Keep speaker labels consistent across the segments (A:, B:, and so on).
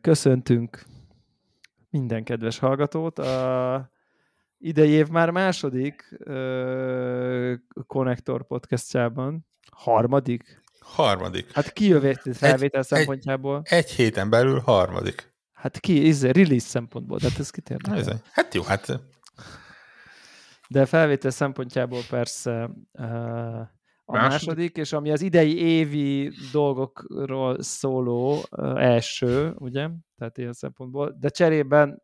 A: Köszöntünk minden kedves hallgatót. A idei év már második Connector podcastjában. Harmadik?
B: Harmadik.
A: Hát ki jövét felvétel egy, szempontjából?
B: Egy, egy héten belül harmadik.
A: Hát ki, ez release szempontból, tehát ez kit
B: Hát jó, hát...
A: De felvétel szempontjából persze uh, a második. második, és ami az idei évi dolgokról szóló első, ugye? Tehát ilyen szempontból. De cserében,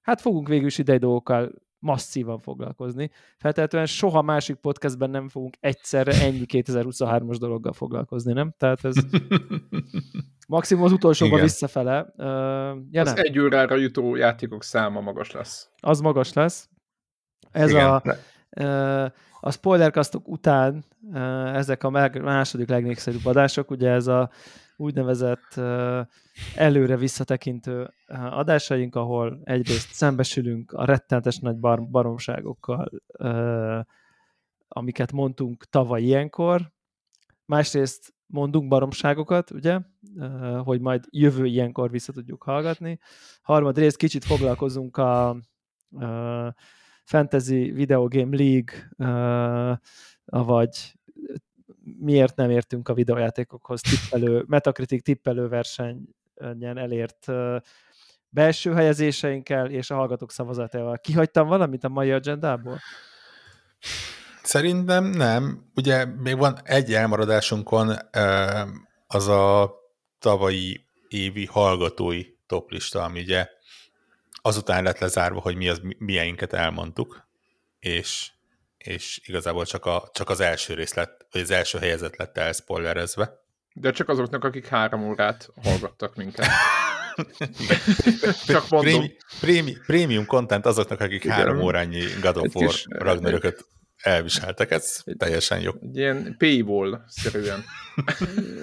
A: hát fogunk végül is idei dolgokkal masszívan foglalkozni. Feltehetően soha másik podcastben nem fogunk egyszerre ennyi 2023-as dologgal foglalkozni, nem? Tehát ez maximum az utolsóban Igen. visszafele. Uh,
C: ja, az nem. egy órára jutó játékok száma magas lesz.
A: Az magas lesz. Ez Igen. a... Uh, a spoilerkasztok után ezek a második legnépszerűbb adások, ugye ez a úgynevezett előre visszatekintő adásaink, ahol egyrészt szembesülünk a rettenetes nagy bar- baromságokkal, amiket mondtunk tavaly ilyenkor, másrészt mondunk baromságokat, ugye, hogy majd jövő ilyenkor vissza tudjuk hallgatni. Harmadrészt kicsit foglalkozunk a, a Fantasy Video Game League, vagy miért nem értünk a videójátékokhoz tippelő, Metacritic tippelő versenyen elért belső helyezéseinkkel és a hallgatók szavazatával. Kihagytam valamit a mai agendából?
B: Szerintem nem. Ugye még van egy elmaradásunkon, az a tavalyi évi hallgatói toplista, ami ugye azután lett lezárva, hogy mi az, milyenket elmondtuk, és, és igazából csak, a, csak az első rész lett, vagy az első helyezet lett elspoilerezve.
C: De csak azoknak, akik három órát hallgattak minket. csak mondom. Prémi,
B: prémi, prémium content azoknak, akik Igen. három órányi God of War Ragnarököt elviseltek, ez teljesen jó.
C: Egy ilyen paywall-szerűen.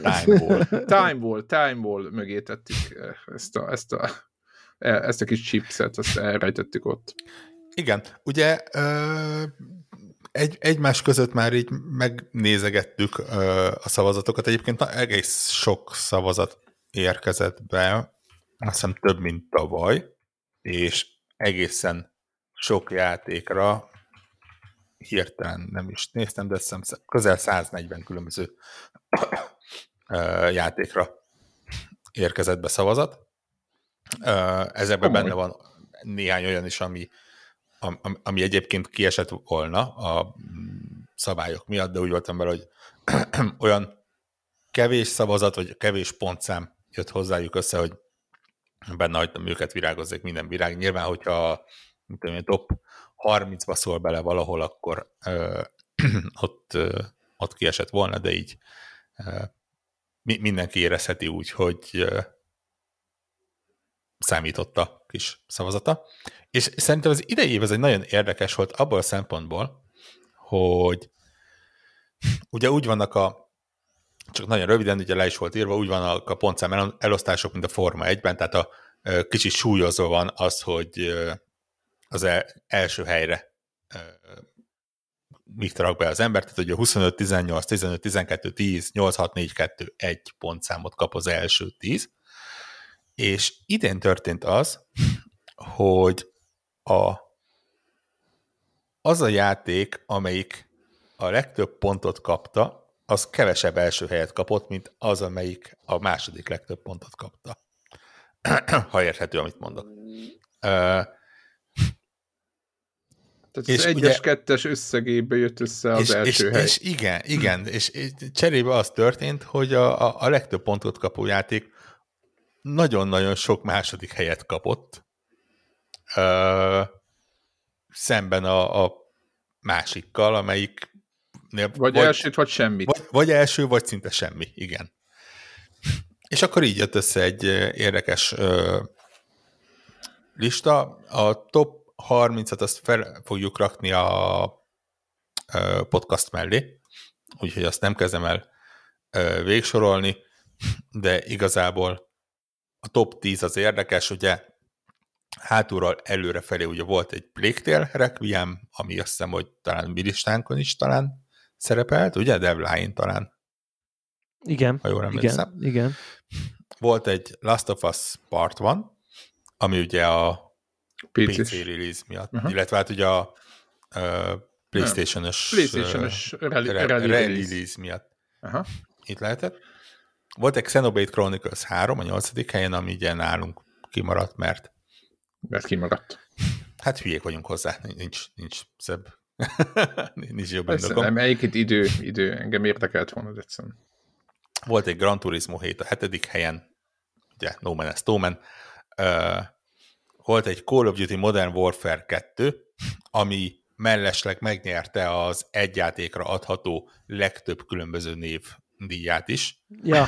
B: time wall.
C: time wall, time wall mögé tettük ezt a, ezt a ezt a kis chipset, azt elrejtettük ott.
B: Igen, ugye egy, egymás között már így megnézegettük a szavazatokat. Egyébként na, egész sok szavazat érkezett be, azt hiszem több, mint tavaly, és egészen sok játékra hirtelen nem is néztem, de hiszem közel 140 különböző játékra érkezett be szavazat. Ezekben benne van néhány olyan is, ami, ami, ami egyébként kiesett volna a szabályok miatt, de úgy voltam vele, hogy olyan kevés szavazat, vagy kevés pontszám jött hozzájuk össze, hogy benne hagytam őket virágozzék minden virág. Nyilván, hogyha mint tudom, top 30-ba szól bele valahol, akkor ö, ott, ö, ott kiesett volna, de így ö, mindenki érezheti úgy, hogy ö, számított a kis szavazata. És szerintem az idei év ez egy nagyon érdekes volt abból a szempontból, hogy ugye úgy vannak a csak nagyon röviden, ugye le is volt írva, úgy vannak a pontszám elosztások, mint a Forma 1-ben, tehát a kicsit súlyozva van az, hogy az első helyre mit rak be az ember, tehát ugye 25, 18, 15, 12, 10, 8, 6, 4, 2, 1 pontszámot kap az első 10, és idén történt az, hogy a, az a játék, amelyik a legtöbb pontot kapta, az kevesebb első helyet kapott, mint az, amelyik a második legtöbb pontot kapta. ha érthető, amit mondok. Uh,
C: tehát és az egyes, kettes összegébe jött össze az és, első
B: és,
C: hely.
B: És igen, igen, és, és cserébe az történt, hogy a, a, a legtöbb pontot kapó játék nagyon-nagyon sok második helyet kapott, ö, szemben a, a másikkal, amelyik
C: vagy, vagy elsőt, vagy semmit.
B: Vagy, vagy első, vagy szinte semmi, igen. És akkor így jött össze egy érdekes ö, lista. A top 30-at azt fel fogjuk rakni a ö, podcast mellé, úgyhogy azt nem kezdem el ö, végsorolni, de igazából a top 10 az érdekes, ugye hátulról előrefelé ugye volt egy Plague Requiem, ami azt hiszem, hogy talán mi listánkon is talán szerepelt, ugye? Devline talán.
A: Igen, ha jól igen, igen.
B: volt egy Last of Us Part 1, ami ugye a
C: PC-s.
B: PC release miatt,
C: Aha.
B: illetve hát ugye a uh, PlayStation-os
C: PlayStation-os release.
B: release miatt
C: Aha.
B: itt lehetett. Volt egy Xenoblade Chronicles 3 a nyolcadik helyen, ami ugye nálunk kimaradt, mert
C: Mert kimaradt.
B: hát hülyék vagyunk hozzá, nincs, nincs szebb, nincs jobb
C: Persze,
B: indokom.
C: nem, egyébként idő, idő, engem érdekelt volna, egyszerűen.
B: Volt egy Gran Turismo 7 a hetedik helyen, ugye No Man's No Man. Uh, volt egy Call of Duty Modern Warfare 2, ami mellesleg megnyerte az egy játékra adható legtöbb különböző név díját is.
A: Ja,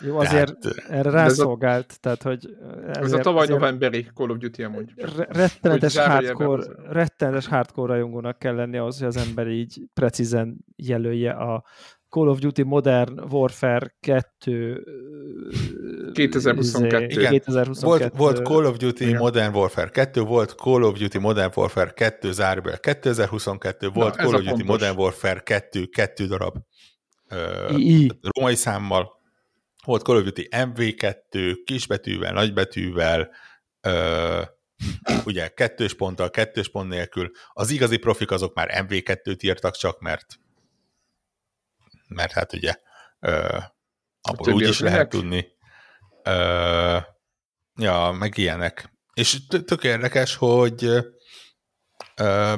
A: jó, azért
B: Tehát,
A: erre
C: ez a-
A: rászolgált, tehát hogy
C: Ez a
A: ezért-
C: tavaly
A: ezért
C: novemberi Call of Duty amúgy.
A: re- rettenetes hardcore, rettenetes hardcore rajongónak kell lenni ahhoz, hogy az ember így precízen jelölje a Call of Duty Modern Warfare 2 ö,
C: 2022.
A: izé,
B: Igen,
A: 2022
B: volt, volt Call of Duty
C: Igen.
B: Modern Warfare 2, volt Call of Duty Modern Warfare 2 záróbel 2022, volt
C: ez
B: Call of Duty
C: fontos.
B: Modern Warfare 2, kettő darab uh,
A: II.
B: római számmal, volt Call of Duty MV2, kisbetűvel, nagybetűvel, ö, ugye kettős ponttal, kettős pont nélkül. Az igazi profik azok már MV2-t írtak csak, mert mert hát ugye ö, abból úgy is lehet tudni. Ö, ja, meg ilyenek. És tök érdekes, hogy ö,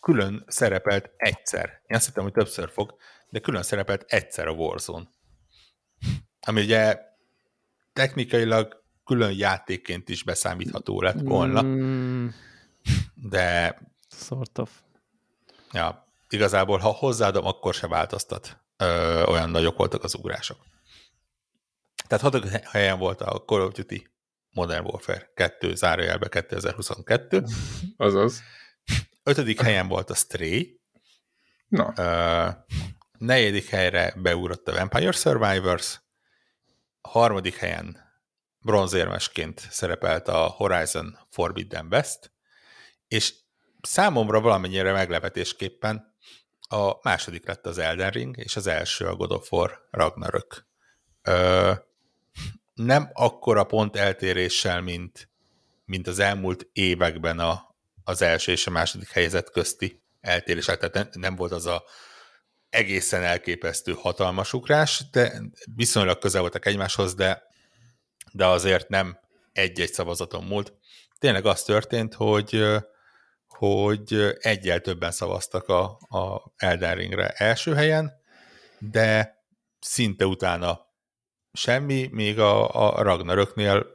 B: külön szerepelt egyszer. Én azt hittem, hogy többször fog, de külön szerepelt egyszer a Warzone. Ami ugye technikailag külön játékként is beszámítható lett volna,
A: Mm,
B: de
A: sort of.
B: ja, igazából, ha hozzáadom, akkor se változtat. Ö, olyan nagyok voltak az ugrások. Tehát hatodik helyen volt a Call of Duty Modern Warfare 2, zárójelbe 2022.
C: Azaz.
B: Ötödik helyen volt a Stray.
C: Na,
B: Ö, negyedik helyre beugrott a Vampire Survivors. A harmadik helyen bronzérmesként szerepelt a Horizon Forbidden West, és számomra valamennyire meglepetésképpen a második lett az Elden Ring, és az első a God of War Ragnarök. Ö, nem akkora pont eltéréssel, mint, mint az elmúlt években a, az első és a második helyzet közti eltérés, tehát nem, nem volt az a egészen elképesztő hatalmas ugrás, de viszonylag közel voltak egymáshoz, de, de azért nem egy-egy szavazaton múlt. Tényleg az történt, hogy hogy egyel többen szavaztak a, a Elden Ringre első helyen, de szinte utána semmi, még a, a Ragnaröknél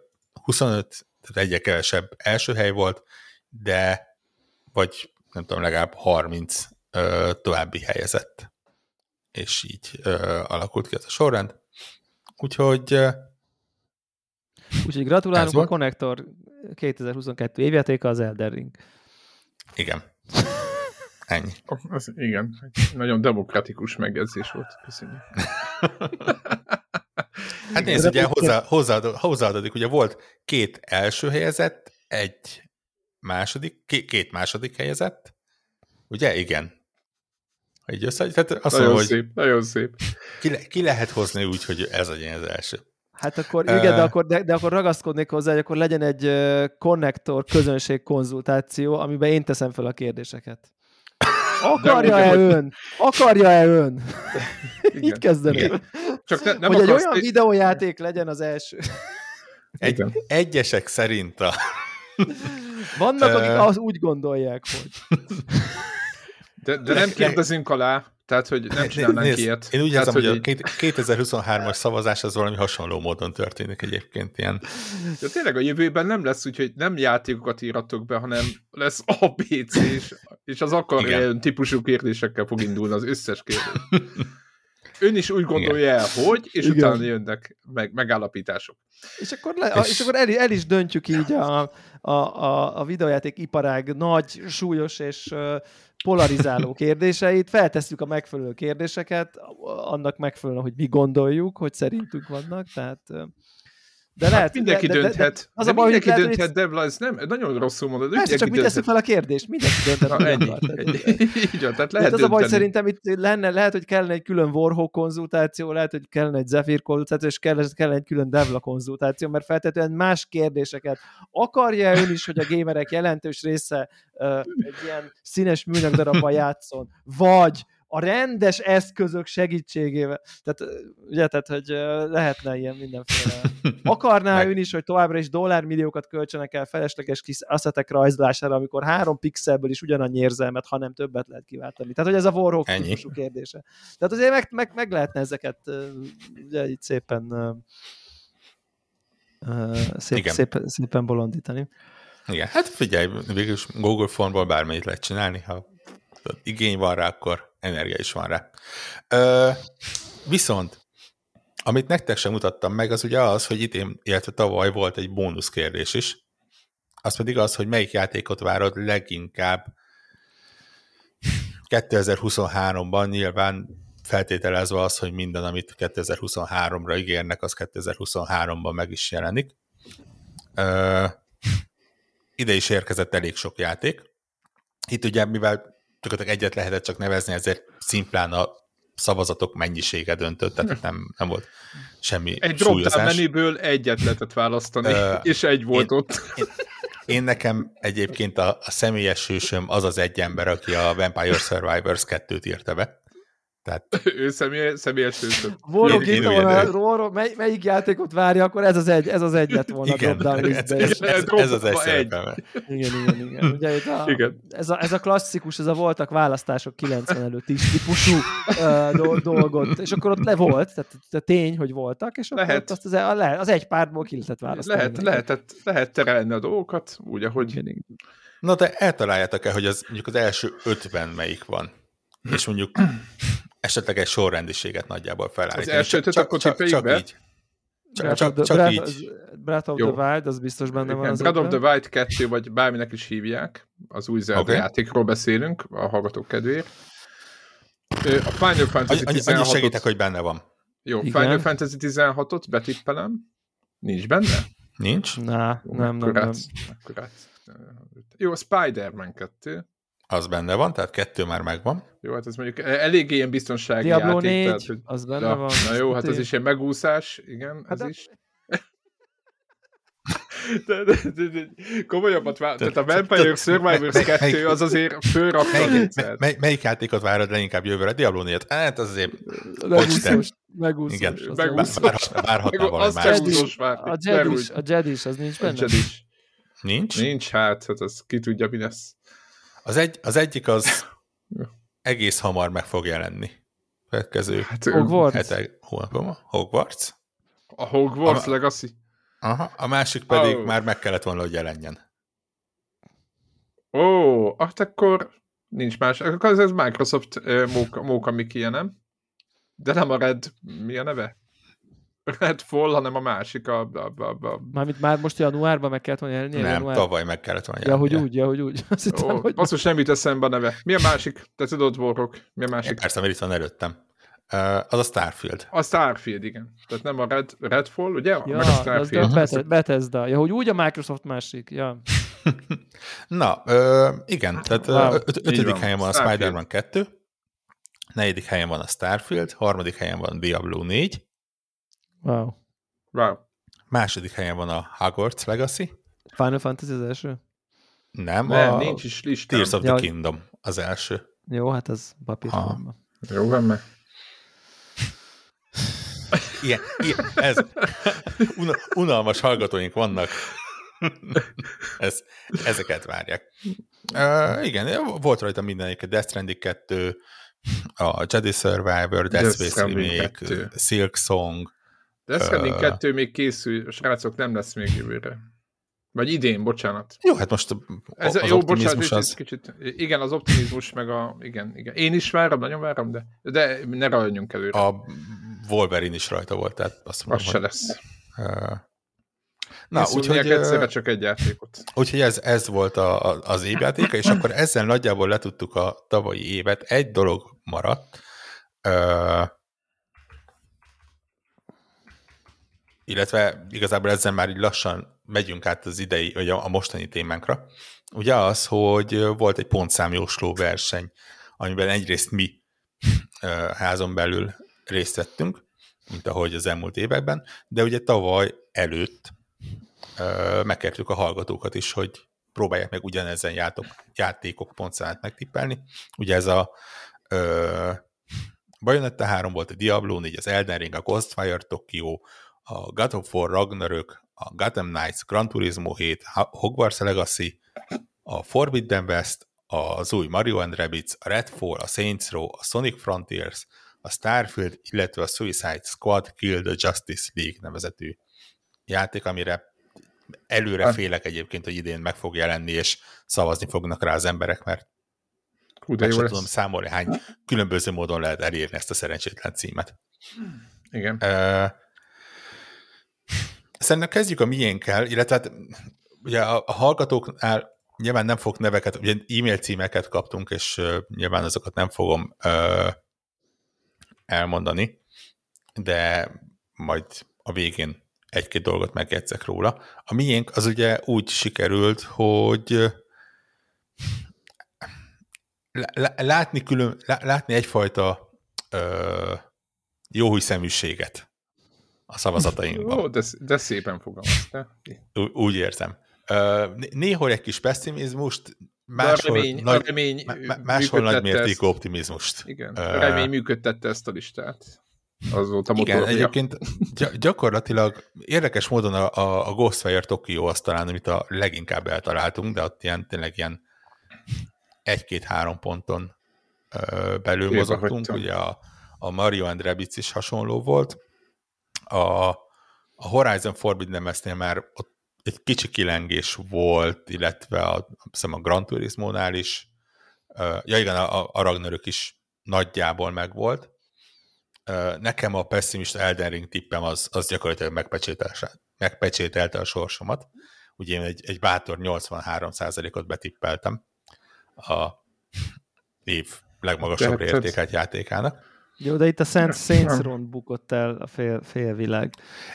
B: 25, tehát egyre kevesebb első hely volt, de vagy nem tudom, legalább 30 ö, további helyezett. És így ö, alakult ki ez a sorrend. Úgyhogy ö,
A: Úgyhogy gratulálunk a. Connector 2022 évjátéka az Elden Ring.
B: Igen. Ennyi.
C: az, igen, nagyon demokratikus megjegyzés volt. Köszönjük.
B: Hát nézd, ugye hozzá, hozzáad, hozzáadódik, ugye volt két első helyezett, egy második, két, második helyezett, ugye? Igen. Így össze, tehát azt
C: Nagyon
B: mondom, hogy
C: szép, nagyon szép.
B: ki, le, ki lehet hozni úgy, hogy ez legyen az első.
A: Hát akkor igen, de akkor, de, de akkor ragaszkodnék hozzá, hogy akkor legyen egy uh, connector közönség konzultáció, amiben én teszem fel a kérdéseket. Akarja-e ön? Akarja-e ön? Így
C: Igen.
A: kezdeném.
B: Igen.
C: Csak ne, nem
A: Hogy egy
C: akarsz,
A: olyan videójáték legyen az első.
B: Egy, egyesek szerint a...
A: Vannak, akik az úgy gondolják, hogy
C: De, de nem kérdezünk alá, tehát, hogy nem csinálnánk
B: Nézd,
C: ilyet.
B: Én úgy érzem, hogy a
C: így-
B: két- 2023-as szavazás az valami hasonló módon történik egyébként ilyen.
C: De tényleg a jövőben nem lesz úgy, hogy nem játékokat íratok be, hanem lesz ABC, és, és az akar
B: Igen.
C: ilyen típusú kérdésekkel fog indulni az összes kérdés. Ön is úgy gondolja el, hogy, és
A: Igen.
C: utána jönnek meg, megállapítások.
A: És akkor, le,
B: És-
A: és akkor el, el is döntjük így a, a, a, a videójáték iparág nagy, súlyos és polarizáló kérdéseit, feltesszük a megfelelő kérdéseket, annak megfelelően, hogy mi gondoljuk, hogy szerintünk vannak, tehát De lehet,
C: Hát mindenki
A: de, de, de,
C: dönthet.
A: az
C: de
A: a baj,
C: mindenki
A: lehet,
C: dönthet, Debla, ez nem, nagyon rosszul mondod.
A: Persze,
C: mindenki
A: csak mi tesszük
C: dönthet.
A: fel a kérdést, mindenki dönthet.
C: Na, ennyi. Így van, tehát
A: Lehet
C: lehet
A: az a baj, szerintem itt lenne, lehet, hogy kellene egy külön Warhawk konzultáció, lehet, hogy kellene egy Zephyr konzultáció, és kellene, kellene egy külön Devla konzultáció, mert feltétlenül más kérdéseket. Akarja ön is, hogy a gamerek jelentős része uh, egy ilyen színes műanyag darabban játszon, vagy a rendes eszközök segítségével. Tehát, ugye, tehát, hogy lehetne ilyen mindenféle. Akarná ön is, hogy továbbra is dollármilliókat költsenek el felesleges kis asszetek rajzlására, amikor három pixelből is ugyanannyi érzelmet, hanem többet lehet kiváltani. Tehát, hogy ez a Warhawk
B: Ennyi.
A: típusú kérdése. Tehát azért meg, meg, meg lehetne ezeket ugye, itt szépen szép,
B: Igen.
A: szépen, szépen bolondítani.
B: Igen, hát figyelj, végülis Google Formból bármennyit lehet csinálni, ha igény van rá, akkor energia is van rá. Ö, viszont, amit nektek sem mutattam meg, az ugye az, hogy idén, illetve tavaly volt egy bónusz kérdés is, az pedig az, hogy melyik játékot várod leginkább 2023-ban nyilván feltételezve az, hogy minden, amit 2023-ra ígérnek, az 2023-ban meg is jelenik. Ö, ide is érkezett elég sok játék. Itt ugye, mivel gyakorlatilag egyet lehetett csak nevezni, ezért szimplán a szavazatok mennyisége döntött, tehát nem, nem volt semmi
C: Egy drop-down menüből egyet lehetett választani, és egy volt
B: én-
C: ott.
B: Én nekem egyébként a, a személyes hősöm az az egy ember, aki a Vampire Survivors 2-t írta be. Tehát
C: ő személy, személyes
B: én
A: írta
B: úgy
A: volna. Warhawk, mely, melyik játékot várja, akkor ez az egy, ez az egy lett volna
B: igen,
A: drop-down
B: ez, ez, ez, ez az egy
C: egy.
A: Igen, igen, igen. Ugye itt a,
C: Igen.
A: Ez, a, ez a klasszikus, ez a voltak választások 90 előtt is típusú uh, do, dolgot, és akkor ott le volt, tehát, tehát tény, hogy voltak, és akkor
C: Lehet.
A: ott azt az, a, az egy pártból ki lehetett választani.
C: Lehet, lehetett, lehet terelni a dolgokat, úgy, ahogy
A: Igen, igen.
B: Na de eltaláljátok-e, hogy az, mondjuk az első ötben melyik van? És mondjuk esetleg egy sorrendiséget nagyjából felállítani.
C: Az első
B: Csak-
C: akkor
B: csak- Csak
C: be?
B: így. Csak,
A: Breath
B: csak,
A: of the,
B: csak
A: Breath,
B: így.
A: az- Breath of
C: Jó.
A: the Wild, az biztos benne van
C: Igen,
A: az
C: Breath of the. Wild 2, vagy bárminek is hívják, az új Zelda
B: Oké.
C: játékról beszélünk, a hallgatók kedvéért. A Final Fantasy
B: Annyi, annyi
C: 16
B: segítek, hogy benne van.
C: Jó,
A: Igen.
C: Final Fantasy 16-ot betippelem. Nincs benne?
B: Nincs?
A: Na,
C: Jó,
A: nem, nem, nem.
C: átsz. Jó, Spider-Man 2.
B: Az benne van, tehát kettő már megvan.
C: Jó, hát ez mondjuk eléggé ilyen biztonsági
A: Diablo
C: játék.
A: 4,
C: tehát, hogy...
A: az benne
C: Ja,
A: van.
C: na jó, hát ez is ilyen megúszás, igen,
A: Hát
C: ez
A: de-
C: is. De, de, de, de, komolyabbat vár, tehát a Vampire Survivors
B: melyik-
C: 2 az azért fölrakta a
B: Melyik,
C: lécet.
B: mely, melyik játékot várod leginkább jövőre? Diablo 4 Hát az azért
A: Megúszós. Megúszós.
B: Igen.
C: Megúszós.
A: jó.
B: várhat- várhatna
C: Meg-
B: valami más.
A: A Jedi,
C: Merúgy.
A: is- a Jedi is, az nincs benne?
C: Nincs is.
B: Nincs?
C: Nincs, hát, hát az ki tudja, mi lesz.
B: Az, egy, az egyik az egész hamar meg fog jelenni. Következő
C: Hát,
A: Hogwarts?
B: hetek. Hogwarts.
C: A Hogwarts
B: A-
C: Legacy.
B: Aha, a másik pedig
C: Oh.
B: már meg kellett volna, hogy jelenjen.
C: Ó, hát akkor nincs más. Akkor ez, Microsoft uh, Móka, Móka Mikie, nem? De nem a Red, mi a neve? Redfall, hanem a másik, a, a, a, a
A: Mármint már most januárban meg kellett volna jelenni?
B: Nem,
A: január...
B: tavaly meg kellett volna
A: Ja,
B: jelennie.
A: hogy úgy, ja, hogy úgy. Azt hittem,
C: Ó,
A: hogy...
C: basszus, nem jut eszembe a neve. Mi a másik? Te tudod, Warrock? Mi a másik?
B: Persze, mert itt van előttem. Uh, az a Starfield.
C: A Starfield, igen. Tehát nem a Red, Redfall, ugye?
A: Ja,
C: Meg a
A: az a
C: Starfield.
A: Bethesda, Bethesda. Ja, hogy úgy a Microsoft másik. Ja.
B: Na, ö, igen, tehát
A: Wow.
B: öt, ötödik
C: van.
B: helyen van a
C: Starfield.
B: Spider-Man 2, negyedik helyen van a Starfield, harmadik helyen van a Diablo 4,
A: Wow.
C: Wow.
B: második helyen van a Hogwarts Legacy,
A: Final Fantasy az első?
B: nem,
C: Nem,
B: a
C: nincs is listám.
B: Tears of the
A: Ja,
B: Kingdom az első.
A: Jó, hát az papírforma.
C: Jó van, meg.
B: Ilyen, ilyen, ez, una, unalmas hallgatóink vannak. ez, ezeket várják. Uh, igen, volt rajta mindenik, Death Stranding 2, a Jedi Survivor, Death Space Remake,
C: 2.
B: Silk Song,
C: De Stranding
B: Ö.
C: 2 még készül, srácok, nem lesz még jövőre. Vagy idén, bocsánat.
B: Jó, hát most
C: Ez,
B: az
C: jó, bocsánat,
B: az...
C: kicsit, igen, az optimizmus, meg a, igen, igen. Én is várom, nagyon várom, de, de ne rajonjunk előre.
B: A Wolverine is rajta volt, tehát azt
C: az
B: mondom,
C: se
B: hogy,
C: lesz.
B: uh,
C: Na, úgyhogy egyszerre csak egy játékot.
B: úgyhogy ez, ez volt a, a, az évjátéka, és akkor ezzel nagyjából letudtuk a tavalyi évet. Egy dolog maradt. Uh, illetve igazából ezzel már így lassan megyünk át az idei, vagy a, mostani témánkra. Ugye az, hogy volt egy pontszámjósló verseny, amiben egyrészt mi házon belül részt vettünk, mint ahogy az elmúlt években, de ugye tavaly előtt megkértük a hallgatókat is, hogy próbálják meg ugyanezen játok, játékok pontszámát megtippelni. Ugye ez a ö, Bayonetta 3 volt, a Diablo 4, az Elden Ring, a Ghostfire Tokyo, a God of War Ragnarök, a Gotham Knights, Gran Turismo 7, Hogwarts Legacy, a Forbidden West, az új Mario and Rabbids, a Redfall, a Saints Row, a Sonic Frontiers, a Starfield, illetve a Suicide Squad Kill the Justice League nevezetű játék, amire előre félek egyébként, hogy idén meg fog jelenni, és szavazni fognak rá az emberek, mert Hú, de jó tudom számolni, hány különböző módon lehet elérni ezt a szerencsétlen címet.
C: Igen. Uh,
B: szerintem kezdjük a miénkkel, illetve hát, ugye a, a hallgatóknál nyilván nem fog neveket, ugye e-mail címeket kaptunk, és uh, nyilván azokat nem fogom uh, elmondani, de majd a végén egy-két dolgot megjegyzek róla. A miénk az ugye úgy sikerült, hogy látni, külön, látni egyfajta ö, jó szeműséget a szavazatainkban.
C: Ó, de, de szépen fogalmaztál.
B: Úgy értem. Néhol egy kis pessimizmust, máshol, remény, nagy, remény máshol nagy mértékű optimizmust.
C: Igen, a remény működtette ezt a listát. Az volt a.
B: Igen, egyébként gyakorlatilag érdekes módon a, a Ghostwire Tokyo az talán, amit a leginkább eltaláltunk, de ott ilyen, tényleg ilyen egy-két-három ponton belül Éve mozogtunk. Ugye a, a Mario and Rabbids is hasonló volt. A, a Horizon Forbidden Westnél már ott egy kicsi kilengés volt, illetve a, hiszem a Gran Turismo-nál is. Ja igen, a, a Ragnarök is nagyjából megvolt. Nekem a pessimista Elden Ring tippem az, az gyakorlatilag megpecsételte a sorsomat. Ugye én egy, egy bátor 83%-ot betippeltem a év legmagasabb értékelt játékának.
A: Jó, de itt a Saint Saints Row bukott el a fél, félvilág.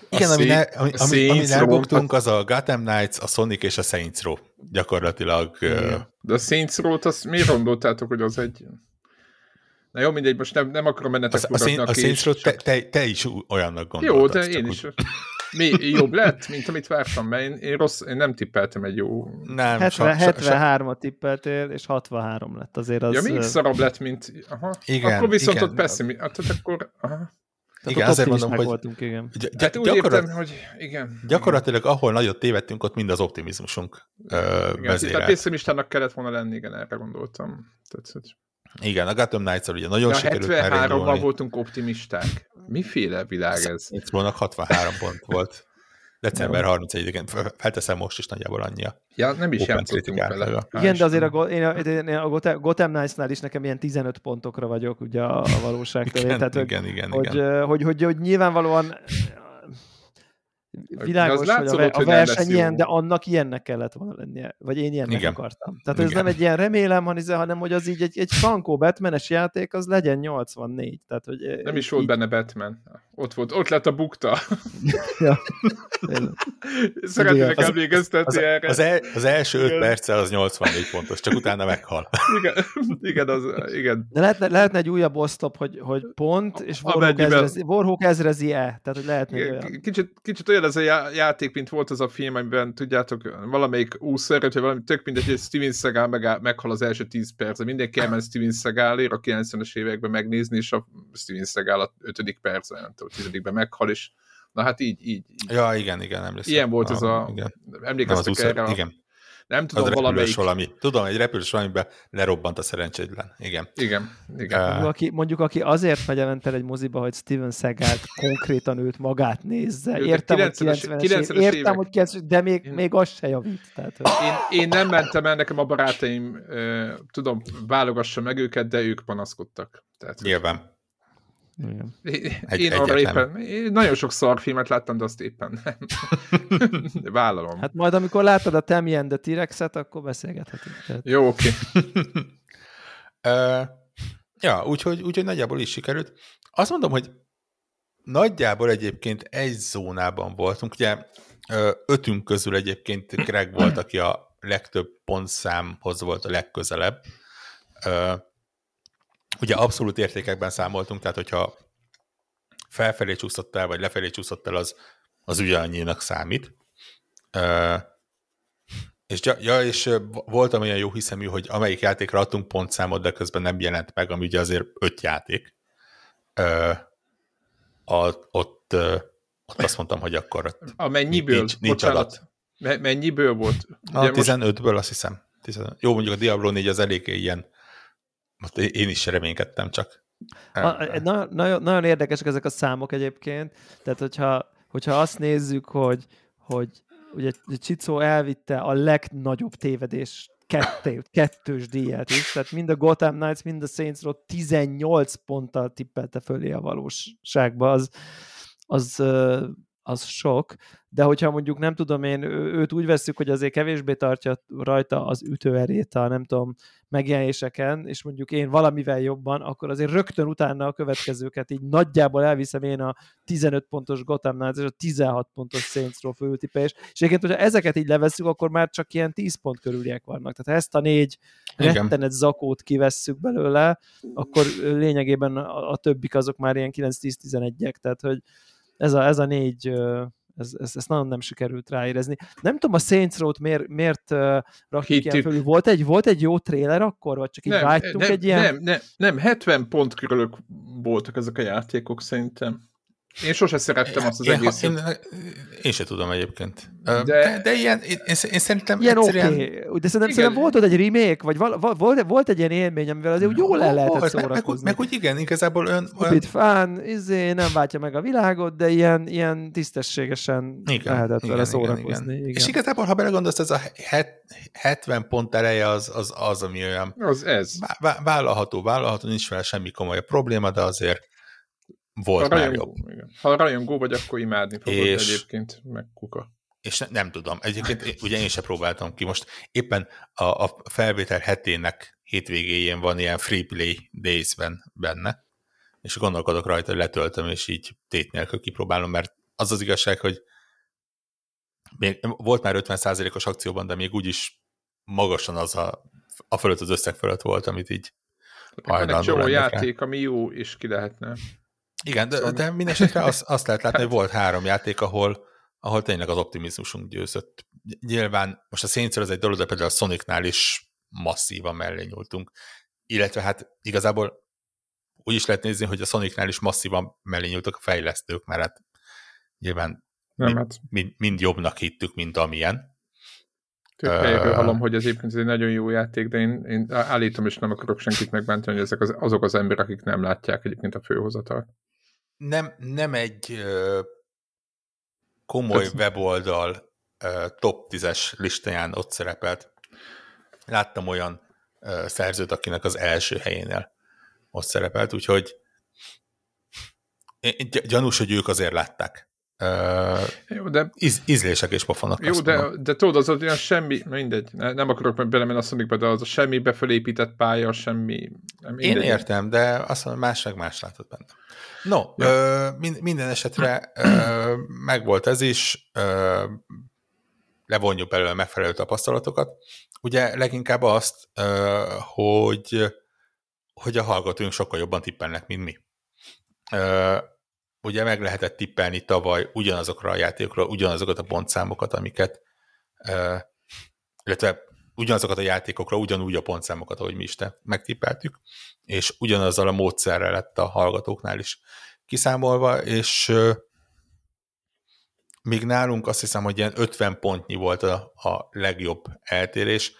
B: Igen, ami, ne, ami, ami, ami elbuktunk, az a Gotham Knights, a Sonic és a Saints Row. Gyakorlatilag.
C: Uh... De a Saints Row-t azt miért gondoltátok, hogy az egy... Na jó, mindegy, most nem, nem akarom mennetek
B: az, a, a, a Saints Row te, te, te, is olyannak gondoltad.
C: Jó, de én is. Úgy... Mi jobb lett, mint amit vártam, mert én, én, rossz, én nem tippeltem egy jó...
A: Nem, 70, 73-at tippeltél, és 63 lett azért az...
C: Ja, még szarabb lett, mint... Aha. Igen, akkor viszont igen. ott pessimist... Hát akkor... Aha.
B: Tehát igen, azért mondom, hogy
A: voltunk, igen.
C: Gy- hát úgy gyakorlat, értem, hogy igen.
B: Gyakorlatilag ahol nagyot tévedtünk, ott mind az optimizmusunk igen, vezérelt.
C: Tehát pessimistának kellett volna lenni, igen, erre gondoltam. Tehát, hogy...
B: Igen, a Gotham knights ugye nagyon ja, sikerült 73-ban
C: voltunk optimisták. Miféle világ ez?
B: Volnak 63 pont volt. December 31-én, felteszem most is nagyjából annyi a
C: Ja, nem is játszottunk vele.
A: Igen, de azért a, én a, én a Gotham Knights-nál is nekem ilyen 15 pontokra vagyok ugye a, a valóság terén.
B: igen,
A: Tehát,
B: igen, igen,
A: hogy,
B: igen.
A: Hogy, hogy, hogy, hogy nyilvánvalóan világos, hogy a, a verseny ilyen, de annak ilyennek kellett volna lennie. Vagy én ilyennek Igen. akartam. Tehát Igen. ez nem egy ilyen remélem, hanem hogy az így egy, egy frankó Batmanes játék, az legyen 84. Tehát, hogy
C: nem is volt így... benne Batman. Ott volt, ott lett a bukta.
A: ja.
C: Szeretnének emlékeztetni
B: az,
C: erre.
B: Az, el, az első 5 perce az 84 pontos, csak utána meghal.
C: igen, igen, az, igen.
A: De lehetne, lehetne egy újabb oszlop, hogy, hogy pont, és Warhawk ezrezi-e. Tehát, hogy lehetne igen,
C: olyan. Kicsit, kicsit olyan ez a játék, mint volt az a film, amiben tudjátok, valamelyik úszöröt, vagy valami tök mindegy, hogy Steven Seagal meg, meghal az első 10 percben. Mindenki elment Steven Seagalért a 90-es években megnézni, és a Steven Seagal a 5. percben, nem tudom, 10 meghal, és na hát így, így. így.
B: Ja, igen, igen, emlékszem.
C: Ilyen volt ez a, igen. emlékeztek nem, erre a,
B: igen.
C: Nem tudom, az valamelyik...
B: valami. Tudom, egy repülős valamiben lerobbant a szerencsétlen. Igen.
C: Igen. igen.
A: Uh, mondjuk, aki, mondjuk, aki azért megy el egy moziba, hogy Steven seagal Konkrétan őt magát nézze. Értem, 90-es, hogy 90-es, év, értem, hogy 90 de még, én, még az se javít. Tehát, hogy...
C: én, én, nem mentem el, nekem a barátaim, uh, tudom, válogassa meg őket, de ők panaszkodtak. Tehát,
B: Nyilván.
A: Igen.
C: Egy, én arra éppen, én nagyon sok szarfilmet láttam, de azt éppen nem. Vállalom.
A: Hát majd amikor látod a Temien de T-Rexet, akkor beszélgethetünk. Tehát...
C: Jó, oké.
B: Okay. uh, ja, úgyhogy, úgyhogy nagyjából is sikerült. Azt mondom, hogy nagyjából egyébként egy zónában voltunk, ugye ötünk közül egyébként Greg volt, aki a legtöbb pontszámhoz volt a legközelebb. Ugye abszolút értékekben számoltunk, tehát hogyha felfelé csúszott el, vagy lefelé csúszott el, az, az ugyanannyinak számít. És, ja, és voltam olyan jó hiszemű, hogy amelyik játékra adtunk pontszámot, de közben nem jelent meg, ami ugye azért öt játék. A, ott, ott azt mondtam, hogy akkor
C: a mennyiből, nincs, nincs adat. Mennyiből volt?
B: Ugye a 15-ből most... azt hiszem. 15. Jó, mondjuk a Diablo 4 az elég ilyen, most én is reménykedtem csak.
A: A, na, nagyon, nagyon érdekesek ezek a számok egyébként, tehát hogyha, hogyha azt nézzük, hogy, hogy ugye Csicó elvitte a legnagyobb tévedés kettő, kettős díjat is, tehát mind a Gotham Knights, mind a Saints Row 18 ponttal tippelte fölé a valóságba, az, az, az sok, de hogyha mondjuk nem tudom én, őt úgy veszük, hogy azért kevésbé tartja rajta az ütőerét a nem tudom megjelenéseken, és mondjuk én valamivel jobban, akkor azért rögtön utána a következőket így nagyjából elviszem én a 15 pontos Gotham Knights és a 16 pontos Saints Row főültipés, és egyébként, hogyha ezeket így leveszünk, akkor már csak ilyen 10 pont körüliek vannak. Tehát ezt a négy Igen. rettenet zakót kivesszük belőle, akkor lényegében a, a többik azok már ilyen 9-10-11-ek, tehát hogy ez a, ez a négy ez, ez, nagyon nem sikerült ráérezni. Nem tudom, a Saints Row-t miért, miért uh, rakjuk ilyen fölül. Volt egy, volt egy jó trailer akkor, vagy csak így nem, vágytunk
C: nem,
A: egy ilyen...
C: Nem, nem, nem, 70 pont körülök voltak ezek a játékok szerintem. Én sose szerettem azt az
B: én,
C: egészet.
B: Én, én sem tudom egyébként. De, de, de ilyen, én, én szerintem
A: ilyen egyszerűen... Okay. De szerintem, szerintem volt ott egy remake, vagy val, volt, volt egy ilyen élmény, amivel azért úgy jól el lehetett volt, szórakozni.
B: Meg, meg, úgy igen, igazából ön...
A: Stupid fán, izé, nem váltja meg a világot, de ilyen, ilyen tisztességesen igen, lehetett igen, vele szórakozni. Igen, igen.
B: És igazából, ha belegondolsz, ez a 70 pont ereje az, az, az ami olyan...
C: Az ez.
B: Vállalható, vállalható, nincs vele semmi komoly probléma, de azért volt ha már jobb.
C: Igen. Ha rajongó vagy, akkor imádni fogod és, egyébként, meg kuka.
B: És ne, nem tudom. Egyébként ugye én sem próbáltam ki. Most éppen a, a felvétel hetének hétvégéjén van ilyen free play days-ben benne, és gondolkodok rajta, hogy letöltöm, és így tét nélkül kipróbálom, mert az az igazság, hogy még volt már 50%-os akcióban, de még úgyis magasan az a, a fölött az összeg fölött volt, amit így
C: Van egy csomó játék, rá. ami jó, és ki lehetne
B: igen, de, szóval... de mindesetre azt, azt lehet látni, hogy volt három játék, ahol, ahol tényleg az optimizmusunk győzött. Nyilván most a Saints az egy dolog, de például a Sonicnál is masszívan mellé nyúltunk. Illetve hát igazából úgy is lehet nézni, hogy a Sonicnál is masszívan mellé nyúltak a fejlesztők, mert hát nyilván Nem, mind, hát. mind, mind jobbnak hittük, mint amilyen.
C: Uh, hallom, hogy ez egyébként egy nagyon jó játék, de én, én állítom, és nem akarok senkit megbántani, hogy ezek az, azok az emberek, akik nem látják egyébként a főhozatalt
B: nem, nem egy komoly Ez... weboldal top 10-es listáján ott szerepelt. Láttam olyan szerzőt, akinek az első helyénél ott szerepelt, úgyhogy gyanús, hogy ők azért látták. Uh, jó, de... Íz, ízlések és pofonok.
C: Jó, de, de tudod, az olyan semmi, mindegy, nem akarok belemenni a Sonicba, de az a semmibe felépített pálya, semmi...
B: Mindegy. Én értem, de azt mondom, más meg más látott benne. No, ja. ö, minden esetre ö, megvolt ez is, ö, levonjuk belőle megfelelő tapasztalatokat. Ugye leginkább azt, ö, hogy, hogy a hallgatóink sokkal jobban tippelnek, mint mi. Ö, ugye meg lehetett tippelni tavaly ugyanazokra a játékokra, ugyanazokat a pontszámokat, amiket, illetve ugyanazokat a játékokra, ugyanúgy a pontszámokat, ahogy mi is te megtippeltük, és ugyanazzal a módszerrel lett a hallgatóknál is kiszámolva, és még nálunk azt hiszem, hogy ilyen 50 pontnyi volt a, a legjobb eltérés,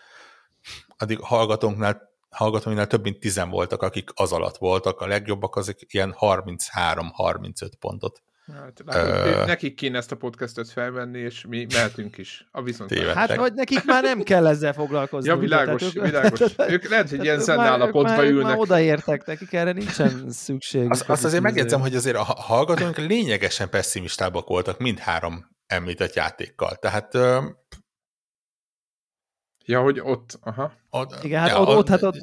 B: addig hallgatónknál hallgatóinknál több mint tizen voltak, akik az alatt voltak, a legjobbak azok ilyen 33-35 pontot
C: Hát, látod, uh, nekik kéne ezt a podcastot felvenni, és mi mehetünk is. A viszont
A: Hát, vagy nekik már nem kell ezzel foglalkozni.
C: Ja, világos, ugye, világos. Ők lehet, hogy ilyen szent állapotban ülnek. Már
A: odaértek, nekik erre nincsen szükség.
B: Az, azt azért megjegyzem, hogy azért a hallgatóink lényegesen pessimistábbak voltak mindhárom említett játékkal. Tehát
C: Ja, hogy ott, aha.
A: Ott, Igen, hát ja, ott, ott, hát ott...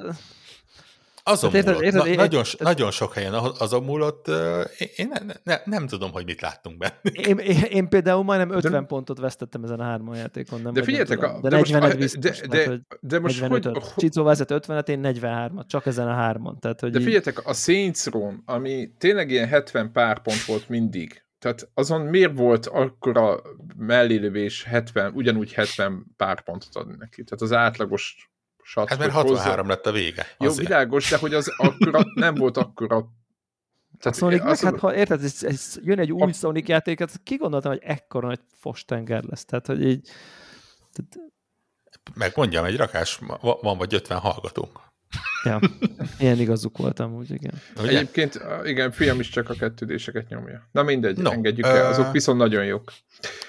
B: azon
A: Hát érted-
B: múlott,
A: érted-
B: na, nagyon, nagyon sok helyen azon múlott, én- ne, ne, nem tudom, hogy mit láttunk benne.
A: Én, én, én például majdnem 50 pontot vesztettem ezen a három játékon. Nem,
C: De
A: nem
C: figyeljetek,
A: tudom.
C: a-
A: de,
C: de most
A: 40
C: a-
A: biztos,
C: de- de-
A: hogy
C: De most hogy,
A: 45-öt. Csicó vezet 50-et, én 43-at, csak ezen a hármon. Tehát, hogy
C: De
A: így-
C: figyeljetek, a Saints Row, ami tényleg ilyen 70 pár pont volt mindig, tehát azon miért volt akkora mellélövés 70, ugyanúgy 70 pár pontot adni neki? Tehát az átlagos sat,
B: Hát mert
C: hogy
B: 63 lett a vége.
C: Jó,
B: Azért.
C: világos, de hogy az akkora, nem volt akkora...
A: A
C: Tehát
A: Sonic
C: az,
A: hát ha érted, ez, ez, jön egy új
C: A-
A: Sonic játék, hát ki gondoltam, hogy ekkora nagy fostenger lesz. Tehát, hogy így, tehát,
B: Meg mondjam, egy rakás, va- van vagy 50 hallgatónk.
A: Ja, ilyen igazuk voltam, úgy igen.
B: Ugye?
C: Egyébként, igen, fiam is csak a kettődéseket nyomja. Na mindegy,
B: No,
C: engedjük
B: ö-
C: el, azok viszont nagyon jók.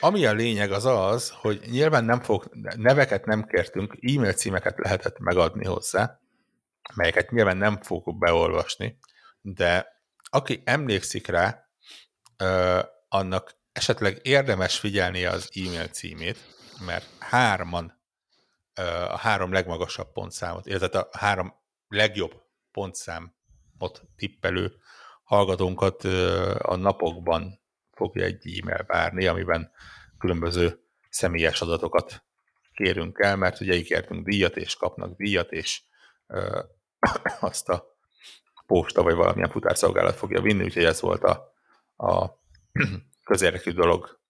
B: Ami a lényeg az az, hogy nyilván nem fog, neveket nem kértünk, e-mail címeket lehetett megadni hozzá, melyeket nyilván nem fogok beolvasni, de aki emlékszik rá, ö, annak esetleg érdemes figyelni az e-mail címét, mert hárman a három legmagasabb pontszámot, illetve a három legjobb pontszámot tippelő hallgatónkat a napokban fogja egy e-mail várni, amiben különböző személyes adatokat kérünk el, mert ugye ígértünk díjat, és kapnak díjat, és azt a posta vagy valamilyen futárszolgálat fogja vinni, úgyhogy ez volt a, a közérdekű dolog,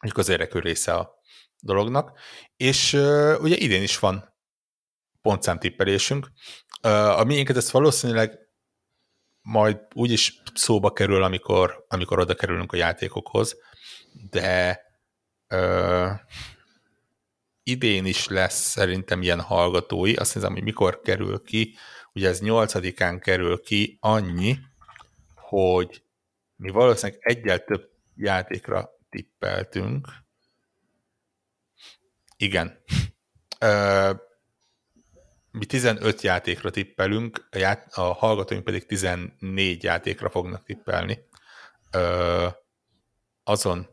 B: egy közérdekű része a dolognak. És ö, ugye idén is van pontszámtippelésünk. Ö, a miénket ezt valószínűleg majd úgyis szóba kerül, amikor, amikor oda kerülünk a játékokhoz, de ö, idén is lesz szerintem ilyen hallgatói, azt hiszem, hogy mikor kerül ki, ugye ez 8-án kerül ki annyi, hogy mi valószínűleg egyel több játékra tippeltünk. Igen. Ö, mi 15 játékra tippelünk, a, ját, a hallgatóink pedig 14 játékra fognak tippelni. Ö, azon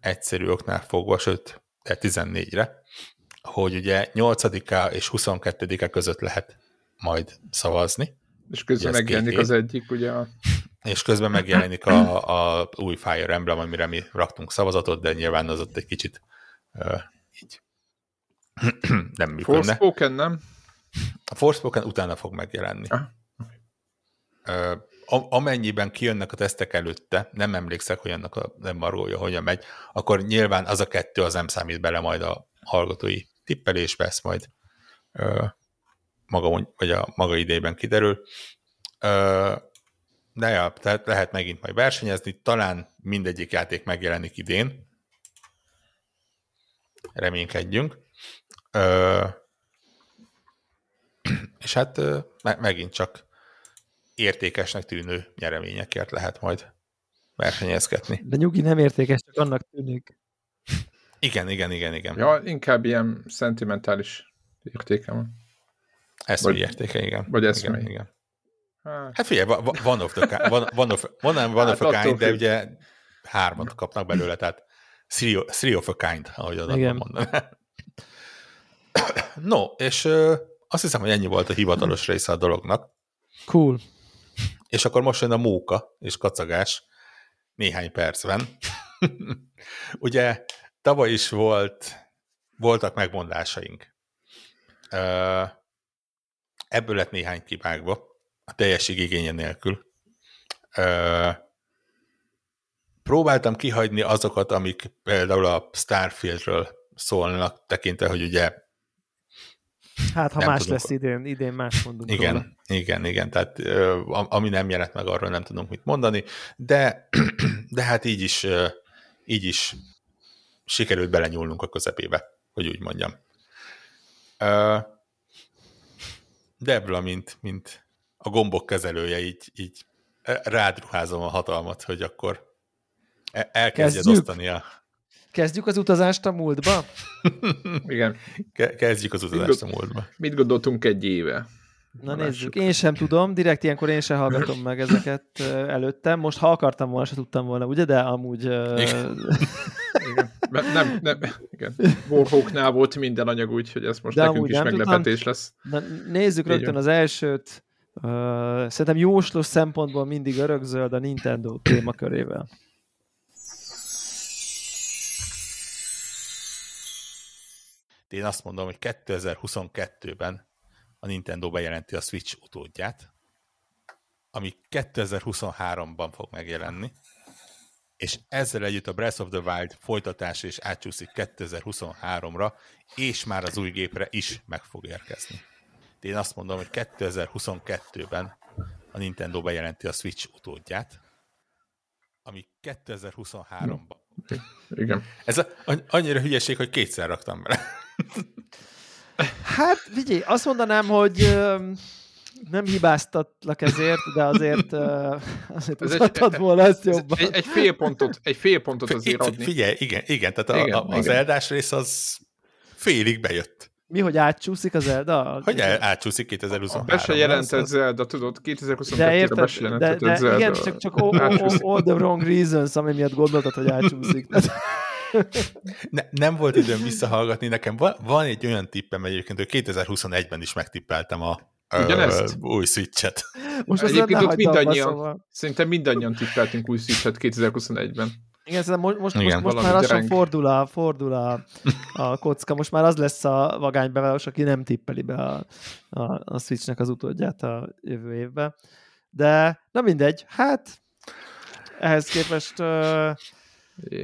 B: egyszerű oknál fogva, sőt, de 14-re, hogy ugye 8-a és 22-e között lehet majd szavazni,
C: És közben megjelenik az egyik, ugye a...
B: és közben megjelenik a, a új Fire Emblem, amire mi raktunk szavazatot, de nyilván az ott egy kicsit uh, így nem működne.
C: Forspoken, nem?
B: A Forspoken utána fog megjelenni.
C: Ah.
B: Ö, amennyiben kijönnek a tesztek előtte, nem emlékszek, hogy annak a embargója hogyan megy, akkor nyilván az a kettő az nem számít bele majd a hallgatói tippelésbe, ezt majd ö, maga, vagy a maga idejében kiderül. Ö, de ja, tehát lehet megint majd versenyezni, talán mindegyik játék megjelenik idén. Reménykedjünk. Ö, és hát ö, me- megint csak értékesnek tűnő nyereményekért lehet majd versenyezgetni.
A: De nyugi nem értékes, csak annak tűnik.
B: Igen, igen, igen, igen.
C: Ja, inkább ilyen szentimentális értéke van.
B: Eszmei
C: vagy-
B: értéke, igen.
C: vagy
B: igen,
C: eszmei.
B: igen.
C: Hát,
B: Hát figyelj, van of the van of, van, nem, van
C: Hát
B: of a kind, de
C: függ.
B: ugye hármat kapnak belőle, tehát three, three of a kind, ahogy az
A: Igen.
B: mondaná. No, és ö, azt hiszem, hogy ennyi volt a hivatalos része a dolognak.
A: Cool.
B: És akkor most jön a móka és kacagás néhány percben. Ugye tavaly is volt, voltak megmondásaink. Ebből lett néhány kivágva, a teljesség igénye nélkül. Próbáltam kihagyni azokat, amik például a Starfieldről szólnak, tekintve, hogy ugye
A: Hát, ha
B: Nem
A: más
B: tudunk.
A: lesz idén, idén más mondunk róla.
B: Igen, igen, igen, tehát ami nem jelent meg, arról nem tudunk mit mondani, de, de hát így is, így is sikerült belenyúlnunk a közepébe, hogy úgy mondjam. Debla, mint, mint a gombok kezelője, így, így rád ruházom a hatalmat, hogy akkor e- elkezdjed
A: Kezdjük?
B: osztani a...
A: Kezdjük az utazást a múltba?
C: igen.
B: ke- Kezdjük az utazást a múltba.
C: Mit gondoltunk egy éve?
A: Na
C: Na,
A: nézzük,
C: lássuk.
A: én sem tudom, direkt ilyenkor én sem hallgatom meg ezeket előttem. Most ha akartam volna, se tudtam volna, ugye, de amúgy...
B: Igen.
C: Igen. Nem, nem, igen. Warhawknál volt minden anyag úgy, hogy ez most
A: De
C: nekünk is
A: nem
C: meglepetés lesz.
A: Na, nézzük
C: Így
A: rögtön
C: van.
A: az elsőt. Uh, szerintem jóslós szempontból mindig örökzöld a Nintendo témakörével.
B: Én azt mondom, hogy 2022-ben a Nintendo bejelenti a Switch utódját, ami 2023-ban fog megjelenni, és ezzel együtt a Breath of the Wild folytatása is átcsúszik 2023-ra, és már az új gépre is meg fog érkezni. De én azt mondom, hogy 2022-ben a Nintendo bejelenti a Switch utódját, ami 2023-ban.
C: Igen.
B: Ez a, annyira hülyeség, hogy kétszer raktam bele.
A: Hát, vigyé, azt mondanám, hogy nem hibáztatlak ezért, de azért, azért ez egy, volna ezt jobban.
C: Egy, egy fél pontot, egy fél pontot azért adni.
B: Figyelj, igen, igen, tehát igen, a, a, az igen. eldás rész az félig bejött.
A: Mi, hogy átcsúszik az Zelda?
B: Hogy el, átcsúszik 2023
C: Be se jelentett Zelda, tudod, 2022-re be se jelentett de, de, Zelda.
A: Igen, csak, csak all, all, all, the wrong reasons, ami miatt gondoltad, hogy átcsúszik.
B: ne, nem volt időm visszahallgatni, nekem van, van egy olyan tippem egyébként, hogy 2021-ben is megtippeltem a, Ugyanezt? Uh, új Switch-et.
C: Most Egyébként ott mindannyian, szóval. szerintem mindannyian tippeltünk új Switch-et 2021-ben.
A: Igen, szerintem most, most, Igen. most, most már lassan fordul, a, fordul a, a kocka, most már az lesz a vagánybeváros, aki nem tippeli be a, a, a Switch-nek az utódját a jövő évben. De, na mindegy, hát ehhez képest uh,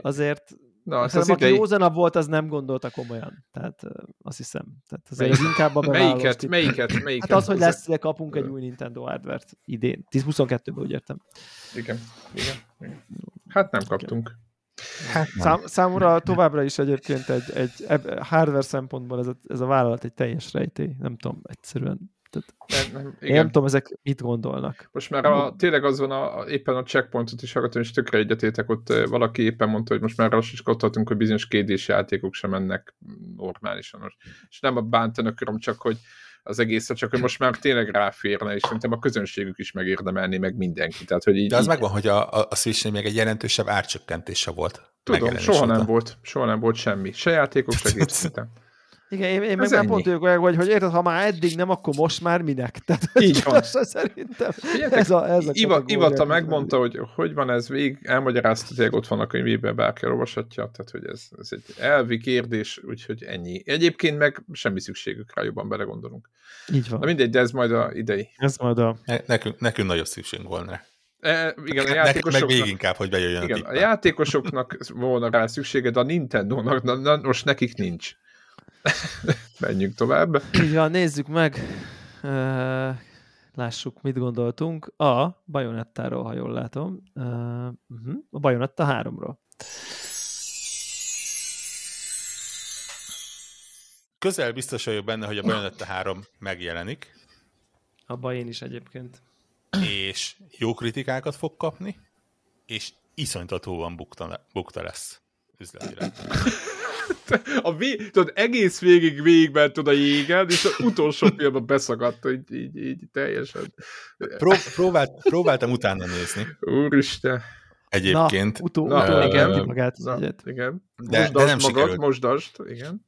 A: azért Na, hát az aki idei... józanabb volt, az nem gondolta komolyan. Tehát azt hiszem. Tehát az Melyik, inkább a
C: melyiket, melyiket, melyiket?
A: Hát az, hogy lesz, hogy kapunk egy új Nintendo hardware-t idén. 10-22-ben úgy értem.
C: Igen, igen, igen. Hát nem kaptunk.
A: Hát nem. Szám, számomra továbbra is egyébként egy, egy, egy hardware szempontból ez a, ez a vállalat egy teljes rejtély. Nem tudom, egyszerűen tehát nem, nem, igen. nem tudom, ezek mit gondolnak.
C: Most már a, tényleg az van, a, éppen a checkpointot is hallgatom, és tökre egyetétek, ott valaki éppen mondta, hogy most már lassítkodhatunk, hogy bizonyos kédés játékok sem mennek normálisan. És nem a bántani akarom, csak hogy az egészet, csak hogy most már tényleg ráférne, és szerintem a közönségük is megérdemelni, meg mindenki. Tehát, hogy így,
B: De az így... megvan, hogy a, a, a switch még egy jelentősebb árcsökkentése volt.
C: Tudom, soha nem volt, soha nem volt semmi. Se játékok, se gép
A: igen, én, én meg már pont ők olyan, hogy, hogy érted, ha már eddig nem, akkor most már minek? Tehát,
C: Így van.
A: Szerintem ez a, ez a
C: Iva, Ivata megmondta, hogy hogy van ez végig, elmagyarázta, hogy ott van a könyvében, bárki olvashatja, tehát hogy ez, ez egy elvi kérdés, úgyhogy ennyi. Egyébként meg semmi szükségük rá, jobban belegondolunk.
A: Így van.
C: Na mindegy, de ez majd a idei.
A: Ez majd a...
B: Nekünk, nekünk nagyobb szükségünk volna
C: E, igen, a játékosoknak,
B: meg még inkább, hogy bejöjjön
C: igen, a, a játékosoknak volna rá szüksége, de a Nintendo-nak na, na, most nekik nincs. Menjünk tovább.
A: Így van, nézzük meg. Lássuk, mit gondoltunk. A Bajonettáról, ha jól látom. Uh-huh. A Bajonetta 3-ról.
B: Közel biztos vagyok benne, hogy a Bajonetta 3 megjelenik.
A: Abba én is egyébként.
B: És jó kritikákat fog kapni, és iszonytatóan bukta, bukta lesz üzletileg.
C: a vé... tudod, egész végig végigment tud a jégen, és az utolsó pillanatban beszagadt, hogy így, így teljesen.
B: Pró próbált, próbáltam utána nézni.
C: Úristen.
B: Egyébként.
A: Na, utó, Na, utó, igen. Magát
C: Na, igen.
B: De, de nem magad, sikerült.
C: Mosdast, igen.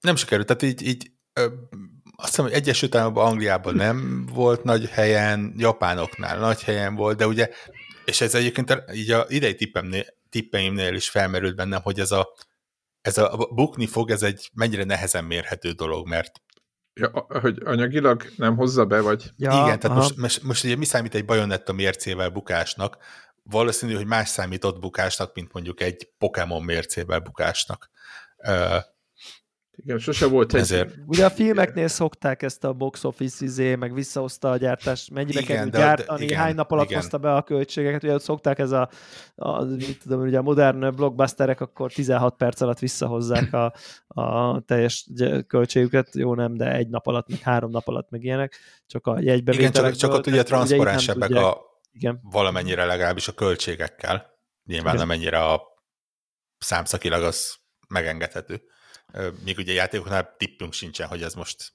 B: Nem sikerült, tehát így, így ö, azt hiszem, hogy Egyesült Államokban, Angliában nem volt nagy helyen, Japánoknál nagy helyen volt, de ugye, és ez egyébként így a idei tippemnél, tippeimnél is felmerült bennem, hogy ez a ez a bukni fog, ez egy mennyire nehezen mérhető dolog, mert
C: Ja, hogy anyagilag nem hozza be, vagy?
B: Ja, Igen, tehát most, most, most ugye mi számít egy bajonetta mércével bukásnak? Valószínű, hogy más számított bukásnak, mint mondjuk egy Pokémon mércével bukásnak.
C: Igen, sose volt egy... Ezért...
A: Ugye a filmeknél szokták ezt a box office izé, meg visszahozta a gyártást, mennyibe kell gyártani, de, igen, hány nap alatt igen. hozta be a költségeket, ugye ott szokták ez a, a mit tudom, ugye a modern blockbusterek akkor 16 perc alatt visszahozzák a, a teljes költségüket, jó nem, de egy nap alatt, meg három nap alatt, meg ilyenek, csak a jegybevételek.
B: Igen, csak, csak ott ugye transzparensebbek a igen. valamennyire legalábbis a költségekkel, nyilván igen. amennyire a számszakilag az megengedhető. Még ugye játékoknál tippünk sincsen, hogy ez most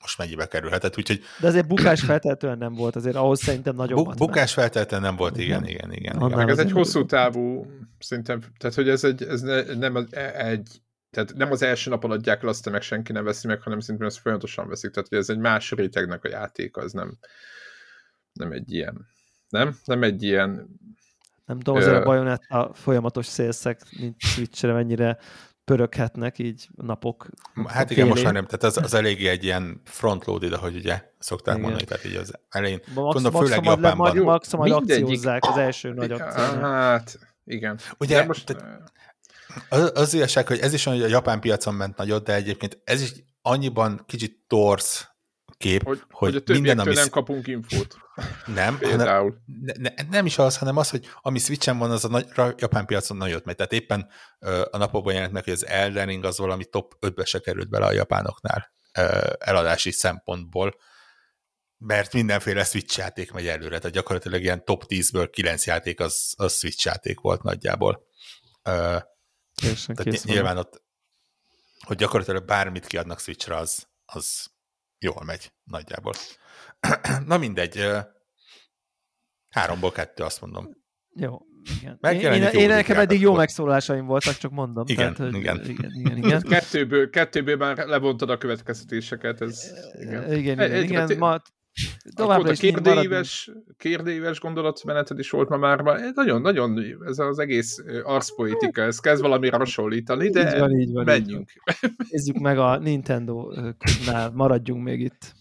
B: most mennyibe kerülhetett, úgyhogy...
A: De azért bukás feltétlenül nem volt, azért ahhoz szerintem nagyobb.
B: Bu- bukás feltétlenül nem volt, igen, igen, igen. igen.
C: Meg ez egy hosszú távú, szerintem, tehát hogy ez, egy, ez ne, nem az, e, egy, tehát nem az első napon adják el azt, meg senki nem veszi meg, hanem szerintem ezt folyamatosan veszik, tehát hogy ez egy más rétegnek a játék, az nem, nem egy ilyen, nem? Nem egy ilyen...
A: Nem tudom, azért a Bayonetta folyamatos szélszek, mint Switch-re mennyire pöröghetnek így napok.
B: Hát igen, most már nem, tehát az, az eléggé egy ilyen frontloaded, ahogy ugye szokták igen. mondani, tehát így az elején.
A: Max, gondolom, főleg Japánban. Le, max, majd akciózzák az első nagy akció.
C: Hát, igen.
B: Ugye, de most... Tehát, az, az igazság, hogy ez is olyan, hogy a japán piacon ment nagyot, de egyébként ez is annyiban kicsit torsz kép,
C: hogy, hogy, hogy a minden, ami... nem kapunk infót.
B: Nem, hanem, ne, ne, nem is az, hanem az, hogy ami Switchen van, az a nagy, japán piacon nagyot megy. Tehát éppen ö, a napokban jelent meg, hogy az Elden Ring az valami top 5-be se került bele a japánoknál ö, eladási szempontból, mert mindenféle Switch játék megy előre, tehát gyakorlatilag ilyen top 10-ből 9 játék az, az Switch játék volt nagyjából. Ö,
A: Készen,
B: tehát nyilván ott, hogy gyakorlatilag bármit kiadnak Switchre, az, az jól megy nagyjából. Na mindegy, háromból kettő, azt mondom.
A: Jó, igen. Én, én, én nekem eddig jó megszólásaim voltak, csak mondom.
B: Igen,
A: tehát,
B: igen.
A: igen, igen, igen.
C: Kettőből, kettőből már levontad a következtetéseket. Ez,
A: igen, igen, igen. igen ma
C: Továbbra is kérdéves, kérdéves gondolatmeneted is volt ma már. Nagyon-nagyon ez az egész arszpoetika, ez kezd valamire hasonlítani, de így van, így van, menjünk.
A: Így van. Nézzük meg a Nintendo-nál, maradjunk még itt.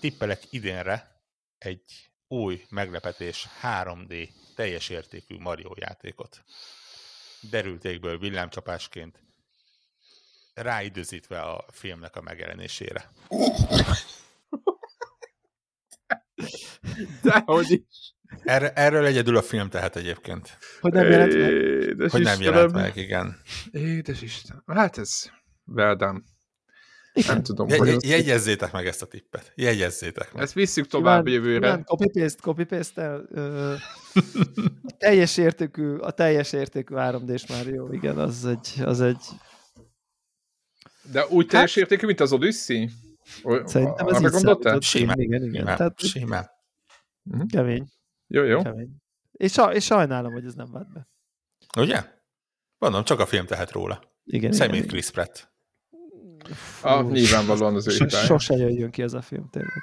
B: Tippelek idénre egy új meglepetés 3D teljes értékű Mario játékot. Derültékből villámcsapásként ráidőzítve a filmnek a megjelenésére.
C: Dehogy is.
B: Erre, erről egyedül a film tehet egyébként.
A: Hogy nem jelent meg? Édes
B: hogy nem jelent meg, igen.
C: Édes Isten. Hát ez well done. Igen. Nem tudom.
B: Je, je, jegyezzétek meg ezt a tippet. Jegyezzétek meg.
C: Ezt visszük tovább Kíván, jövőre.
A: Copy-paste, copy-paste el. Ö, a teljes értékű, a teljes értékű 3D-s Mario, igen, az egy, az egy
C: de úgy hát, teljes értékű, mint az Odyssey?
A: Szerintem ez így gondoltál?
B: Simán.
A: Igen, igen.
B: Simán. Tehát, Simán.
A: Mhm. Kemény.
C: Jó, jó.
A: Kemény. És, és sajnálom, hogy ez nem vált be.
B: Ugye? Mondom, csak a film tehet róla.
A: Igen,
B: Szemét Chris Pratt.
C: Ah, nyilvánvalóan az ő
A: so, Sose jöjjön ki ez a film, tényleg.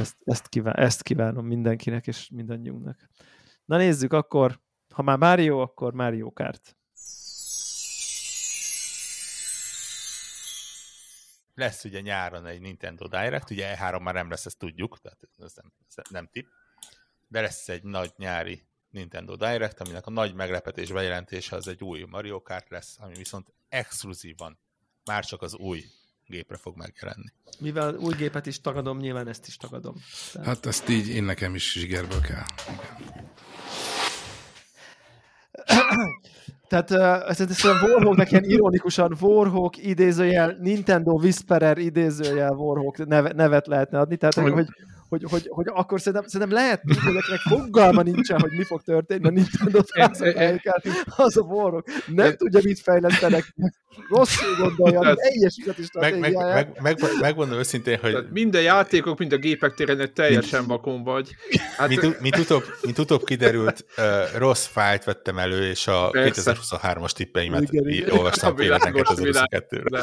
A: Ezt, ezt, kíván, ezt kívánom mindenkinek és mindannyiunknak. Na nézzük akkor, ha már Mario, akkor Mario Kart.
B: Lesz ugye nyáron egy Nintendo Direct, ugye E3 már nem lesz, ezt tudjuk, tehát ez nem, ez nem tip, de lesz egy nagy nyári Nintendo Direct, aminek a nagy meglepetés bejelentése az egy új Mario Kart lesz, ami viszont exkluzívan már csak az új gépre fog megjelenni.
A: Mivel új gépet is tagadom, nyilván ezt is tagadom.
D: Tehát... Hát ezt így én nekem is zsigerből kell.
A: Tehát uh, szerintem Warhawknak ilyen ironikusan Warhawk idézőjel, Nintendo Whisperer idézőjel Warhawk neve, nevet lehetne adni, tehát hogy, hogy, hogy, hogy, akkor szerintem, szerintem lehet hogy akinek fogalma nincsen, hogy mi fog történni a Nintendo az a Warhawk nem tudja, mit fejlesztenek, rosszul gondolja, hogy teljes is
B: meg, meg, meg, meg, megmondom őszintén, hogy... Tehát
C: minden játékok, mind a gépek téren teljesen vakon vagy.
B: Hát... Mint, mint, utóbb, mint utóbb kiderült, uh, rossz fájlt vettem elő, és a 2023-as tippeimet igen, igen. olvastam példánket az 22-re.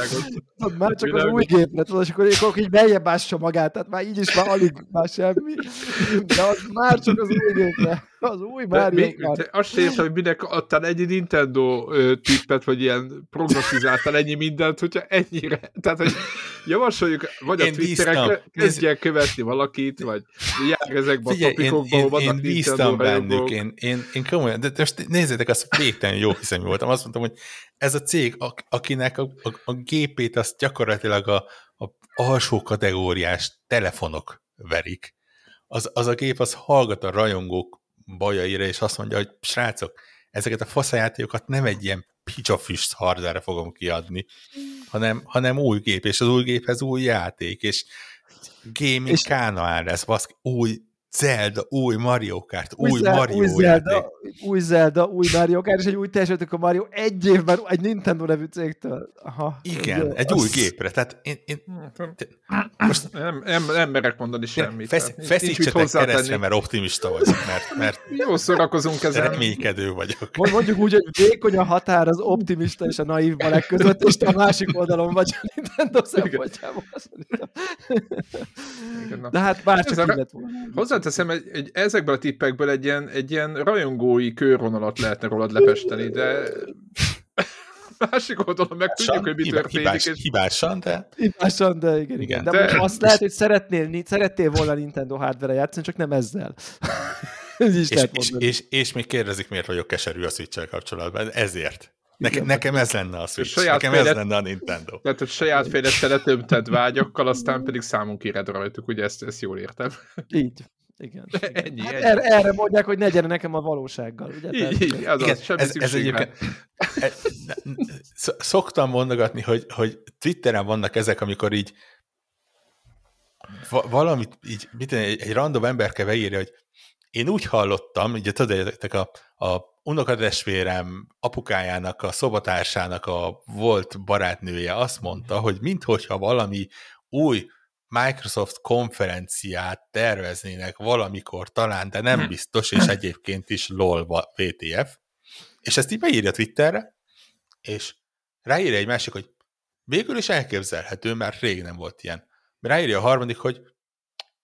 A: Már csak világos. az új gépre, tudod, és akkor, akkor így beljebb ássa magát, tehát már így is már alig már semmi, de az már csak az új gépre. Az új Mario
C: mi, Azt értem, hogy minek adtál egy Nintendo tippet, vagy ilyen prognostizáltál ennyi mindent, hogyha ennyire. Tehát, hogy javasoljuk, vagy a én Twitteren kezdjen követni valakit, vagy jár ezekben a topikokba, ahol vannak
B: én bennük, én, én, én komolyan, de most nézzétek, azt végtelen jó hiszem voltam. Azt mondtam, hogy ez a cég, akinek a, a, a gépét azt gyakorlatilag a, a alsó kategóriás telefonok verik, az, az a gép az hallgat a rajongók bajaira, és azt mondja, hogy srácok, ezeket a faszajátékokat nem egy ilyen picsafüst hardware fogom kiadni, hanem, hanem új gép, és az új géphez új játék, és gaming és... kánaán lesz, baszki, új Zelda, új Mario Kart, új, új
A: Zel-
B: Mario
A: új
B: játék.
A: Zelda, új Zelda, új Mario Kart, és egy új teljesítők a Mario egy évben egy Nintendo nevű cégtől. Aha,
B: Igen,
A: Jó,
B: egy
A: az-
B: új gépre. Tehát én, én
C: Most nem, nem, nem merek mondani semmit.
B: fesz, feszítsetek keresztre, mert optimista vagyok, mert, mert
C: Jó szórakozunk ezen.
B: reménykedő vagyok.
A: Mond- Mondjuk úgy, hogy vékony a határ az optimista és a naív balek között, és te a másik oldalon vagy a Nintendo szempontjából. De hát bár csak
C: a-
A: így lett volna.
C: Hozzáteszem, egy, egy, ezekből a tippekből egy ilyen, egy ilyen rajongói körvonalat lehetne rólad lefesteni, de másik oldalon meg tudjuk, hogy mi
B: Hibá-
C: történik.
B: hibás,
C: és
B: hibásan, de
A: Hibásan, de igen, igen.
B: Igen.
A: De,
C: De-
A: azt lehet, hogy szeretnél, szerettél volna Nintendo hardware játszani, csak nem ezzel. Ez is
B: és,
A: lehet
B: és, és, és még kérdezik, miért vagyok keserű a switch kapcsolatban. Ezért. Neke,
A: Igen.
B: nekem ez lenne a Switch,
C: saját
B: nekem ez
C: fejlett-
B: lenne a Nintendo.
C: Tehát, hogy saját fejlett letömted vágyakkal, aztán pedig számon kéred rajtuk, ugye ezt, ezt jól értem.
A: Így. Igen. igen.
C: Ennyi,
A: Hát
C: ennyi.
A: erre, erre mondják, hogy ne gyere nekem a valósággal. Ugye?
C: Így, így, az
B: Igen,
C: az, semmi
B: ez, ez egyébként, e- sz- szoktam mondogatni, hogy, hogy Twitteren vannak ezek, amikor így va- valamit, így, mit egy, egy random emberke beírja, hogy én úgy hallottam, ugye tudjátok, a, a unokatestvérem apukájának, a szobatársának a volt barátnője azt mondta, hogy minthogyha valami új Microsoft konferenciát terveznének valamikor talán, de nem biztos, és egyébként is LOL va- VTF, és ezt így beírja Twitterre, és ráírja egy másik, hogy végül is elképzelhető, mert rég nem volt ilyen. Ráírja a harmadik, hogy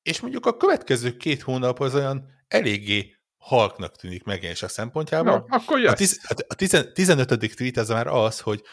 B: és mondjuk a következő két hónap az olyan eléggé halknak tűnik megjelenések szempontjából.
C: No, akkor
B: A, tiz, a tizen, 15. tweet az már az, hogy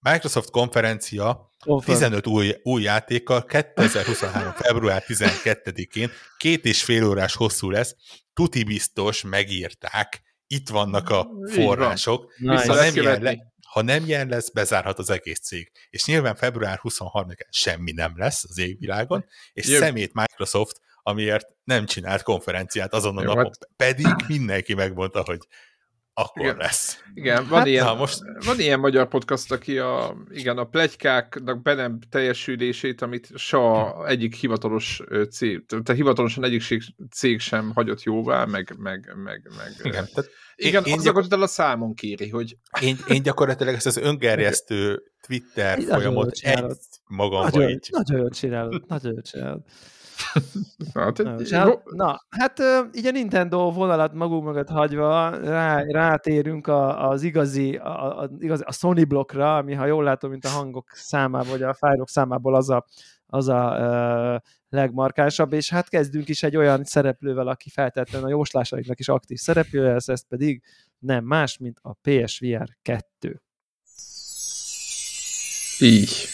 B: Microsoft konferencia
A: Confirm.
B: 15 új, új játékkal 2023. február 12-én két és fél órás hosszú lesz, tuti biztos megírták, itt vannak a források,
A: Nice.
C: Vissza
B: ha nem, le, ha nem ilyen lesz, bezárhat az egész cég. És nyilván február 23-án semmi nem lesz az égvilágon, és
C: Jó.
B: szemét Microsoft, amiért nem csinált konferenciát azon a
C: Jó,
B: napon.
C: hát-
B: Pedig mindenki megmondta, hogy akkor
C: Igen.
B: lesz.
C: Igen, van,
A: Hát,
C: ilyen,
B: na, most-
C: van ilyen magyar podcast, aki a, igen, a plegykáknak be nem teljesülését, amit soha egyik hivatalos cég, tehát hivatalosan egyik cég- sem hagyott jóvá, meg, meg, meg, meg
B: Igen, tehát
C: igen
B: én, én,
C: azokat utána számon kéri, hogy
B: én, én gyakorlatilag ezt az öngerjesztő Twitter
A: jól
B: folyamot egy magamba
A: Nagyon,
B: így.
A: nagyon jól csinálod, nagyon jól csinálod. Nagyon csinálod. Na, hát ö, így a Nintendo vonalat magunk mögött hagyva rá, rátérünk a, az igazi, a, a, igazi, a Sony blokkra, ami ha jól látom, mint a hangok számából, vagy a fájlok számából az a, az a ö, legmarkánsabb, és hát kezdünk is egy olyan szereplővel, aki feltétlenül a jóslásainknak is aktív szereplője, ez, ez pedig nem más, mint a PSVR 2.
C: így.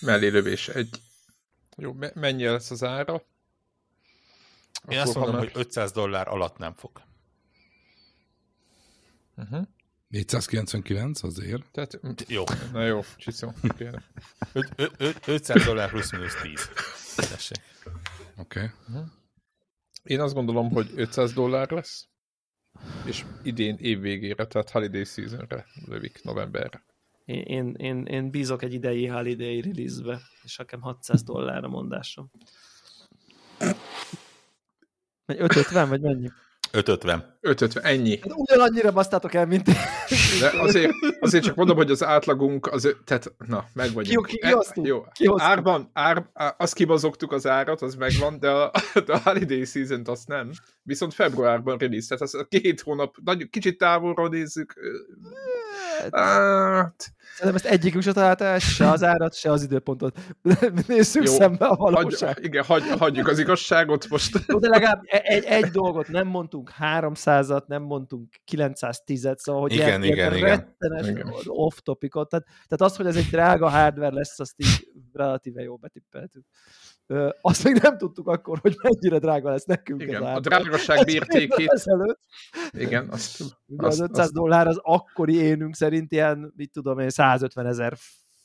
C: Mellélövés egy. Jó, me- mennyi lesz az ára?
B: Én azt
C: Akkor,
B: mondom,
C: ha
B: hogy 500 dollár alatt nem fog.
C: uh-huh.
D: 499 azért.
C: Tehát,
B: Jó.
C: na jó,
B: ö- 500 dollár plusz-minusz 10. Tessék.
D: Oké. Okay.
C: Én azt gondolom, hogy 500 dollár lesz, és idén év végére, tehát holiday seasonre lövik novemberre.
A: Én, én, én, bízok egy idei holiday release-be, és nekem 600 dollár a mondásom. Vagy 550, vagy mennyi?
B: 550.
C: 550, ennyi.
A: Hát ugyanannyira basztátok el, mint.
C: De azért, azért csak mondom, hogy az átlagunk, az, tehát, na, meg vagyunk.
A: Ki- ki-
C: E- Jó,
A: kihoztuk.
C: árban, ár, á- azt kibazogtuk az árat, az megvan, de a, de a holiday season azt nem. Viszont februárban release, tehát az a két hónap, nagy, kicsit távolról nézzük. Hát,
A: Szerintem ezt egyikünk se találta el, se az árat, se az időpontot. Nézzük
C: Jó,
A: szembe a
C: hagy,
A: valóság.
C: igen, hagy, hagyjuk az igazságot most.
A: Jó, de legalább e- egy, egy dolgot nem mondtunk 300-at, nem mondtunk 910-et, szóval hogy
B: Igen,
A: ilyen,
B: igen,
A: ilyen
B: igen.
A: rettenes
C: Igen.
A: off-topicot. Tehát, tehát az, hogy ez egy drága hardware lesz, azt így relatíve jó betippeltük. Ö, azt még nem tudtuk akkor, hogy mennyire drága lesz nekünk
C: Igen,
A: az
C: a drágaság mértékét, igen, azt,
A: Ugye az
C: azt,
A: 500
C: azt,
A: dollár az akkori énünk szerint ilyen, mit tudom én, 150 ezer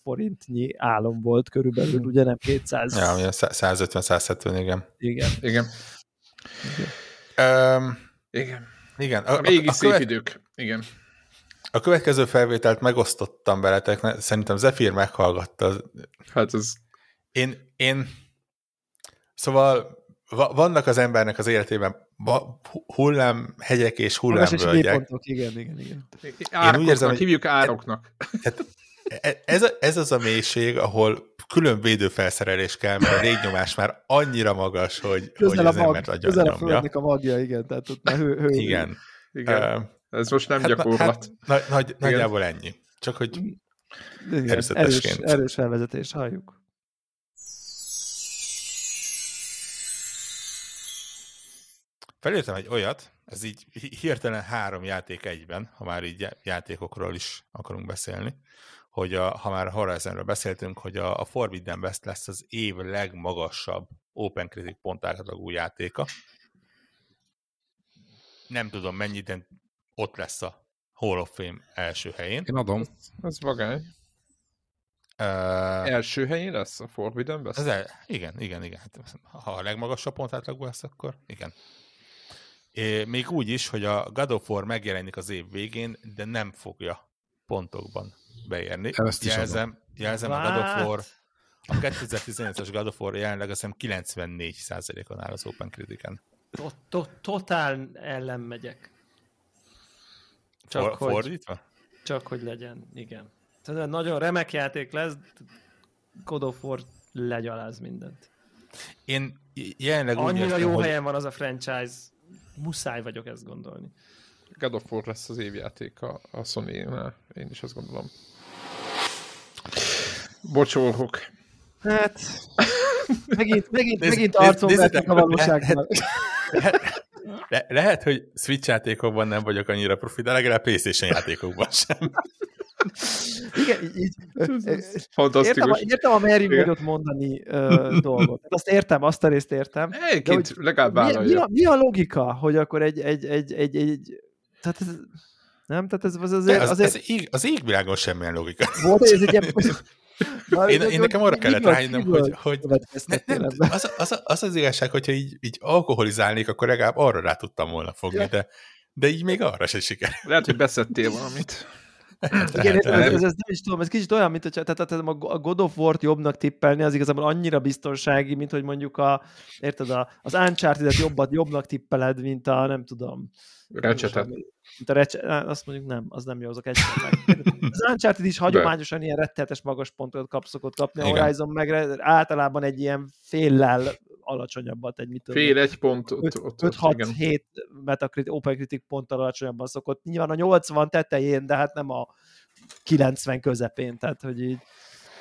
A: forintnyi álom volt körülbelül, ugye nem 200.
B: Ja, olyan 150-170, igen.
A: Igen.
C: igen,
B: Um,
C: igen.
B: Igen.
C: A régi
B: a,
C: szép
B: követ,
C: idők. Igen.
B: a következő felvételt megosztottam veletek, szerintem Zephyr meghallgatta.
C: Hát ez,
B: Én, én szóval va, vannak az embernek az életében hullám hegyek és hullámvölgyek.
A: igen, igen, igen.
C: Ároknak,
B: úgy érzem, hogy-
C: hívjuk ároknak.
B: Tehát e- ez, a- ez az a mélység, ahol külön védőfelszerelés kell, mert a légnyomás már annyira magas, hogy, hogy
A: Közel a
B: az
A: mag,
B: embert agyon
A: közel a
B: nyomja.
A: földnek a magja, igen, tehát ott már hő, hő.
B: Igen.
C: Igen.
B: Ö,
C: Ez most nem
B: hát, na-
C: gyakorlat.
B: hát, nagy, nagy, nagyjából ennyi. Csak hogy
A: igen erős, erős felvezetés, halljuk.
B: felírtam egy olyat, ez így hi- hirtelen három játék egyben, ha már így já- játékokról is akarunk beszélni, hogy a, ha már Horizonről beszéltünk, hogy a, a Forbidden West lesz az év legmagasabb Open Critic pontátlagú játéka. Nem tudom mennyi, de ott lesz a Hall of Fame első helyén.
D: Én adom.
C: Ez vagány.
B: Uh,
C: Első helyén lesz a Forbidden West?
B: Ez el, igen, igen, igen. Hát, ha a legmagasabb pontátlagú lesz, akkor igen. É, még úgy is, hogy a God of War megjelenik az év végén, de nem fogja pontokban beérni.
D: Ezt is
B: jelzem, jelzem a God of? War, a 2018-as God of War jelenleg azt hiszem 94%-on áll az Open Critic-en.
A: To- to- Totál ellen megyek. Csak
B: For,
A: hogy,
B: fordítva?
A: csak hogy legyen, igen. Tehát nagyon remek játék lesz, God of War legyaláz mindent.
B: Én jelenleg úgy
A: Annyira
B: értem,
A: jó
B: hogy
A: helyen van az a franchise, muszáj vagyok ezt gondolni.
C: God of War lesz az évjáték a, a Sony-nál. Én is azt gondolom. Bocsolhok.
A: Hát, megint, megint,
B: Nézd-
A: megint vettek a valóságban.
B: Le- lehet, hogy Switch játékokban nem vagyok annyira profi, de legalább PlayStation játékokban sem.
A: Igen, így, így értem,
C: Fantasztikus.
A: értem a
C: Igen.
A: nagyot mondani ö, dolgot. Azt értem, azt a részt értem.
C: Egyébként legalább
A: Mi, mi,
C: vállalja.
A: a, mi a logika, hogy akkor egy, egy, egy, egy, egy tehát ez, nem, tehát ez az
B: De
A: azért,
B: az,
A: azért
B: az, ég, az égvilágon semmilyen logika.
A: volt ez egy ilyen... Na,
B: Én, én nekem arra kellett rájönnöm, hogy, hogy ne, nem, az, az, az, az igazság, hogyha így, így alkoholizálnék, akkor legalább arra rá tudtam volna fogni,
A: Ja.
B: de, de így még arra se siker.
C: Lehet, hogy beszedtél valamit.
A: Igen, ez, ez, ez, nem is tudom, ez kicsit olyan, mint hogyha tehát, tehát a God of War-t jobbnak tippelni, az igazából annyira biztonsági, mint hogy mondjuk a, érted, a, az Uncharted-et jobbat, jobbnak tippeled, mint a, nem tudom,
C: Recsetet.
A: mint a recse, á, azt mondjuk nem, az nem jó, azok egy Az Uncharted is hagyományosan ilyen rettenetes magas pontot kap, szokott kapni, a. Horizon meg általában egy ilyen féllel alacsonyabbat, egy mit tudom,
C: Fél egy pont ott, ott, ott igen.
A: 5-6-7 Metacritic, Open Critic ponttal alacsonyabban szokott. Nyilván a 80 tetején, de hát nem a 90 közepén, tehát hogy így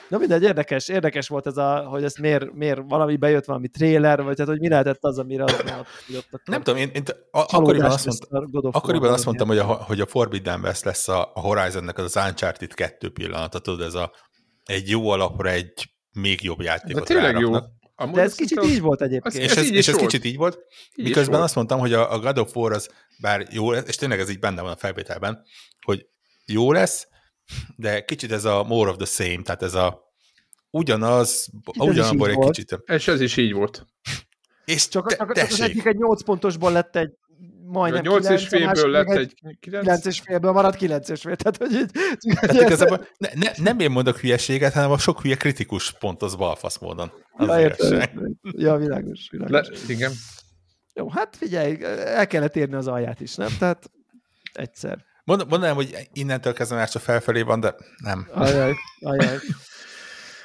A: Na mindegy, érdekes, érdekes volt ez a, hogy ezt miért, miért valami bejött valami trailer, vagy tehát, hogy mi lehetett az, amire az ott
B: nem tudom, én, én a, akkoriban azt,
A: lesz
B: mondtam,
A: a God of
B: akkoriban azt mondtam, hogy a, hogy a Forbidden West lesz a, a Horizonnek az, az Uncharted 2 pillanata, tudod, ez a egy jó alapra egy még jobb
C: De
B: játékot
C: tényleg jó. Amúgy
A: De ez kicsit
C: mondtam,
A: így volt egyébként.
C: Ez-
B: És
C: ez
B: ez,
C: így
B: és ez
C: volt.
B: kicsit így volt,
C: így
B: miközben
C: volt.
B: azt mondtam, hogy a, a God of War az bár jó lesz, és tényleg ez így benne van a felvételben, hogy jó lesz, de kicsit ez a more of the same, tehát ez a ugyanaz, ugyanabból egy
A: volt.
B: kicsit.
C: És ez is így volt.
B: És
A: Csak,
B: te,
A: csak, csak az
B: tessék,
A: egyik egy 8 pontosból lett egy majdnem
C: 8 és
A: 9, a másik
C: félből lett egy 9.
A: 9 és félből maradt 9 és fél, tehát hogy így...
B: tehát igazából ne, ne, nem én mondok hülyeséget, hanem a sok hülye kritikus pont az balfasz módon. Az
A: Ja,
B: ja,
A: értem, ja, világos,
C: Le,
A: világos.
C: igen.
A: Jó, hát figyelj, el kellett érni az alját is, nem? Tehát egyszer.
B: Mond, mondanám, hogy innentől kezdve már csak felfelé van, de nem.
A: Ajaj, ajaj.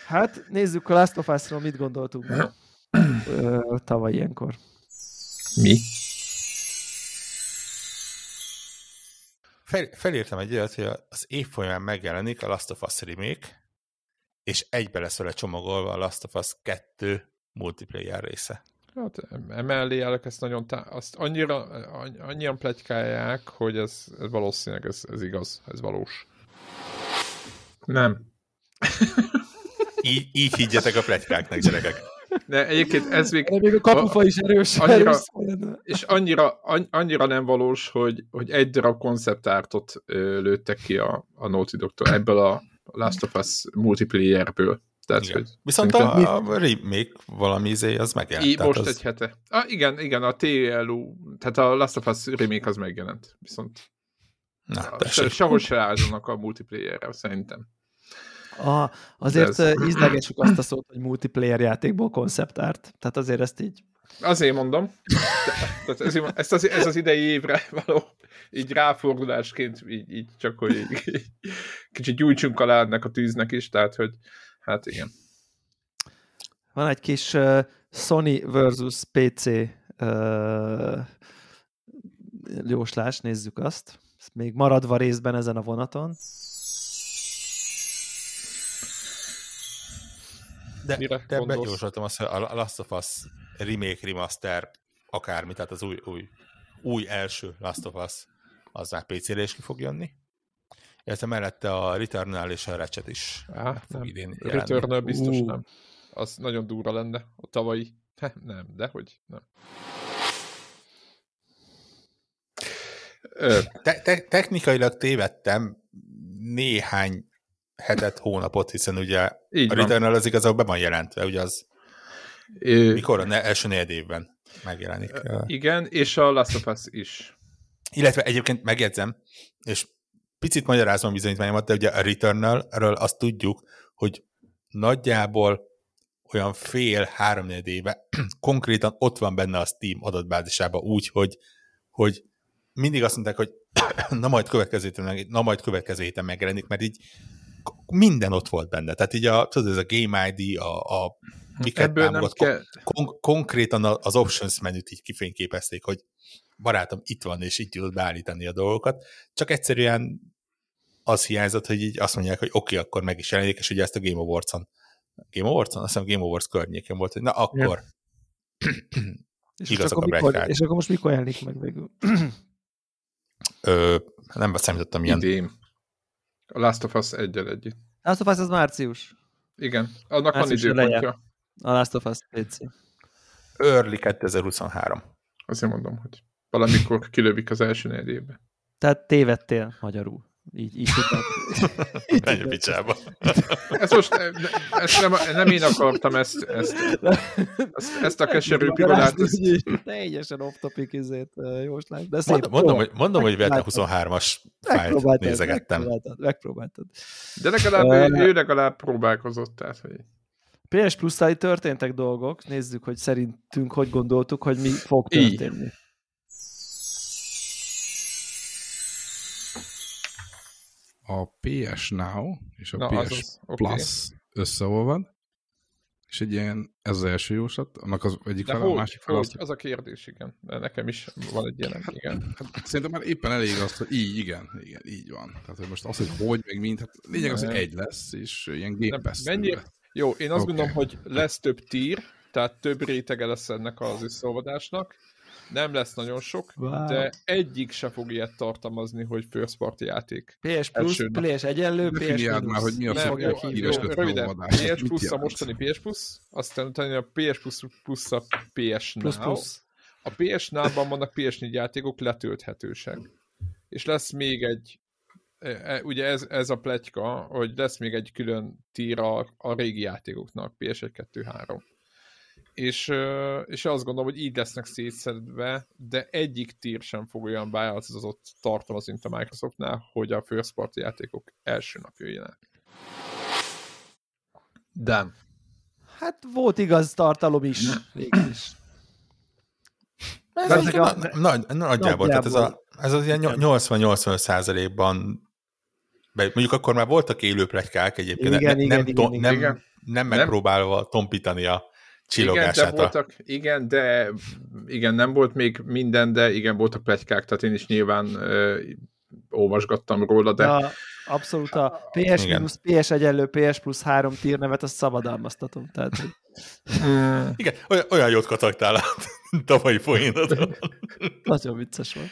A: Hát nézzük a Last of Us-ról, mit gondoltunk tavaly ilyenkor.
C: Mi?
B: Fel, felírtam egy olyat, hogy az év folyamán megjelenik a Last of Us remake, és egybe lesz vele csomagolva a Last of Us 2 multiplayer része.
C: Hát emellé állok ezt nagyon tá- azt annyira, anny- annyian plegykálják, hogy ez, ez valószínűleg ez, ez igaz, ez valós. Nem.
B: Így, így higgyetek a pletykáknak, gyerekek.
C: De egyébként ez még,
A: De még a kapufa is erős.
C: Annyira-
A: erős
C: és annyira, anny- annyira nem valós, hogy, hogy egy darab konceptártot lőttek ki a, a Naughty Dog-tól ebből a Last of Us multiplayerből. Tehát,
B: Igen.
C: hogy
B: Viszont a, a remake valami izé, az megjelent. Tehát
C: most
B: az,
C: egy hete. Ah, igen, igen, a TLU, tehát a Last of Us remake az megjelent. Viszont
B: Na,
C: sehol se áldonak a multiplayerre, szerintem.
A: A, azért
C: ez-
A: ez... ízlegessük azt a szót, hogy multiplayer játékból konceptárt. Tehát azért ezt így
C: Azért mondom. Tehát ez, ezt az, ez az idei évre való így ráfordulásként, így, így csak hogy így, így, kicsit gyújtsunk alá ennek a tűznek is, tehát hogy hát igen.
A: Van egy kis uh, Sony versus PC uh, jóslás, nézzük azt. Még maradva részben ezen a vonaton.
B: De, Mire de begyorsoltam azt, hogy a Last of Us remake, remaster, akármi, tehát az új, új, új első Last of Us, az már PC-re is ki fog jönni. Illetve mellette a Returnal és a Ratchet is
C: Á, fog nem. idén. Returnal biztos uh. nem. Az nagyon durva lenne, a tavalyi. nem, de hogy nem.
B: Te- te- technikailag tévedtem néhány hetet, hónapot, hiszen ugye Így a Returnal az igazából be van jelentve, ugye az é... mikor a ne- első négy évben megjelenik.
C: Igen, és a Last of Us is.
B: Illetve egyébként megjegyzem, és picit magyarázom a bizonyítványomat, de ugye a Returnal-ről azt tudjuk, hogy nagyjából olyan fél, három éve konkrétan ott van benne a Steam adatbázisában úgy, hogy, hogy mindig azt mondták, hogy na majd következő héten, na majd következő héten megjelenik, mert így minden ott volt benne. Tehát így a, tudod, ez a Game ID, a, a miket Ebből támogat, nem kell... kon- konkrétan az options menüt így kifényképezték, hogy barátom, itt van, és itt tudod beállítani a dolgokat. Csak egyszerűen az hiányzott, hogy így azt mondják, hogy oké, okay, akkor meg is jelenik, és ugye ezt a Game Awards-on Game Awards-on? Azt hiszem Game Awards környékén volt, hogy na akkor
A: és, Igazak a mikor, és akkor most mikor jelenik meg végül?
B: Ö, nem számítottam ilyen.
C: Idén. A Last of Us egyel együtt.
A: Last of Us az március.
C: Igen, annak március van időpontja.
A: A Last of Us PC.
B: Early 2023.
C: Azért mondom, hogy valamikor kilövik az első négy.
A: Tehát tévedtél magyarul. Így, így tudták.
B: Menj a picsába.
C: ezt most ezt nem, nem én akartam ezt, ezt, ezt, ezt a keserű pillanát. Ezt...
A: Teljesen off-topic izét jóslás, de
B: szép. Mondom, mondom, hogy, mondom, hogy Verte 23-as fájlt nézegettem.
A: Megpróbáltad, megpróbáltad.
C: De legalább ő, ő legalább próbálkozott, tehát, hogy...
A: PS plus történtek dolgok, nézzük, hogy szerintünk hogy gondoltuk, hogy mi fog történni. Így.
D: A PS Now és a Na, PS az, Plus okay. összeolvad, és egy ilyen, ez az első jóslat, annak az egyik fel, a másik fel.
C: Az, az a kérdés, igen. De nekem is van egy ilyen, hát, igen.
D: Hát, szerintem már éppen elég az, hogy így, igen, igen, így van. Tehát, hogy most az, hogy hogy, meg mint, hát lényeg az, hogy egy lesz, és ilyen gépesz.
C: Mennyi... Jó, én azt okay. gondolom, hogy lesz több tír, tehát több rétege lesz ennek az összeolvadásnak, nem lesz nagyon sok, wow. de egyik se fog ilyet tartalmazni, hogy first party játék.
A: PS Plus, PS egyenlő, PS
D: Minus. már, hogy mi a
C: nem, jó, jó, röviden, PS Plus a mostani PS Plus, aztán utána a PS Plus plusz a PS Now. Plus, plus. A PS Now-ban vannak PS4 játékok letölthetőség. És lesz még egy e, e, ugye ez, ez a pletyka, hogy lesz még egy külön tír a, a régi játékoknak, PS1, 2, 3 és, és azt gondolom, hogy így lesznek szétszedve, de egyik tír sem fog olyan beállítozott tartalmaz, mint a Microsoftnál, hogy a first party játékok első nap jöjjenek. De.
A: Hát volt igaz tartalom is, végül is.
B: Ez a, nagy, nagy, nagyjából, tehát ez, a, ez az ilyen 80-80 százalékban mondjuk akkor már voltak élő plegykák egyébként, igen, ne, igen, nem, igen, igen, nem, igen. nem megpróbálva tompítani a
C: igen, de voltak, igen, de igen, nem volt még minden, de igen, voltak plegykák, tehát én is nyilván ö, olvasgattam róla, de... Ja,
A: abszolút a PS minusz, PS egyenlő, PS plusz 3 tírnevet, azt szabadalmaztatom. Tehát,
B: igen, olyan, olyan jót kataktál a tavalyi poénodon.
A: Nagyon vicces volt.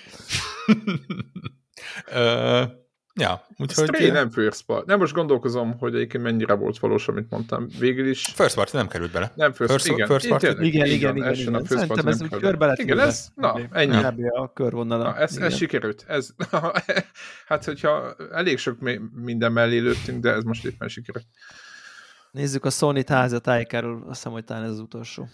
B: Ja, úgyhogy...
C: Stray nem first part. Nem most gondolkozom, hogy egyébként mennyire volt valós, amit mondtam. Végül is...
B: First party nem került bele.
C: Nem first, first igen.
B: First party?
A: Igen, igen, igen. igen, igen. A Szerintem ez úgy körbe lett.
C: Igen, ez, na, ennyi.
A: a körvonala.
C: Na, ez, ez sikerült. Ez, hát, hogyha elég sok minden mellé lőttünk, de ez most éppen sikerült.
A: Nézzük a Sony házat tájékáról, azt hiszem, hogy talán ez az utolsó.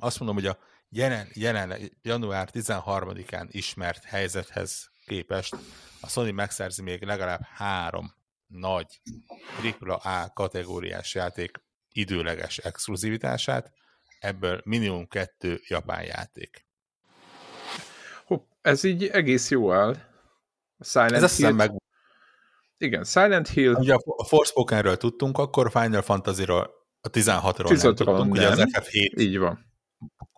B: Azt mondom, hogy a jelen, jelen január 13-án ismert helyzethez képest a Sony megszerzi még legalább három nagy AAA kategóriás játék időleges exkluzivitását, ebből minimum kettő japán játék.
C: Hopp, ez így egész jó áll.
B: A Silent ez Hill... meg...
C: Igen, Silent Hill...
B: Ugye a Forspokenről tudtunk, akkor Final Fantasy-ról a 16-ról nem tudtunk, nem. ugye az FF7
C: így van.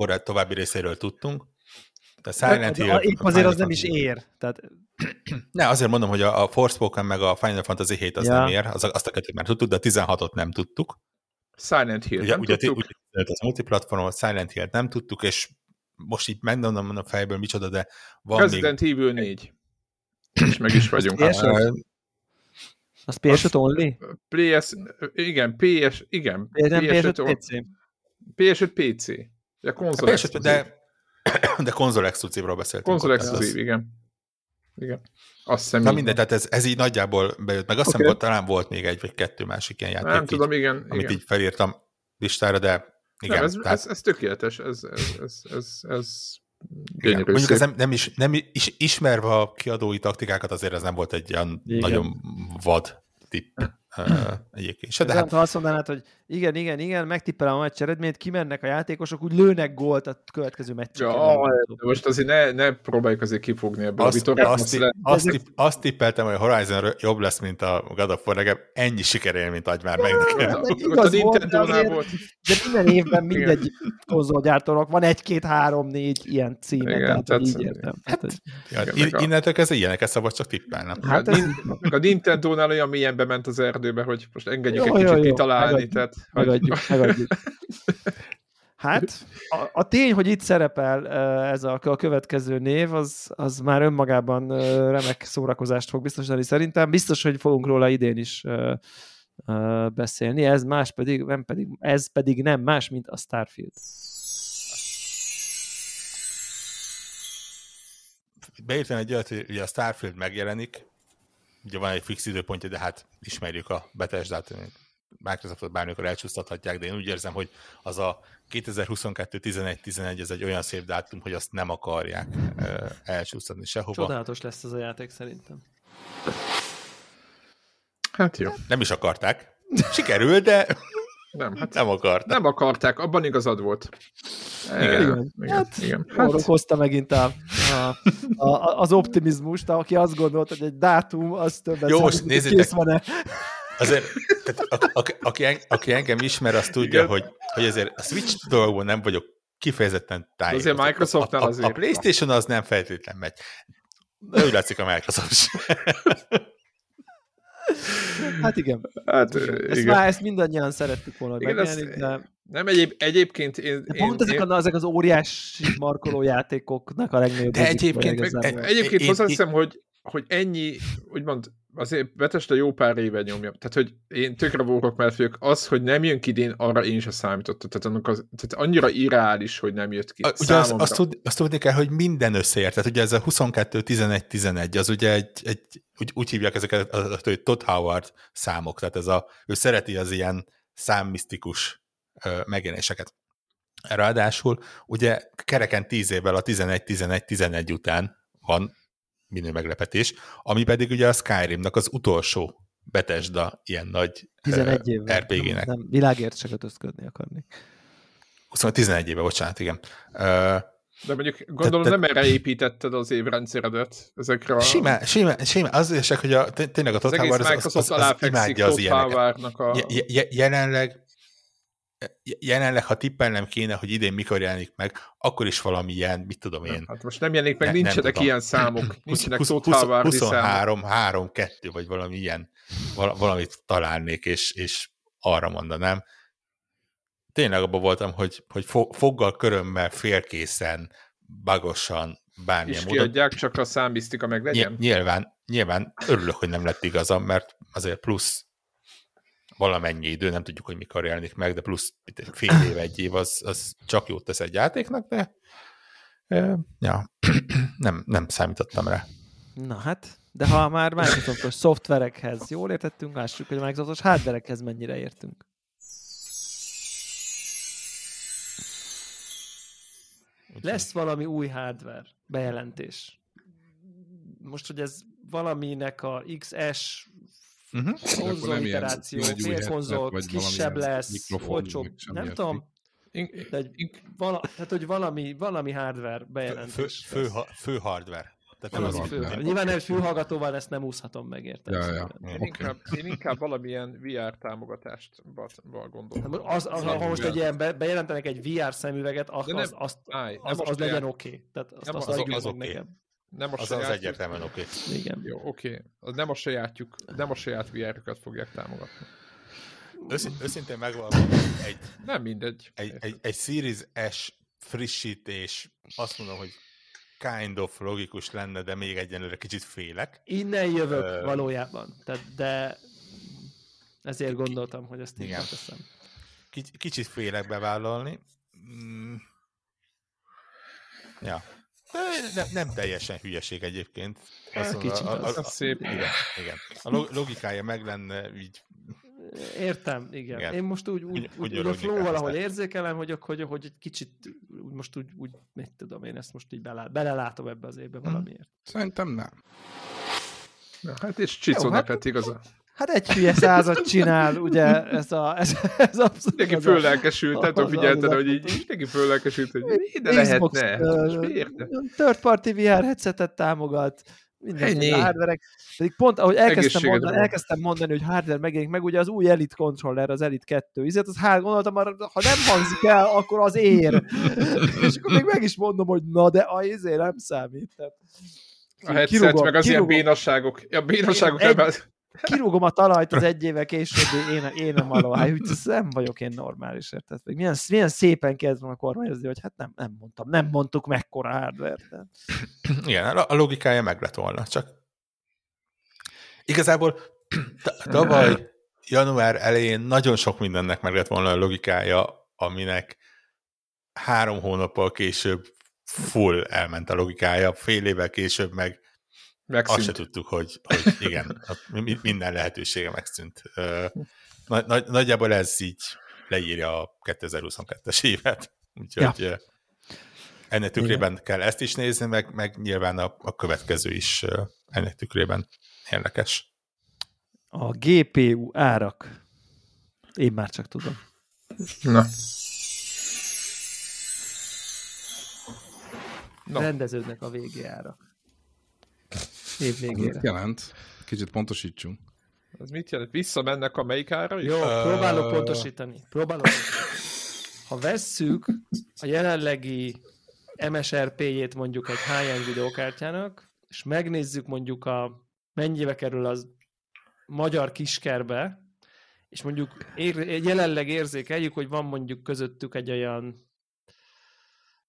B: Akkor további részéről tudtunk. De Silent
A: Hill... Épp azért az nem is ér. Tehát...
B: Ne, azért mondom, hogy a, a Forspoken meg a Final Fantasy 7 az ja. nem ér, az, azt a kettőt már tudtuk, de a 16-ot nem tudtuk.
C: Silent Hill ugye, nem ugye, tudtuk.
B: Ugye, az multiplatformon, Silent Hill nem tudtuk, és most így megmondom a fejből micsoda, de van
C: Resident még... Evil 4. És meg is vagyunk.
A: Az PS5 only?
C: PS, igen, PS, igen.
A: Nem PS5 PC?
C: PS5 PC. Ja, konzol PS5,
B: de, de konzol exkluzívról beszéltünk.
C: Konzol exkluzív, igen. Igen.
B: Azt hiszem, Na mindegy, tehát ez, ez így nagyjából bejött. Meg azt okay. hiszem, talán volt még egy vagy kettő másik ilyen játék.
C: Nem így, tudom, igen.
B: Amit
C: igen.
B: így felírtam listára, de igen. Nem,
C: ez, tehát... ez, ez, tökéletes, ez, ez, ez, ez, ez igen,
B: mondjuk ez nem, nem, is, nem is, ismerve a kiadói taktikákat, azért ez nem volt egy olyan igen. nagyon vad tipp egyébként.
A: Se, de hát... Ha azt mondanád, hogy igen, igen, igen, megtippelem a meccs eredményt, kimennek a játékosok, úgy lőnek gólt a következő meccseken.
C: Ja, most azért ne, ne próbáljuk azért kifogni ebből
B: azt, a vitorát. Azt, azt, tipp, azt tippeltem, hogy a Horizon jobb lesz, mint a God of War, ennyi sikerél, mint adj már meg nekem.
C: Volt.
A: De minden évben mindegy konzolgyártónak van egy-két-három-négy ilyen címe, igen, tehát, tehát így értem. Hát,
B: hát, innentől kezdve ilyeneket szabad csak tippelnem.
C: Hát, hát a Nintendo-nál olyan mélyen bement az erdő erdőbe, hogy most engedjük jó, egy kicsit jó, jó. kitalálni. Megadjuk, tehát,
A: megadjuk, hogy... megadjuk. Hát, a, a tény, hogy itt szerepel ez a, a következő név, az, az már önmagában remek szórakozást fog biztosítani szerintem. Biztos, hogy fogunk róla idén is beszélni. Ez más pedig, nem pedig, ez pedig nem más, mint a Starfield.
B: Beírtam egy olyat, hogy a Starfield megjelenik, ugye van egy fix időpontja, de hát ismerjük a Bethesda-t, Microsoftot bármikor elcsúsztathatják, de én úgy érzem, hogy az a 2022-11-11 ez egy olyan szép dátum, hogy azt nem akarják elcsúsztatni sehova.
A: Csodálatos lesz ez a játék szerintem.
C: Hát jó.
B: Nem is akarták. Sikerült, de
C: nem, hát
B: nem akarták.
C: Nem akarták, abban igazad volt.
A: Igen, igen. igen. Hát, igen. Hát... hozta megint a, a, a, az optimizmust, aki azt gondolt, hogy egy dátum, az többet
B: Jó, most nézzétek, van-e. Azért, tehát, a, a, aki, aki engem ismer, az tudja, hogy, hogy azért a Switch dolgokban nem vagyok kifejezetten tájékozott.
C: Azért Microsoftnál azért.
B: A, a PlayStation az nem feltétlen megy. De úgy látszik a Microsoft
A: Hát igen. Hát, ezt, igen. Már, ezt mindannyian szerettük volna igen, megélni, de...
C: Nem, egyéb, egyébként én...
A: De pont én, ezek, én... A, ezek az óriási markoló játékoknak a legnagyobb...
C: De egyébként, meg, egyébként hozzáteszem, hogy, hogy ennyi, úgymond azért Bethesda jó pár éve nyomja. Tehát, hogy én tökre volok mert vagyok, az, hogy nem jön ki idén, arra én sem számítottam. Tehát, annak az, tehát annyira irreális, hogy nem jött ki.
B: Ugye azt, azt, tud, azt tudni kell, hogy minden összeért. Tehát ugye ez a 22-11-11, az ugye egy, egy úgy, úgy hívják ezeket, a, a Todd Howard számok, tehát ez a, ő szereti az ilyen számmisztikus megjelenéseket. Ráadásul ugye kereken 10 évvel a 11-11-11 után van minő meglepetés, ami pedig ugye a Skyrimnak az utolsó Bethesda ilyen nagy 11 évvel. RPG-nek. Nem,
A: nem világért se kötözködni akarni.
B: 11 éve, bocsánat, igen.
C: De mondjuk gondolom te, te, nem erre építetted az évrendszeredet ezekre a...
B: Simán, simán, simán az is, hogy a, tényleg a Todd Howard az, az, az, az imádja az ilyeneket. A... jelenleg jelenleg, ha tippelnem kéne, hogy idén mikor jelenik meg, akkor is valami ilyen, mit tudom én.
C: Hát most nem jelenik meg, ne, nincsenek ilyen számok, nincsenek 20, 20,
B: 23, 3, 2, vagy valami ilyen, valamit találnék, és, és arra mondanám. Tényleg abban voltam, hogy, hogy foggal, körömmel, félkészen, bagosan, bármilyen
C: és módon. kiadják, csak a számbisztika meg legyen?
B: Nyilván, nyilván örülök, hogy nem lett igazam, mert azért plusz valamennyi idő, nem tudjuk, hogy mikor jelenik meg, de plusz fél év, egy év, az, az csak jót tesz egy játéknak, de ja, nem, nem számítottam rá.
A: Na hát, de ha már Microsoftos szoftverekhez jól értettünk, lássuk, hogy a Microsoftos hardverekhez mennyire értünk. Lesz valami új hardware bejelentés. Most, hogy ez valaminek a XS Uh-huh. Konzol iteráció, félkonzol, kisebb lesz, olcsóbb, nem tudom, de egy, vala, tehát, hogy valami, valami hardware bejelentés.
B: Fő, fő, fő hardware.
A: Tehát nem az fő, nyilván egy fülhallgatóval ezt nem úszhatom meg, érted?
C: Ja, ja. Én, okay. inkább, én inkább valamilyen VR támogatást gondolom.
A: Az, az, ha most egy ilyen be, bejelentenek egy VR szemüveget, az, nem, az, az, állj, az, az legyen oké. Okay. Tehát azt, nem, azt az, az, az okay. nekem.
B: Nem a az, sajátjuk. az egyértelműen oké.
A: Okay. Igen.
C: Jó, oké. Okay. Nem a sajátjuk, nem a saját VR-üket fogják támogatni.
B: őszintén megvalom, egy...
C: Nem mindegy.
B: Egy, egy, egy Series S frissítés, azt mondom, hogy kind of logikus lenne, de még egyenlőre kicsit félek.
A: Innen jövök uh, valójában, tehát, de ezért gondoltam, hogy ezt így teszem.
B: Kic- kicsit félek bevállalni. Mm. Ja. Nem, nem teljesen hülyeség egyébként.
A: Azt mondom, kicsit a, a, a,
C: a, szép.
B: Igen, igen. A logikája meg lenne így
A: Értem, igen. igen. Én most úgy, úgy, úgy, úgy a flow valahogy érzékelem, hogy, hogy, hogy egy kicsit úgy most úgy, úgy, mit tudom én, ezt most így belá, belelátom ebbe az évbe hmm. valamiért.
D: Szerintem nem.
C: Na, hát és Csicónak hát, igaza.
A: Hát egy hülye százat csinál, ugye, ez a, ez, ez abszolút.
C: Neki föllelkesült, tehát figyelted, hogy így, neki föllelkesült, hogy ide lehetne.
A: Third party VR headsetet támogat, mindenféle hardverek. Pedig pont, ahogy elkezdtem mondani, elkezdtem mondani, hogy hardware megjelenik meg, ugye az új Elite controller, az Elite 2, ezért az hát gondoltam, ha nem hangzik el, akkor az ér. és akkor még meg is mondom, hogy na, de a izé nem számít. Tehát,
C: a headset, kirúgom, meg az kirúgom. ilyen bénasságok. Ja, bénasságok egy,
A: kirúgom a talajt az egy éve később, én, én nem alól. Hát, nem vagyok én normális, érted? Milyen, milyen szépen kezd a kormányozni, hogy hát nem, nem mondtam, nem mondtuk mekkora hardware
B: Igen, a logikája meg lett volna, csak igazából tavaly január elején nagyon sok mindennek meg lett volna a logikája, aminek három hónappal később full elment a logikája, fél évvel később meg Megszűnt. Azt se tudtuk, hogy, hogy igen, minden lehetősége megszűnt. Nagy, nagy, nagyjából ez így leírja a 2022-es évet. Úgyhogy ja. ennek tükrében igen. kell ezt is nézni, meg, meg nyilván a, a következő is ennek tükrében érdekes.
A: A GPU árak. Én már csak tudom.
C: Na.
A: No. Rendeződnek a végi árak év végére.
D: Mit jelent? Kicsit pontosítsunk.
C: Az mit jelent? Visszamennek a melyik ára
A: is? Jó, próbálok pontosítani. Próbálok. Ha vesszük a jelenlegi MSRP-jét mondjuk egy high-end videókártyának, és megnézzük mondjuk a mennyibe kerül az magyar kiskerbe, és mondjuk ér, jelenleg érzékeljük, hogy van mondjuk közöttük egy olyan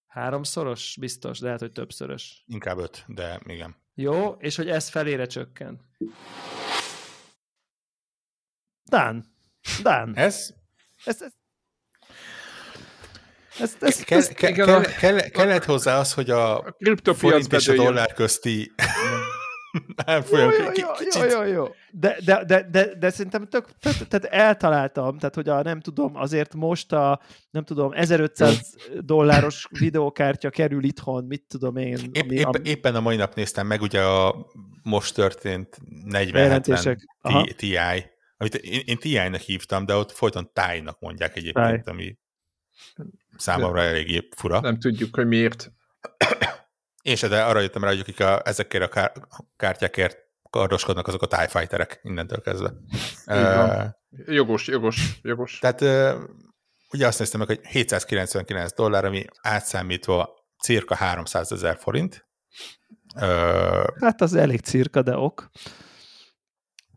A: háromszoros, biztos, de lehet, hogy többszörös.
B: Inkább öt, de igen.
A: Jó, és hogy ez felére csökken. Dán. Dán.
B: Ez?
A: Ez, ez, ez, ez,
B: ke, ez, ke, ke, ke, kellett hozzá az, hogy a, a forint és a dollár közti
A: Elfolyam, jó, jó, jó, jó, jó. De, de, de, de, de szerintem tök, tehát eltaláltam, tehát hogy a, nem tudom, azért most a, nem tudom, 1500 dolláros videókártya kerül itthon, mit tudom én.
B: Épp, ami, épp, ami... Éppen a mai nap néztem meg ugye a most történt 40 Ti, amit én, én TI-nek hívtam, de ott folyton tájnak mondják egyébként, Táj. ami számomra eléggé fura.
C: Nem tudjuk, hogy miért.
B: Én se, de arra jöttem rá, hogy akik a, ezekért a kár, kártyákért kardoskodnak, azok a TIE Fighterek innentől kezdve.
C: Uh, jogos, jogos, jogos.
B: Tehát uh, ugye azt néztem meg, hogy 799 dollár, ami átszámítva cirka 300 ezer forint.
A: Uh, hát az elég cirka, de ok.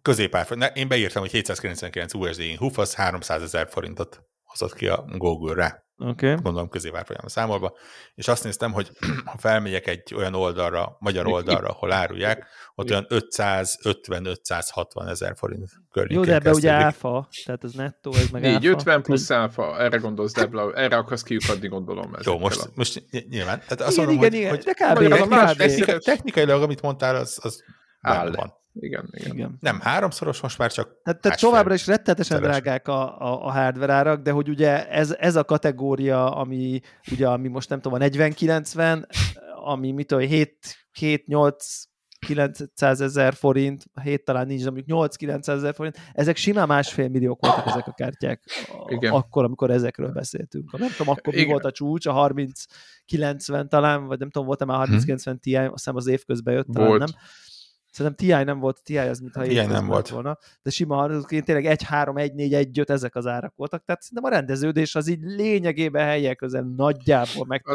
B: Középár, én beírtam, hogy 799 USD HUF, az 300 ezer forintot hozott ki a Google-re
A: okay.
B: gondolom középárfolyam számolva, és azt néztem, hogy ha felmegyek egy olyan oldalra, magyar oldalra, ahol árulják, ott olyan 550-560 ezer forint környékén
A: Jó, de ebbe ugye áfa, tehát ez nettó, ez meg 4, áfa.
C: 50 plusz áfa, erre gondolsz, Debla, erre akarsz kiukadni, gondolom.
B: Jó, most, a... most nyilván. Tehát azt
A: igen,
B: mondom,
A: igen,
B: hogy,
A: igen, hogy de kb.
B: Technika, technika, technikailag, amit mondtál, az, az
C: áll. Van. Igen, igen, igen.
B: Nem háromszoros, most már csak
A: Tehát, tehát továbbra is rettetesen drágák a, a, a hardware árak, de hogy ugye ez, ez a kategória, ami ugye, ami most nem tudom, a 40-90, ami mit tudom, 7-8 900 ezer forint, a hét talán nincs, de mondjuk 8-900 ezer forint, ezek simán másfél milliók voltak ezek a kártyák Igen. akkor, amikor ezekről beszéltünk. Nem tudom, akkor Igen. mi volt a csúcs, a 30-90 talán, vagy nem tudom, volt-e már 30-90 hm. Ti, azt hiszem az év közben jött, talán volt. nem Szerintem TI nem volt, TI az, mintha
B: TI nem volt. volna,
A: de sima hardware tényleg 1, 3, 1, 4, 1, 5 ezek az árak voltak, tehát szerintem a rendeződés az így lényegében helyek közel nagyjából meg.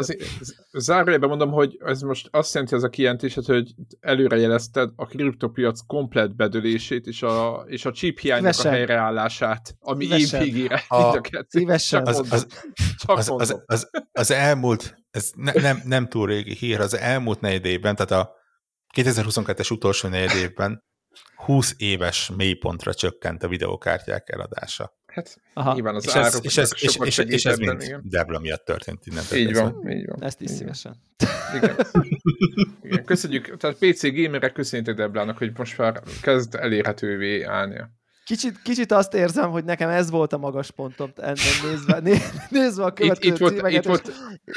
C: Zárójelben mondom, hogy ez most azt jelenti ez a kijelentés, hogy előrejelezted a kriptopiac komplet bedőlését és a, és a chip hiánynak a helyreállását, ami évvégére
A: a, a Szívesen.
B: Az, az, az, az, az, az, elmúlt, ez ne, nem, nem túl régi hír, az elmúlt negyed évben, tehát a 2022-es utolsó negyed évben 20 éves mélypontra csökkent a videókártyák eladása.
C: Hát Aha. nyilván az
B: és ez, és ez, és, és, és ez mind igen. Debla miatt történt innen.
C: Így van, így van.
A: Ezt is szívesen.
C: Igen. igen. Köszönjük, tehát PC gamerek köszönjük Deblának, hogy most már kezd elérhetővé állnia.
A: Kicsit, kicsit azt érzem, hogy nekem ez volt a magas pontom ennek nézve, né, nézve a következő itt, itt volt, címeket, itt volt.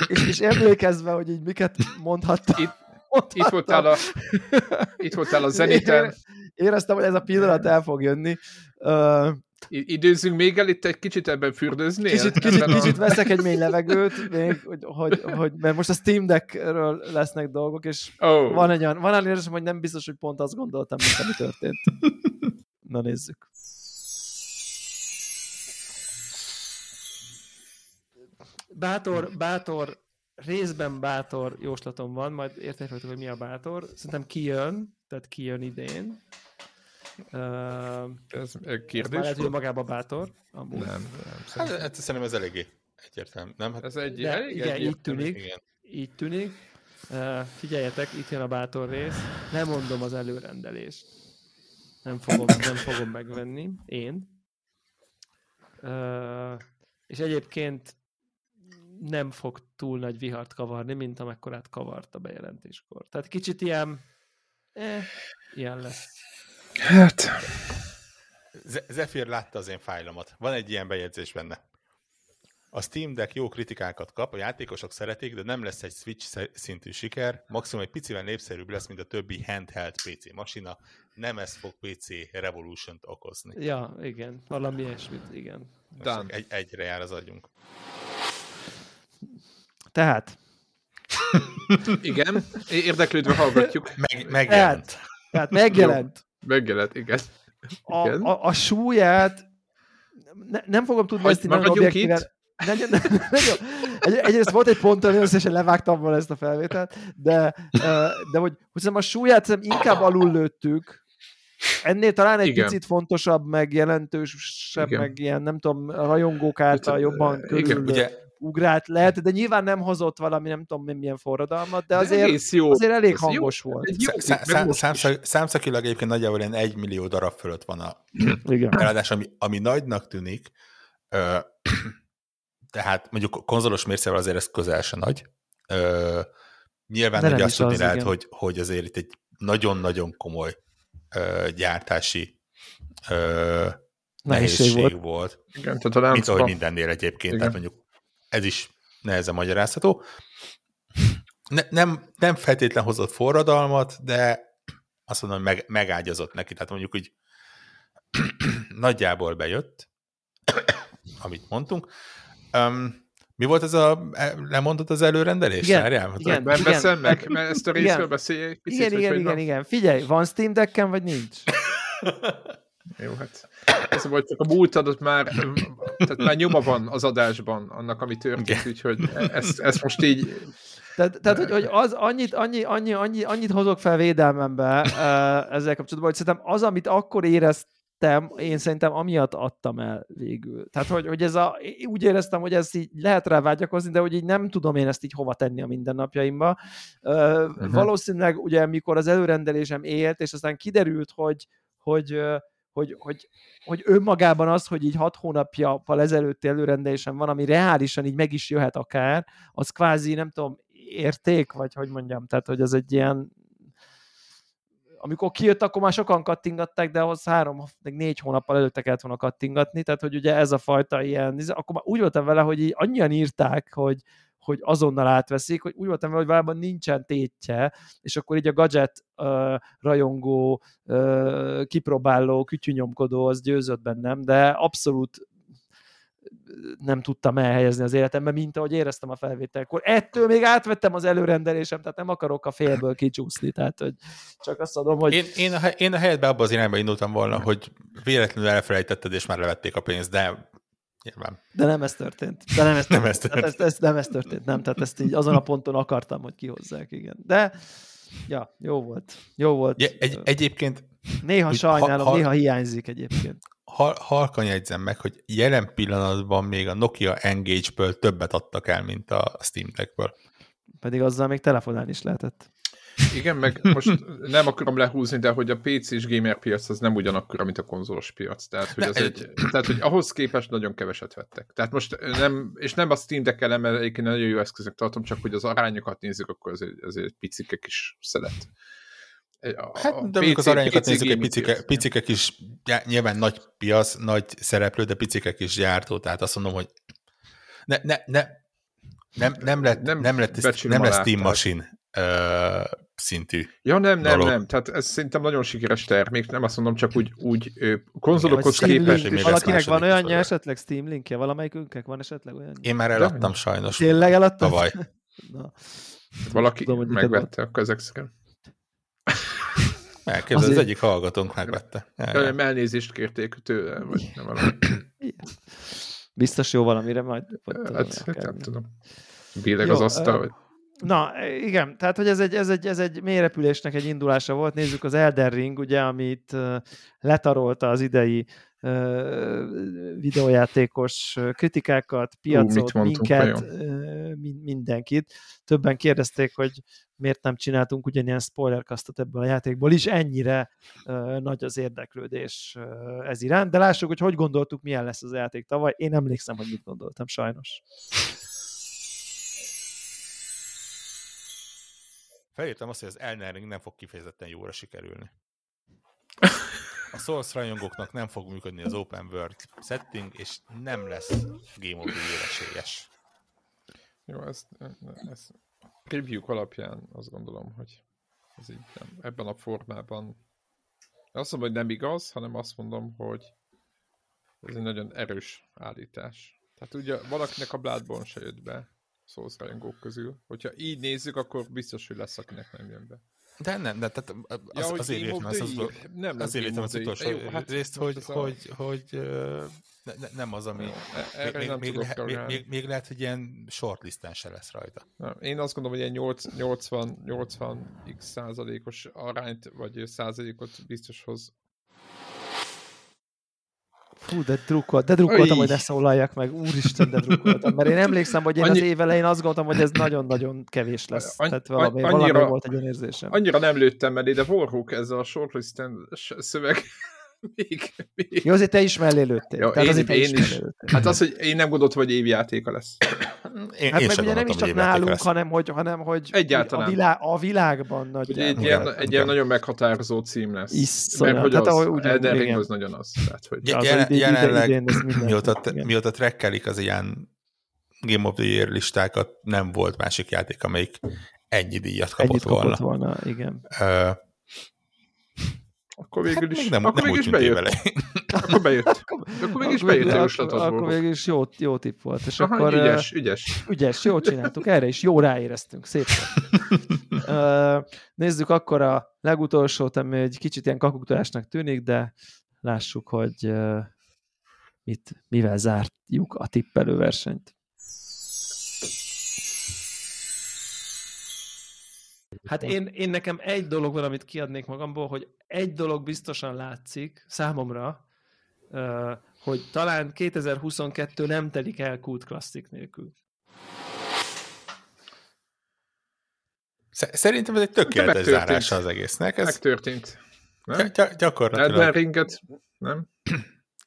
A: És, és, emlékezve, hogy így miket mondhattam.
C: Itt, itt voltál a, itt voltál a zeniten.
A: Éreztem, hogy ez a pillanat el fog jönni. Uh,
C: Időzzünk még el itt egy kicsit ebben fürdőzni?
A: Kicsit, kicsit, a... kicsit veszek egy mély levegőt, még, hogy, hogy, hogy, mert most a Steam Deckről lesznek dolgok, és oh. van egy olyan, van olyan hogy nem biztos, hogy pont azt gondoltam, mint ami történt. Na nézzük. Bátor, bátor részben bátor jóslatom van, majd értékelhető, hogy mi a bátor. Szerintem kijön, tehát kijön idén.
C: Uh, ez kérdés?
A: Lehet, hogy magába bátor.
B: Amúgy. Nem, nem. Hát, hát szerintem ez eléggé egyértelmű, nem? Hát
C: ez egy,
A: De, elég igen, így tűnik. Igen. Így tűnik. Uh, figyeljetek, itt jön a bátor rész. Nem mondom az előrendelést. Nem fogom, nem fogom megvenni. Én. Uh, és egyébként nem fog túl nagy vihart kavarni, mint amekkorát kavart a bejelentéskor. Tehát kicsit ilyen, eh, ilyen lesz.
C: Hát...
B: Zephyr látta az én fájlomat. Van egy ilyen bejegyzés benne. A Steam Deck jó kritikákat kap, a játékosok szeretik, de nem lesz egy Switch szintű siker, maximum egy picivel népszerűbb lesz, mint a többi handheld PC masina, nem ez fog PC Revolution-t okozni.
A: Ja, igen, valami ilyesmit, igen.
B: Egy, egyre jár az agyunk.
A: Tehát.
C: igen, érdeklődve hallgatjuk.
B: Meg, megjelent. Tehát,
A: tehát megjelent.
C: megjelent, igen.
A: A, a, a súlyát ne, nem fogom tudni ezt
C: nem objektíven.
A: Nem, nem, nem, nem, Egy, egyrészt volt egy pont, hogy összesen levágtam volna ezt a felvételt, de, de hogy, hogy a súlyát inkább alul lőttük, Ennél talán egy Igen. picit fontosabb, meg jelentősebb, Igen. meg ilyen, nem tudom, rajongók által jobban körül. Igen, ugye ugrált lehet, de nyilván nem hozott valami, nem tudom milyen forradalmat, de azért, de jó. azért elég hangos jó. volt.
B: számszakilag egyébként nagyjából ilyen egy millió darab fölött van a eladás, ami, ami nagynak tűnik, ö, tehát mondjuk konzolos mércével azért ez közel se nagy. Ö, nyilván ugye azt tudni lehet, hogy, hogy azért itt egy nagyon-nagyon komoly ö, gyártási ö, nehézség, nehézség volt. volt.
C: Igen, tehát a
B: Mint ahogy mindennél egyébként, Igen. tehát mondjuk ez is nehezen magyarázható. Ne, nem, nem feltétlen hozott forradalmat, de azt mondom, hogy meg, megágyazott neki. Tehát mondjuk, hogy nagyjából bejött, amit mondtunk. Um, mi volt ez a, lemondott az előrendelés?
A: Igen, Várjál, igen,
C: igen, beszél meg, mert ezt a részről beszélj
A: Picit, igen, igen, igen, igen. Figyelj, van Steam Decken, vagy nincs?
C: Jó, hát ez volt csak a múltadot már, tehát már nyoma van az adásban annak, ami történt, úgyhogy ezt, ezt most így...
A: Tehát, tehát hogy, hogy az annyit, annyi, annyi, annyi, annyit hozok fel védelmembe ezzel kapcsolatban, hogy szerintem az, amit akkor éreztem, én szerintem amiatt adtam el végül. Tehát, hogy, hogy ez a, úgy éreztem, hogy ez így lehet rá vágyakozni, de hogy így nem tudom én ezt így hova tenni a mindennapjaimba. Uh, uh-huh. Valószínűleg ugye, mikor az előrendelésem élt, és aztán kiderült, hogy, hogy hogy, hogy, hogy önmagában az, hogy így hat hónapja ezelőtti előrendelésem van, ami reálisan így meg is jöhet akár, az kvázi, nem tudom, érték, vagy hogy mondjam, tehát hogy az egy ilyen amikor kijött, akkor már sokan kattingatták, de ahhoz három, meg négy hónappal előtte kellett volna kattingatni, tehát hogy ugye ez a fajta ilyen, akkor már úgy voltam vele, hogy így annyian írták, hogy, hogy azonnal átveszik, hogy úgy voltam hogy valójában nincsen tétje, és akkor így a gadget uh, rajongó, uh, kipróbáló, kütyűnyomkodó az győzött bennem, de abszolút nem tudtam elhelyezni az életembe, mint ahogy éreztem a felvételkor. Ettől még átvettem az előrendelésem, tehát nem akarok a félből kicsúszni, tehát hogy csak azt adom, hogy...
B: Én, én, a, én a helyetben abban az irányba indultam volna, hogy véletlenül elfelejtetted, és már levették a pénzt, de nyilván.
A: De nem ez történt. De nem ez történt. nem ez történt. Ez, ez, nem ez történt, nem, tehát ezt így azon a ponton akartam, hogy kihozzák, igen. De, ja, jó volt. Jó volt. Ja,
B: egy, egyébként...
A: Néha sajnálom, ha, ha, néha hiányzik egyébként
B: halkan jegyzem meg, hogy jelen pillanatban még a Nokia Engage-ből többet adtak el, mint a Steam Deck-ből.
A: Pedig azzal még telefonálni is lehetett.
C: Igen, meg most nem akarom lehúzni, de hogy a PC és gamer piac az nem ugyanakkor, mint a konzolos piac. Tehát, hogy, az egy, tehát, hogy ahhoz képest nagyon keveset vettek. Tehát most nem, és nem a Steam deck elem, mert egyébként nagyon jó eszközök tartom, csak hogy az arányokat nézzük, akkor azért, azért picike kis szelet.
B: Hát, de PC, az arányokat nézzük, egy picike, picike kis, nyilván nagy piac, nagy szereplő, de picike kis gyártó, tehát azt mondom, hogy ne, ne, ne, nem, nem lett, nem, nem lett, nem lesz Steam Machine uh, szintű
C: Ja, nem, nem, dolog. nem. Tehát ez szerintem nagyon sikeres termék, nem azt mondom, csak úgy, úgy konzolokhoz képest.
A: Link, valakinek van olyan esetleg Steam linkje? Valamelyikünknek van esetleg olyan?
B: Én már eladtam de? sajnos.
A: Tényleg eladtam?
B: Tavaly.
C: Na. Valaki tudom, megvette, akkor ezek szerint.
B: Elképzel, Azért... az egyik hallgatónk megvette.
C: Nem, elnézést kérték tőle, vagy nem valami.
A: Biztos jó valamire majd.
C: Hát, hát nem tudom. Bíleg az asztal, vagy...
A: Na, igen, tehát hogy ez egy, ez, egy, ez egy mélyrepülésnek egy indulása volt. Nézzük az Elden Ring, ugye, amit letarolta az idei videójátékos kritikákat, piacot, Ú, minket, uh, mindenkit. Többen kérdezték, hogy miért nem csináltunk ugyanilyen spoilerkasztot ebből a játékból is, ennyire uh, nagy az érdeklődés uh, ez iránt, de lássuk, hogy hogy gondoltuk, milyen lesz az a játék tavaly. Én emlékszem, hogy mit gondoltam, sajnos.
B: Felírtam azt, hogy az Elden Ring nem fog kifejezetten jóra sikerülni. A Souls rajongóknak nem fog működni az Open World setting, és nem lesz Game of the esélyes.
C: Jó, ezt, ezt review alapján azt gondolom, hogy ez így nem, ebben a formában azt mondom, hogy nem igaz, hanem azt mondom, hogy ez egy nagyon erős állítás. Tehát ugye valakinek a Bloodborne se jött be Souls rajongók közül. Hogyha így nézzük, akkor biztos, hogy lesz, akinek nem jön be.
B: De nem, de tehát az, ja, azért írtam az, az, nem azért írtam az utolsó jó, hát részt, hogy, hogy, a... hogy ne, ne, nem az, ami... E- még, nem még, lehet, még, még, még, lehet, hogy ilyen shortlisten se lesz rajta.
C: Én azt gondolom, hogy ilyen 80, 80 x százalékos arányt, vagy százalékot biztos hoz
A: Fú, de drukkolt, de drukkoltam, hogy ne szólaljak meg. Úristen, de drukkoltam. Mert én emlékszem, hogy én Annyi... az év elején azt gondoltam, hogy ez nagyon-nagyon kevés lesz. Annyi... Tehát valami, annyira, valami volt egy olyan érzésem.
C: Annyira nem lőttem elé, de Warhawk ezzel a shortlisten szöveg
A: még, még. Jó, azért te is mellé lőttél.
C: Jó, én, azért én is. Hát az, hogy én nem gondoltam, hogy évjátéka lesz.
A: Én, hát én meg ugye nem is csak nálunk, lesz. hanem hogy, hanem hogy
C: Egyáltalán.
A: A, világ, a világban nagy.
C: egy, ilyen, egy ilyen nagyon meghatározó cím lesz.
A: Iszonyat.
C: Mert hogy hát, az, ahogy, Elden Ring az nagyon az. Tehát, hogy
B: ja, jelen, jelenleg, mióta, mióta trekkelik az ilyen Game of the Year listákat, nem volt másik játék, amelyik ennyi díjat kapott Ennyit volna.
A: Kapott volna, igen.
B: Uh,
C: akkor végül hát is, nem, akkor nem végül is bejött. Vele. akkor bejött. Akkor végül is bejött a
A: jóslatod. Akkor végül is jó, jó tipp volt. És Aha, akkor,
C: ügyes, ügyes.
A: Ügyes, jó csináltuk. Erre is jó ráéreztünk. Szép. nézzük akkor a legutolsót, ami egy kicsit ilyen kakuktorásnak tűnik, de lássuk, hogy mit, mivel zárjuk a tippelő versenyt. Hát én, én nekem egy dolog van, amit kiadnék magamból, hogy egy dolog biztosan látszik számomra, hogy talán 2022 nem telik el Kult Classic nélkül.
B: Szerintem ez egy tökéletes zárása az egésznek. Ez
C: megtörtént.
B: Nem? Gy- gyakorlatilag.
C: Elden Ringet, nem?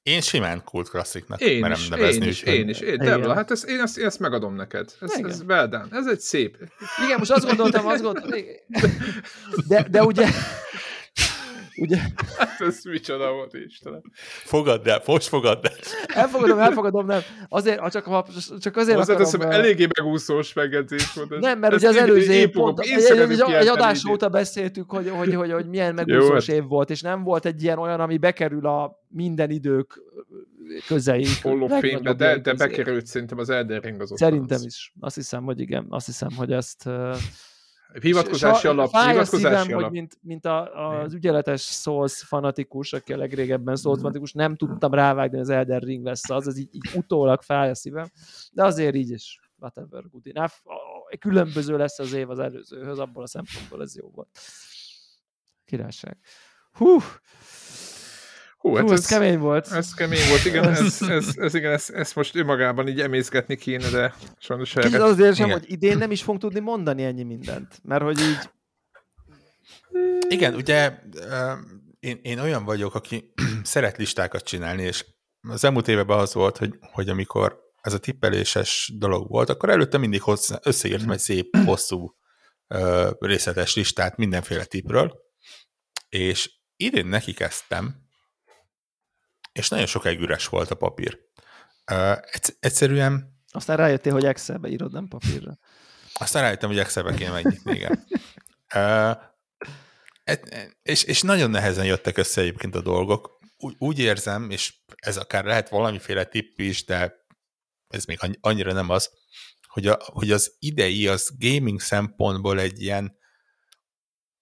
B: Én simán kult klassziknak
C: én merem is, nevezni. Én is, én is. Én, Debla, hát ezt, én, ezt, én ezt megadom neked. Ez, ez well done. Ez egy szép.
A: Igen, most azt gondoltam, azt gondoltam. De, de ugye... ugye...
C: Hát ez micsoda volt, Istenem.
B: Fogadd el, most fogadd el.
A: Elfogadom, elfogadom, nem. Azért, csak, ha, csak azért
C: Hozzá akarom... Teszem, eléggé megúszós megjegyzés
A: volt. Ez, nem, mert ugye az előző év pont, egy, egy, egy adás óta beszéltük, hogy, hogy, hogy, hogy milyen megúszós év volt, és nem volt egy ilyen olyan, ami bekerül a minden idők közei.
C: Fame, de, de bekerült szerintem az Elden Ring az
A: Szerintem az. is. Azt hiszem, hogy igen. Azt hiszem, hogy ezt
C: Hivatkozási alap. Hivatkozási
A: szívem, alap. hogy mint, mint a, az ügyeletes Souls fanatikus, aki a legrégebben Souls fanatikus, nem tudtam rávágni, az Elden Ring lesz az, az így, így utólag fáj a szívem, de azért így is whatever good enough. Különböző lesz az év az előzőhöz, abból a szempontból ez jó volt. Királyság. Hú, Hú, hát Hú, ez, ez kemény volt.
C: Ez kemény volt, igen, ez, ez, ez, igen, ez, ez most önmagában így emészgetni kéne, de sajnos
A: Kicsit erre... azért sem, hogy idén nem is fogunk tudni mondani ennyi mindent, mert hogy így...
B: Igen, ugye én, én olyan vagyok, aki szeret listákat csinálni, és az elmúlt években az volt, hogy, hogy amikor ez a tippeléses dolog volt, akkor előtte mindig hozzá, összeírtam egy szép, hosszú, részletes listát mindenféle tipről, és idén neki kezdtem, és nagyon sokáig üres volt a papír. Uh, egyszerűen...
A: Aztán rájöttél, hogy Excelbe írod, nem papírra.
B: Aztán rájöttem, hogy Excelbe kéne megnyitni, igen. Uh, és, és nagyon nehezen jöttek össze egyébként a dolgok. Úgy, úgy érzem, és ez akár lehet valamiféle tipp is, de ez még annyira nem az, hogy, a, hogy az idei az gaming szempontból egy ilyen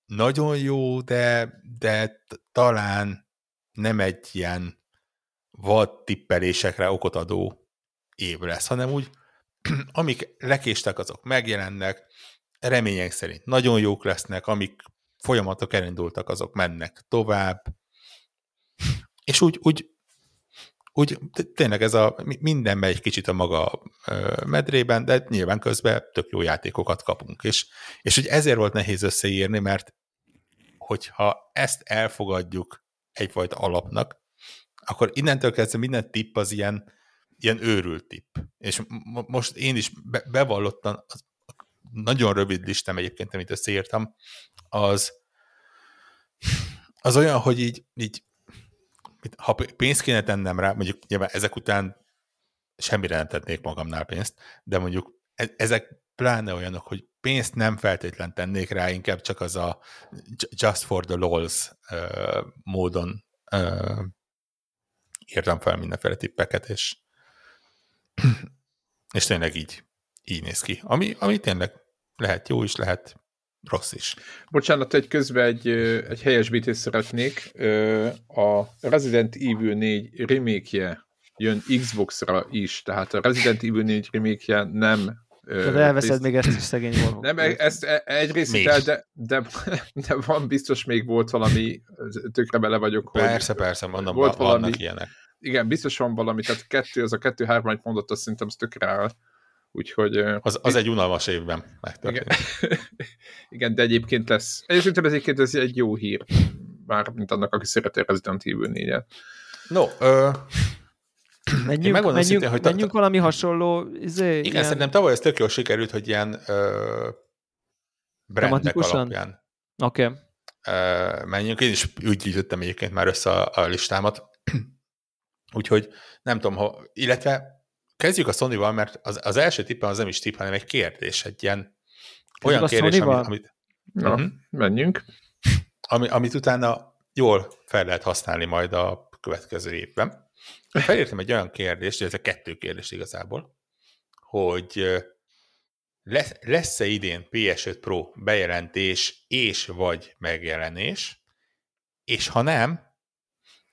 B: nagyon jó, de, de talán nem egy ilyen vad tippelésekre okot adó év lesz, hanem úgy, amik lekéstek, azok megjelennek, remények szerint nagyon jók lesznek, amik folyamatok elindultak, azok mennek tovább, és úgy, úgy, úgy tényleg ez a minden megy kicsit a maga medrében, de nyilván közben tök jó játékokat kapunk, és, és hogy ezért volt nehéz összeírni, mert hogyha ezt elfogadjuk egyfajta alapnak, akkor innentől kezdve minden tipp az ilyen, ilyen őrült tipp. És most én is be, bevallottan, az nagyon rövid listám egyébként, amit összeírtam, az, az olyan, hogy így, így ha pénzt kéne tennem rá, mondjuk nyilván ezek után semmire nem tennék magamnál pénzt, de mondjuk e, ezek pláne olyanok, hogy pénzt nem feltétlen tennék rá, inkább csak az a just for the lols módon írtam fel mindenféle tippeket, és, és tényleg így, így néz ki. Ami, ami tényleg lehet jó is, lehet rossz is.
C: Bocsánat, egy közben egy, egy helyesbítést szeretnék. A Resident Evil 4 remake jön Xbox-ra is, tehát a Resident Evil 4 remake nem
A: de elveszed még ezt is szegény
C: volt. Nem, ezt e- egyrészt el, de, de, de, van biztos még volt valami, tökre bele vagyok.
B: Persze, hogy persze, mondom, volt valami, vannak ilyenek
C: igen, biztos van valami, tehát kettő, az a kettő-három, amit mondott, azt szerintem az tökre áll. Úgyhogy...
B: Az, az egy unalmas évben
C: megtörtént. Igen. igen, de egyébként lesz. Egyébként ez egyébként ez egy jó hír. Már, mint annak, aki szereti a Resident Evil 4 -et.
B: No, ö,
A: menjünk, menjünk, szintén, hogy menjünk ta, valami hasonló... Izé,
B: igen, ilyen... szerintem tavaly ez tök jól sikerült, hogy ilyen ö, brandek alapján.
A: Oké. Okay.
B: menjünk. Én is úgy gyűjtöttem egyébként már össze a, a listámat. Úgyhogy nem tudom, ha, illetve kezdjük a Sony-val, mert az, az első tippem az nem is tipp, hanem egy kérdés, egy ilyen
A: Kezdjük olyan kérdés, amit, amit
C: Na, uh-huh, menjünk.
B: Ami, amit utána jól fel lehet használni majd a következő évben. Felírtam egy olyan kérdést, ez a kettő kérdés igazából, hogy lesz, lesz-e idén PS5 Pro bejelentés és vagy megjelenés, és ha nem,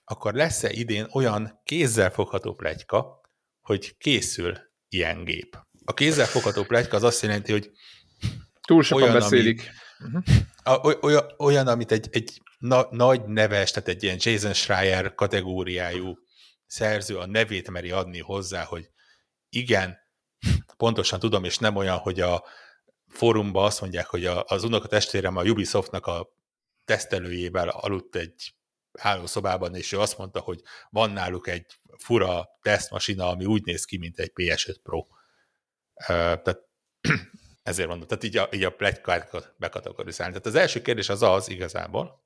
B: akkor lesz-e idén olyan kézzelfogható plegyka, hogy készül ilyen gép. A kézzelfogható plegyka az azt jelenti, hogy
C: túl sokan olyan, beszélik. Ami,
B: uh-huh. olyan, olyan, amit egy, egy na, nagy neves, tehát egy ilyen Jason Schreier kategóriájú szerző a nevét meri adni hozzá, hogy igen, pontosan tudom, és nem olyan, hogy a fórumban azt mondják, hogy a, az unokatestvérem a Ubisoftnak a tesztelőjével aludt egy hálószobában, és ő azt mondta, hogy van náluk egy fura tesztmasina, ami úgy néz ki, mint egy PS5 Pro. Tehát ezért mondom, tehát így a, így a plegykákat bekategorizálni. Tehát az első kérdés az az igazából,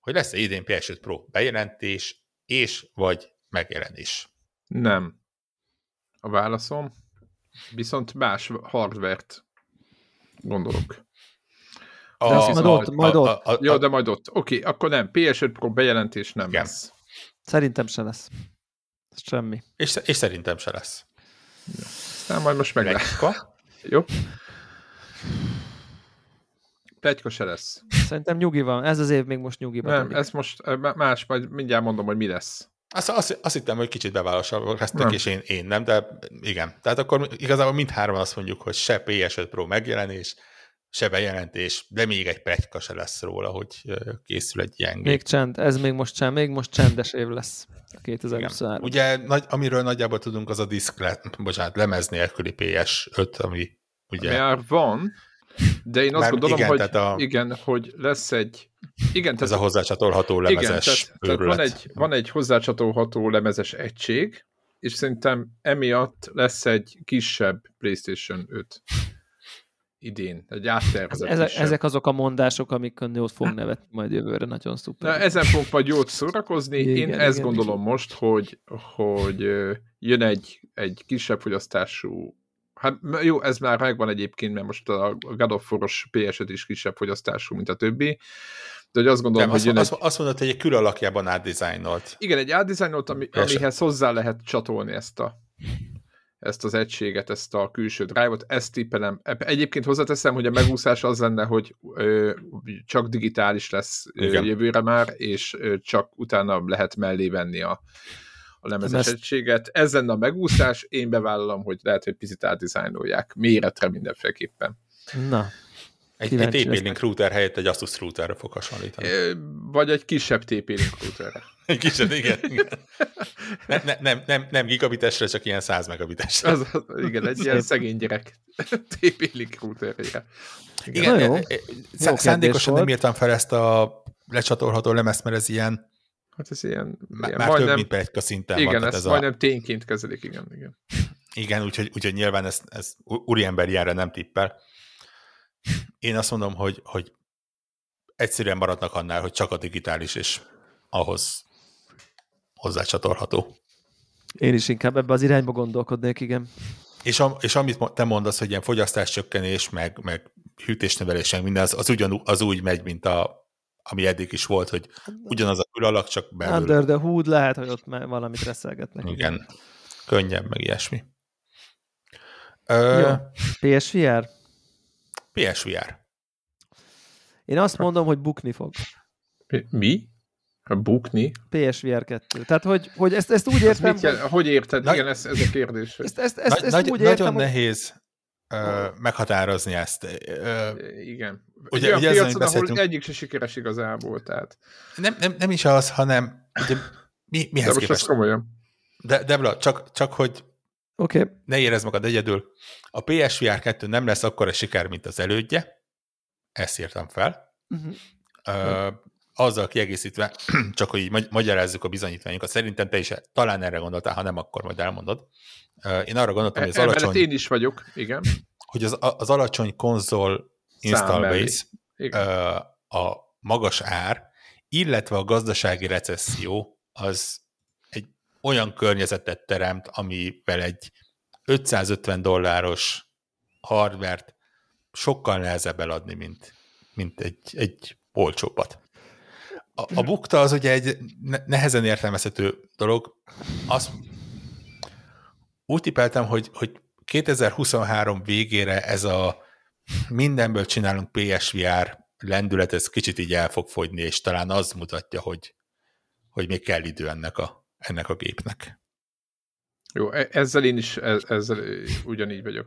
B: hogy lesz-e idén PS5 Pro bejelentés és vagy megjelenés?
C: Nem. A válaszom. Viszont más hardvert gondolok.
A: A, de azt majd ott, majd a, ott. A,
C: a, Jó, de majd ott. Oké, okay, akkor nem. PS5 Pro bejelentés nem igen. lesz.
A: Szerintem se lesz. Semmi.
B: És, és szerintem se lesz.
C: Ja. Aztán majd most meg Jó. Plegyka se lesz.
A: Szerintem nyugi van. Ez az év még most nyugi van.
C: Nem, ez most más, majd mindjárt mondom, hogy mi lesz.
B: Azt, azt, azt hittem, hogy kicsit bevállalások és én, én nem, de igen. Tehát akkor igazából mindhárman azt mondjuk, hogy se PS5 Pro megjelenés, se bejelentés, de még egy plegyka se lesz róla, hogy készül egy ilyen
A: Még csend, ez még most csend, még most csendes év lesz. 2023.
B: Ugye, nagy, amiről nagyjából tudunk, az a diszk, le, bocsánat, lemez nélküli PS5, ami ugye...
C: Már van, de én azt Már gondolom, igen, hogy a... igen, hogy lesz egy igen,
B: tehát, ez a hozzácsatolható lemezes
C: igen, tehát, tehát van, egy, van egy hozzácsatolható lemezes egység, és szerintem emiatt lesz egy kisebb PlayStation 5 idén, egy áttervezett
A: ezek, ezek azok a mondások, amik jót fog nevetni majd jövőre, nagyon szuper.
C: Na, ezen fogunk majd jót szórakozni. Igen, Én igen, ezt igen, gondolom igen. most, hogy, hogy jön egy, egy kisebb fogyasztású Hát jó, ez már megvan egyébként, mert most a God of War-os ps is kisebb fogyasztású, mint a többi, de hogy azt gondolom,
B: Nem,
C: hogy
B: azt, egy... azt mondod, hogy egy kül alakjában átdizájnolt.
C: Igen, egy átdizájnolt, ami, amihez hozzá lehet csatolni ezt a ezt az egységet, ezt a külső drive-ot, ezt tippelem. Egyébként hozzáteszem, hogy a megúszás az lenne, hogy ö, csak digitális lesz ö, jövőre már, és ö, csak utána lehet mellé venni a, a lemezes egységet. Ez lenne a megúszás, én bevállalom, hogy lehet, hogy picit átdizájnolják, méretre mindenféleképpen.
A: Na,
B: egy, egy TP-Link router helyett egy Asus routerre fog hasonlítani.
C: Vagy egy kisebb TP-Link routerre.
B: egy kisebb, igen. igen. Ne, ne, nem, nem, nem gigabitesre, csak ilyen 100 megabitesre.
C: Az, igen, egy ilyen szegény gyerek TP-Link routerre.
B: Igen, igen jó. szándékosan nem írtam fel ezt a lecsatolható lemezt, mert ez ilyen
C: Hát ez ilyen...
B: Már, ilyen már majdnem, több, mint pegyka szinten
C: igen,
B: van.
C: Igen, ezt ez majdnem a... tényként kezelik, igen. Igen,
B: igen úgyhogy, úgyhogy nyilván ez, ez úriember ilyenre nem tippel. Én azt mondom, hogy, hogy egyszerűen maradnak annál, hogy csak a digitális, és ahhoz hozzácsatolható.
A: Én is inkább ebbe az irányba gondolkodnék, igen.
B: És, a, és amit te mondasz, hogy ilyen fogyasztáscsökkenés, meg, meg hűtésnövelés, meg minden, az, az, ugyan, az úgy megy, mint a, ami eddig is volt, hogy ugyanaz a külalak, csak belül.
A: Under the hood lehet, hogy ott valamit reszelgetnek.
B: Igen. igen. Könnyebb, meg ilyesmi.
A: Ö, Jó. PSVR?
B: PSVR.
A: Én azt mondom, hogy bukni fog.
C: Mi? A bukni?
A: PSVR 2. Tehát, hogy, hogy ezt, ezt úgy értem...
C: Mit jel, hogy érted? Nagy, Igen, ez, ez a kérdés.
A: Ezt, ezt, ezt, ezt
B: nagy, úgy nagyon értem, nehéz uh, meghatározni ezt. Uh,
C: Igen. Ugye, ugye piacon, ahol egyik se sikeres igazából, tehát...
B: Nem, nem, nem is az, hanem ugye, mi, mihez
C: De most képest? komolyan.
B: De, Debla, csak, csak hogy
A: okay.
B: ne érezd magad egyedül. A PSVR 2 nem lesz akkor a siker, mint az elődje. Ezt írtam fel. Uh-huh. Uh, azzal kiegészítve, csak hogy így magyarázzuk a bizonyítványokat, szerintem te is talán erre gondoltál, ha nem, akkor majd elmondod. Én arra gondoltam, hogy az e, alacsony...
C: én is vagyok, igen.
B: Hogy az, az alacsony konzol install base, a magas ár, illetve a gazdasági recesszió az egy olyan környezetet teremt, amivel egy 550 dolláros hardvert sokkal nehezebb eladni, mint, mint egy, egy olcsóbbat. A, a bukta az ugye egy nehezen értelmezhető dolog. Azt úgy tippeltem, hogy, hogy 2023 végére ez a mindenből csinálunk PSVR lendület, ez kicsit így el fog fogyni, és talán az mutatja, hogy, hogy még kell idő ennek a, ennek a gépnek.
C: Jó, e, ezzel én is e, ezzel ugyanígy vagyok.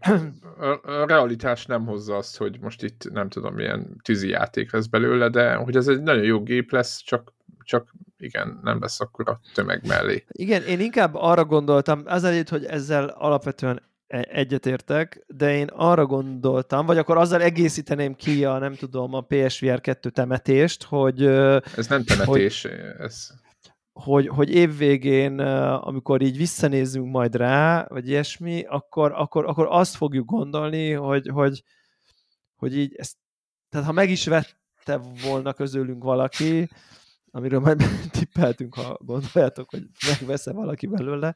C: A realitás nem hozza azt, hogy most itt nem tudom, milyen tűzi játék lesz belőle, de hogy ez egy nagyon jó gép lesz, csak, csak igen, nem lesz akkor a tömeg mellé.
A: Igen, én inkább arra gondoltam, azért, hogy ezzel alapvetően e, egyetértek, de én arra gondoltam, vagy akkor azzal egészíteném ki a, nem tudom, a PSVR 2 temetést, hogy...
C: Ez nem temetés, hogy, ez
A: hogy, hogy évvégén, amikor így visszanézzünk majd rá, vagy ilyesmi, akkor, akkor, akkor azt fogjuk gondolni, hogy, hogy, hogy így ezt, tehát ha meg is vette volna közülünk valaki, amiről majd tippeltünk, ha gondoljátok, hogy megvesz-e valaki belőle,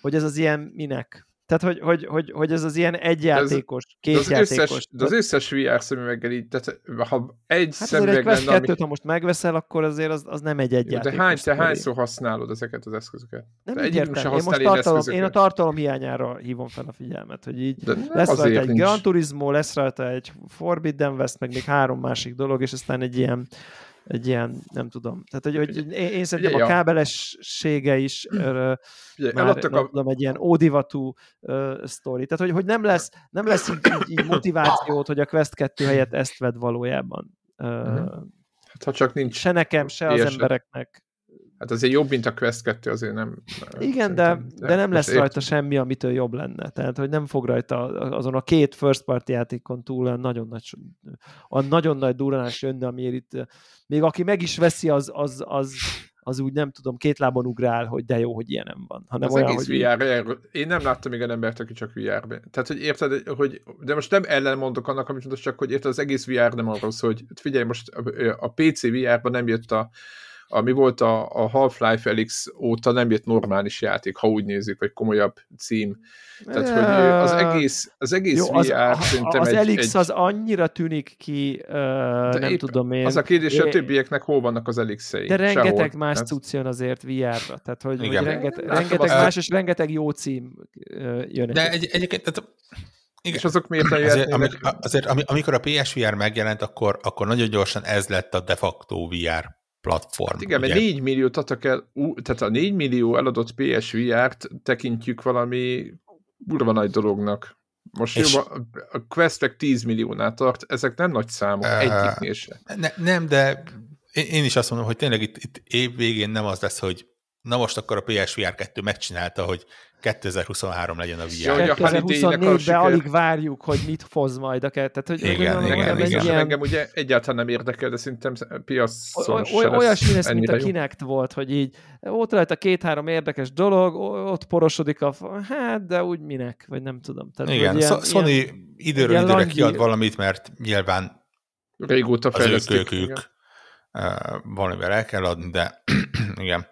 A: hogy ez az ilyen minek? Tehát, hogy, hogy, hogy, hogy ez az ilyen egyjátékos, kétjátékos.
C: De az összes, de az összes VR szemüveggel így, tehát ha egy
A: hát
C: szemüveg
A: lenne... Ami... Kettőt, ha most megveszel, akkor azért az, az nem egy egyjátékos.
C: De hány, te hányszor használod ezeket az eszközöket?
A: Nem így értem. Én, most tartalom, én a tartalom hiányára hívom fel a figyelmet, hogy így lesz rajta egy nincs. Gran Turismo, lesz rajta egy Forbidden West, meg még három másik dolog, és aztán egy ilyen egy ilyen, nem tudom. Tehát, hogy, hogy én, én szerintem a kábelessége is uh, már, a... tudom, egy ilyen ódivatú uh, sztori. Tehát, hogy, hogy nem lesz, nem lesz így, így, így motivációt, hogy a Quest 2 helyett ezt vedd valójában. Uh,
C: hát, ha csak nincs
A: se nekem, se az embereknek.
C: Hát azért jobb, mint a Quest 2, azért nem...
A: Igen, de, de nem lesz rajta ért... semmi, amitől jobb lenne. Tehát, hogy nem fog rajta azon a két first party játékon túl a nagyon nagy, a nagyon nagy duranás jönni, amiért itt még aki meg is veszi, az, az, az, az úgy nem tudom, két lábon ugrál, hogy de jó, hogy ilyen nem van.
C: Hanem az olyan, egész hogy VR, én nem láttam még olyan embert, aki csak VR-ben. Tehát, hogy érted, hogy, de most nem ellen mondok annak, amit mondok, csak hogy érted, az egész VR nem arról szól, hogy figyelj, most a, a PC VR-ban nem jött a, ami volt a, a Half-Life Elix óta nem jött normális játék, ha úgy nézzük, vagy komolyabb cím. Tehát, hogy az egész, az egész Jó, VR az,
A: szerintem az egy, Elix egy... az annyira tűnik ki, uh, nem épp, tudom én.
C: Az a kérdés, hogy a többieknek hol vannak az Elixei?
A: De rengeteg Sehol. más cucc jön azért VR-ra, tehát hogy, hogy rengeteg, rengeteg más, és rengeteg jó cím jön.
B: De egy, egyébként, tehát
C: igen. És azok miért
B: azért, amik, azért, amikor a PSVR megjelent, akkor, akkor nagyon gyorsan ez lett a de facto VR platform. Hát
C: igen, ugye? mert 4 milliót adtak el, tehát a 4 millió eladott PSVR-t tekintjük valami kurva nagy dolognak. Most és... jó, a Quest 10 milliónál tart, ezek nem nagy számok, uh, egyiknél sem.
B: Ne, nem, de én is azt mondom, hogy tényleg itt, itt év végén nem az lesz, hogy na most akkor a PSVR 2 megcsinálta, hogy 2023 legyen a VR.
A: 2024-ben alig várjuk, hogy mit hoz majd a kettőt. Hogy
B: igen, igen, igen, igen. Ilyen...
C: Engem ugye egyáltalán nem érdekel, de szerintem piacon
A: oly, Olyasmi lesz, mint a Kinect volt, hogy így ott rajta két-három érdekes dolog, ott porosodik a... Hát, de úgy minek, vagy nem tudom.
B: Tehát, igen, ilyen, Sony ilyen, időről ilyen időre langi... kiad valamit, mert nyilván
C: régóta.
B: Az ők, ők, ők valamivel el kell adni, de igen.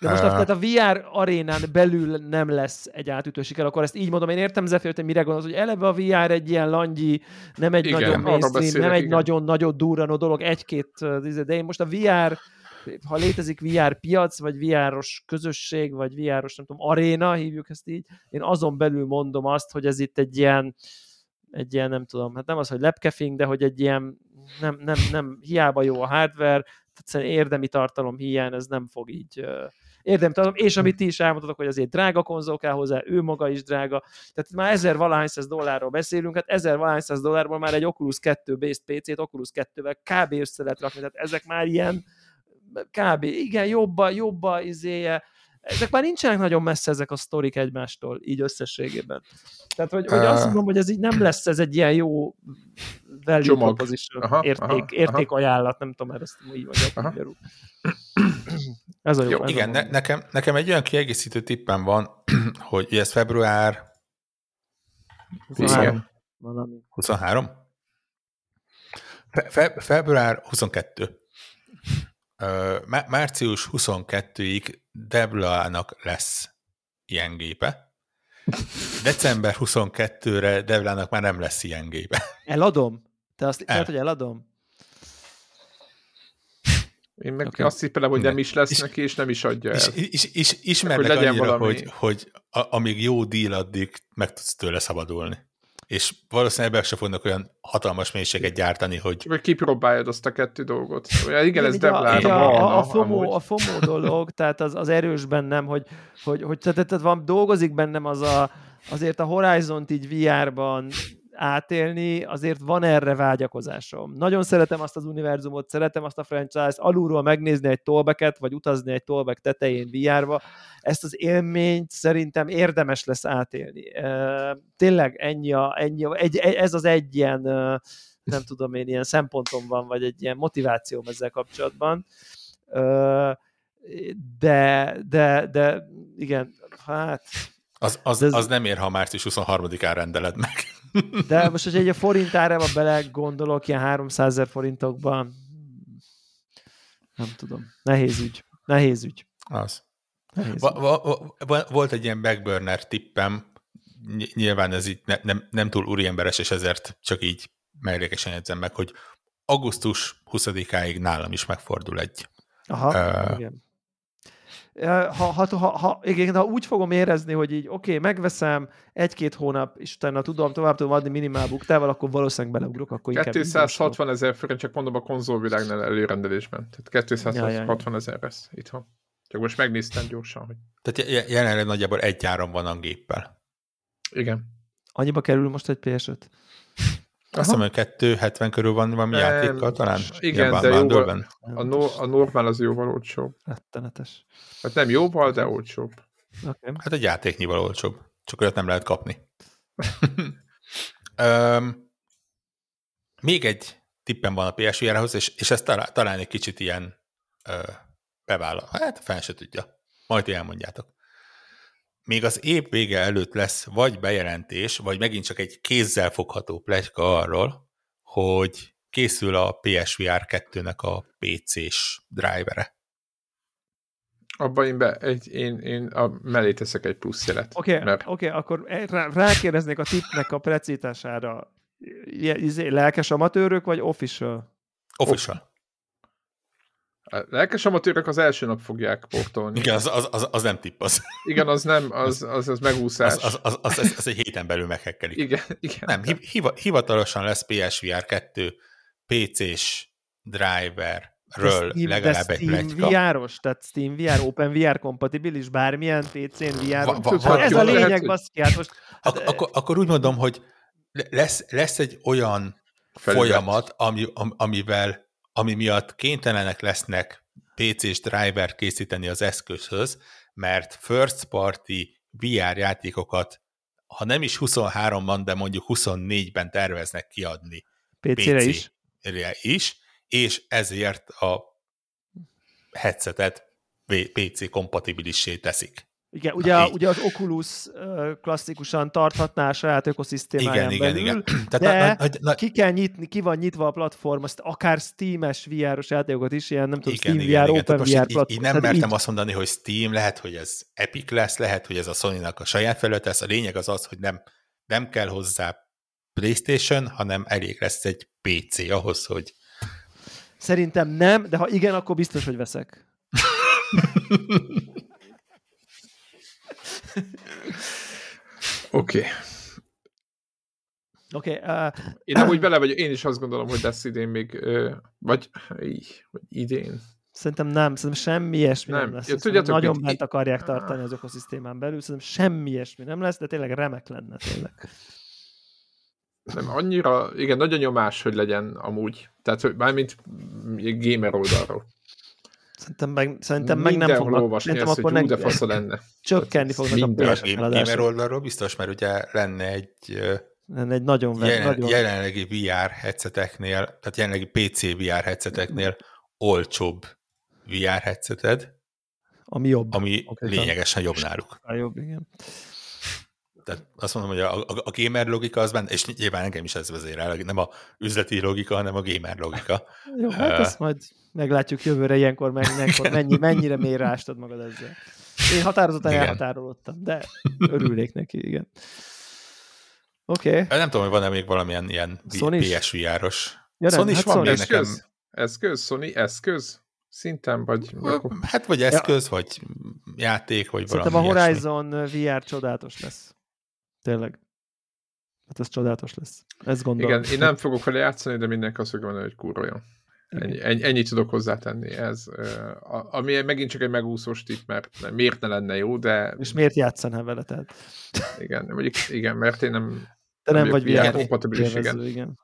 A: De most uh, a VR arénán belül nem lesz egy átütő siker, akkor ezt így mondom, én értem Zephyr, hogy mire gondolsz, hogy eleve a VR egy ilyen langyi, nem egy igen, nagyon mainstream, beszélek, nem egy nagyon-nagyon durranó dolog, egy-két, de én most a VR ha létezik VR piac, vagy VR-os közösség, vagy VR-os, nem tudom, aréna, hívjuk ezt így, én azon belül mondom azt, hogy ez itt egy ilyen, egy ilyen, nem tudom, hát nem az, hogy lepkefing, de hogy egy ilyen, nem, nem, nem, hiába jó a hardware, tehát érdemi tartalom hiány, ez nem fog így tartalom, és amit ti is elmondtatok, hogy azért drága konzol kell hozzá, ő maga is drága, tehát már ezer valahányszáz dollárról beszélünk, hát ezer valahányszáz dollárból már egy Oculus 2 based PC-t Oculus 2-vel kb. össze lehet rakni, tehát ezek már ilyen kb. igen, jobba, jobba izéje, ezek már nincsenek nagyon messze ezek a sztorik egymástól, így összességében. Tehát, hogy, hogy azt mondom, hogy ez így nem lesz ez egy ilyen jó value Csomag. proposition, aha, érték, aha, értékajánlat, nem tudom, mert ezt így vagyok
B: Ez a jó. jó igen, a ne, nekem, nekem egy olyan kiegészítő tippem van, hogy ez február 23. 23? Fe, fe, február 22. március 22-ig Deblának lesz ilyen gépe. December 22-re Devlának már nem lesz ilyen gépe.
A: Eladom? Te azt El. hogy eladom?
C: Én meg okay. azt hiszem, hogy nem is lesz és, neki, és nem is adja el. És,
B: és, és ismernek hogy annyira, valami... hogy, hogy a, amíg jó díl, addig meg tudsz tőle szabadulni. És valószínűleg ebben se fognak olyan hatalmas mélységet gyártani, hogy...
C: Vagy kipróbáljad azt a kettő dolgot. Igen, igen ez
A: a, a, a, a, FOMO, a FOMO dolog, tehát az, az erős bennem, hogy, hogy, hogy tehát, tehát van, dolgozik bennem az a, azért a Horizon-t így VR-ban átélni, azért van erre vágyakozásom. Nagyon szeretem azt az univerzumot, szeretem azt a franchise-t, alulról megnézni egy tollbacket, vagy utazni egy tollback tetején VR-ba. Ezt az élményt szerintem érdemes lesz átélni. Tényleg ennyi, a, ennyi a, egy, ez az egy ilyen, nem tudom én, ilyen szempontom van, vagy egy ilyen motivációm ezzel kapcsolatban. De, de, de igen, hát
B: az, az, ez... az nem ér, ha március 23-án rendeled meg.
A: De most, hogy egy a forint árába bele gondolok, ilyen 300 ezer forintokban, Nem tudom. Nehéz ügy. Nehéz ügy.
B: Az. Va, va, va, volt egy ilyen backburner tippem, nyilván ez így ne, nem, nem túl úriemberes, és ezért csak így mellékesen jegyzem meg, hogy augusztus 20-áig nálam is megfordul egy.
A: Aha, uh, igen. Ha, ha, ha, ha, igen, ha úgy fogom érezni, hogy így oké, okay, megveszem egy-két hónap, és utána tudom, tovább tudom adni minimál buktával, akkor valószínűleg beleugrok. Akkor
C: 260 ezer forint, csak mondom a konzolvilágnál előrendelésben. Tehát 260 ezer lesz itthon. Csak most megnéztem gyorsan, hogy...
B: Tehát jelenleg nagyjából egy áram van a géppel.
C: Igen.
A: Annyiba kerül most egy PS5?
B: Azt hiszem, hogy 270 körül van valami um, játékkal talán?
C: Igen, de jóval, a, no, a normál az jóval olcsóbb.
A: Rettenetes.
C: Hát nem jóval, de olcsóbb.
B: Okay. Hát egy játéknyival olcsóbb. Csak olyat nem lehet kapni. um, még egy tippem van a PSVR-hoz, és, és ez talán, talán egy kicsit ilyen uh, bevállal. Hát fel se tudja. Majd elmondjátok. Még az év vége előtt lesz vagy bejelentés, vagy megint csak egy kézzel fogható plegyka arról, hogy készül a PSVR 2-nek a PC-s drivere.
C: Abba én, be, egy, én, én a mellé teszek egy plusz jelet.
A: Oké, okay, mert... okay, akkor rá, rákérdeznék a tipnek a precítására. Izé, lelkes amatőrök, vagy official?
B: Official.
C: A lelkes amatőrök az első nap fogják portolni.
B: Igen, az, az, az, az nem tipp, az.
C: Igen, az nem, az, az, az megúszás.
B: Az, az, az, az, az egy héten belül meghekkelik.
C: Igen, igen.
B: Nem, hiva, hivatalosan lesz PSVR 2 PC-s driver ről Steam, legalább egy
A: Steam VR-os, tehát Steam VR, Open VR kompatibilis, bármilyen PC-n VR. Va, va, va, ez a lényeg, lehet, baszki, hát most...
B: Hát, ak- akkor, akkor úgy mondom, hogy lesz, lesz egy olyan Felület. folyamat, ami, amivel ami miatt kénytelenek lesznek PC-s driver készíteni az eszközhöz, mert first party VR játékokat, ha nem is 23-ban, de mondjuk 24-ben terveznek kiadni.
A: PC-re PC is.
B: is, és ezért a headsetet PC kompatibilissé teszik.
A: Igen, ugye, a, ugye az Oculus klasszikusan tarthatná a saját ökoszisztémáján igen, belül, igen, igen. Tehát de na, na, na, ki kell nyitni, ki van nyitva a platform, azt akár Steam-es VR-os játékokat is, ilyen nem tudom, igen, Steam igen, VR, igen. Open VR platform.
B: Így, így nem mertem így... azt mondani, hogy Steam, lehet, hogy ez Epic lesz, lehet, hogy ez a Sony-nak a saját felület lesz. A lényeg az az, hogy nem, nem kell hozzá PlayStation, hanem elég lesz egy PC ahhoz, hogy...
A: Szerintem nem, de ha igen, akkor biztos, hogy veszek.
C: Oké. Okay.
A: Oké. Okay, uh,
C: én nem úgy bele vagyok, én is azt gondolom, hogy lesz idén még, uh, vagy, így, vagy idén.
A: Szerintem nem, szerintem semmi ilyesmi nem, nem lesz. Ja, tudjátok, nagyon mit... bent akarják tartani az ökoszisztémán belül, szerintem semmi ilyesmi nem lesz, de tényleg remek lenne tényleg.
C: Nem, annyira, igen, nagyon nyomás, hogy legyen amúgy. Tehát, hogy mármint gamer oldalról.
A: Szerintem meg, szerintem meg nem fognak.
C: Olvasni szerintem ezt, akkor hogy de fasza lenne.
A: Csökkenni fognak a PS
B: Gamer oldalról biztos, mert ugye lenne egy
A: lenne egy nagyon,
B: jelen,
A: nagyon...
B: jelenlegi VR headseteknél, tehát jelenlegi PC VR headseteknél olcsóbb VR headseted,
A: ami jobb.
B: Ami okay, lényegesen jobb náluk.
A: Jobb, igen.
B: Tehát azt mondom, hogy a, a, a gamer logika az benne, és nyilván engem is ez vezérel, nem a üzleti logika, hanem a gamer logika.
A: Jó, hát uh, ezt majd meglátjuk jövőre ilyenkor, meg, ilyenkor mennyi, mennyire mélyre ástad magad ezzel. Én határozottan igen. elhatárolódtam, de örülnék neki, igen. Oké. Okay.
B: Nem tudom, hogy van-e még valamilyen ilyen PSVR-os.
C: Ja, Sony hát van Sony nekem. Eszköz? eszköz? Sony eszköz? Szinten, vagy...
B: Hát vagy eszköz, ja. vagy játék, vagy
A: Szerintem valami a Horizon ilyesmi. VR csodálatos lesz. Tényleg. Hát ez csodálatos lesz. Ezt gondolom.
C: Igen, én nem fogok vele játszani, de mindenki azt fogja mondani, hogy kurva jó. Ennyi, ennyi, ennyit tudok hozzátenni. Ez, ami megint csak egy megúszós tipp, mert miért ne lenne jó, de...
A: És miért játszanál vele, tehát?
C: Igen, mondjuk igen, mert én nem...
A: Te nem, nem vagy VR
C: kompatibilis, igen. igen.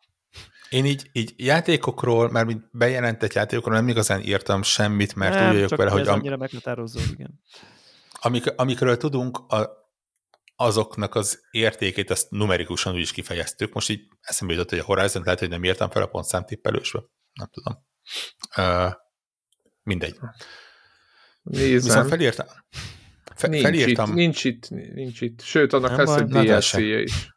B: Én így, így játékokról, már mint bejelentett játékokról nem igazán írtam semmit, mert nem, úgy vagyok vele, hogy...
A: Am... meghatározó, igen.
B: Amik, amikről tudunk, a, azoknak az értékét, ezt numerikusan úgy is kifejeztük. Most így eszembe jutott, hogy a Horizon lehet, hogy nem írtam fel a pontszámtippelősbe. Nem tudom. Uh, mindegy.
C: Nézem.
B: Viszont felírtam. Fe,
C: nincs
B: felírtam.
C: Itt, nincs itt, nincs itt. Sőt, annak nem lesz egy DLC-je is.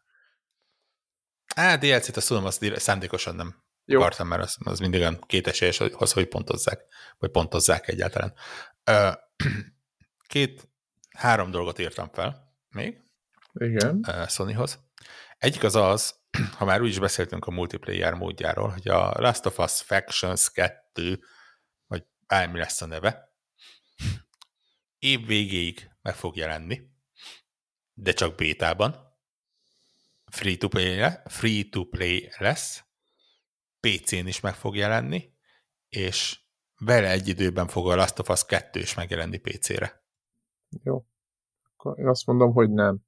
B: Á, DLC-t azt tudom, azt szándékosan nem Jó. akartam, mert az, az mindig olyan kétesélyes az, hogy pontozzák, vagy pontozzák egyáltalán. Két, három dolgot írtam fel még.
C: Igen.
B: Sonyhoz. Egyik az az, ha már úgy is beszéltünk a multiplayer módjáról, hogy a Last of Us Factions 2, vagy bármi lesz a neve, év végéig meg fog jelenni, de csak bétában. Free to play, free to play lesz, PC-n is meg fog jelenni, és vele egy időben fog a Last of Us 2 is megjelenni PC-re.
C: Jó. Akkor én azt mondom, hogy nem.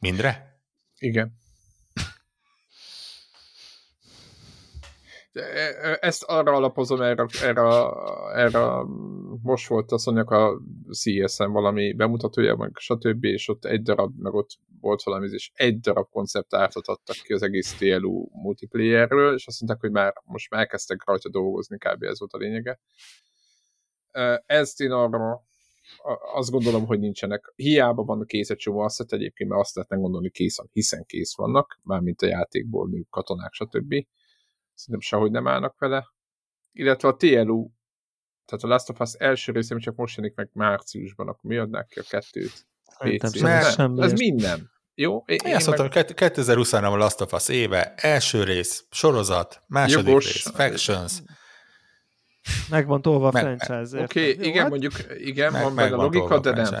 B: Mindre?
C: Igen. E, e, ezt arra alapozom, erre, erre, erre most volt a sony a CSN valami bemutatója, meg stb. és ott egy darab, meg ott volt valami, és egy darab konceptártot adtak ki az egész TLU multiplayerről, és azt mondták, hogy már most már elkezdtek rajta dolgozni, kb. ez volt a lényege. E, ezt én arra azt gondolom, hogy nincsenek. Hiába van kész egy csomó asszet egyébként, mert azt lehetne gondolni készen, hiszen kész vannak, mármint a játékból nők, katonák, stb. Szerintem sehogy nem állnak vele. Illetve a TLU, tehát a Last of Us első részem csak most jelenik meg márciusban, akkor mi adnák ki a kettőt? Nem, ez minden. Jó?
B: Én, én azt mondtam, meg... 2023 a Last of Us éve, első rész, sorozat, második Jogos. rész, Factions,
A: meg van tolva a franchise.
C: Oké, okay, igen, hát? mondjuk, igen, meg, van meg a logika, de nem.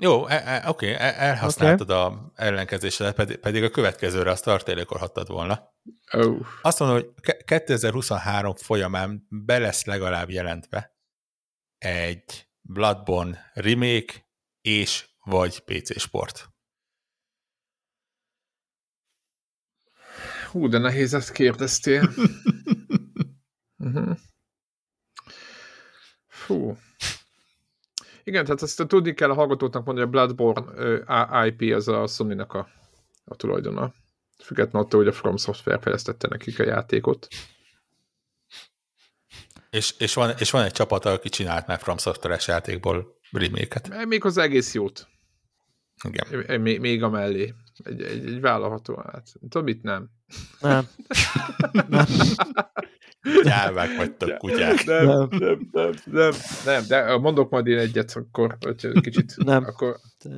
B: Jó, e, e, oké, okay, e, elhasználtad okay. a ellenkezésedet, pedig, pedig a következőre a startélékolhattad volna.
C: Oh.
B: Azt mondom, hogy 2023 folyamán be lesz legalább jelentve egy Bloodborne remake és vagy PC sport.
C: Hú, de nehéz ezt kérdeztél. uh-huh. Fú. Igen, tehát ezt tudni kell a hallgatóknak mondani, hogy a Bloodborne IP az a sony a, a tulajdona. Függetlenül attól, hogy a From Software fejlesztette nekik a játékot.
B: És, és, van, és van egy csapat, aki csinált már From Software-es játékból remake-et.
C: Még az egész jót.
B: Igen.
C: Még, még a mellé. Egy, egy, egy vállalható át. Mit nem.
A: Nem. nem.
B: Gyávák vagytok, kutyák.
C: Nem, nem, nem, nem, nem, nem, de mondok majd én egyet, akkor hogy kicsit, nem. akkor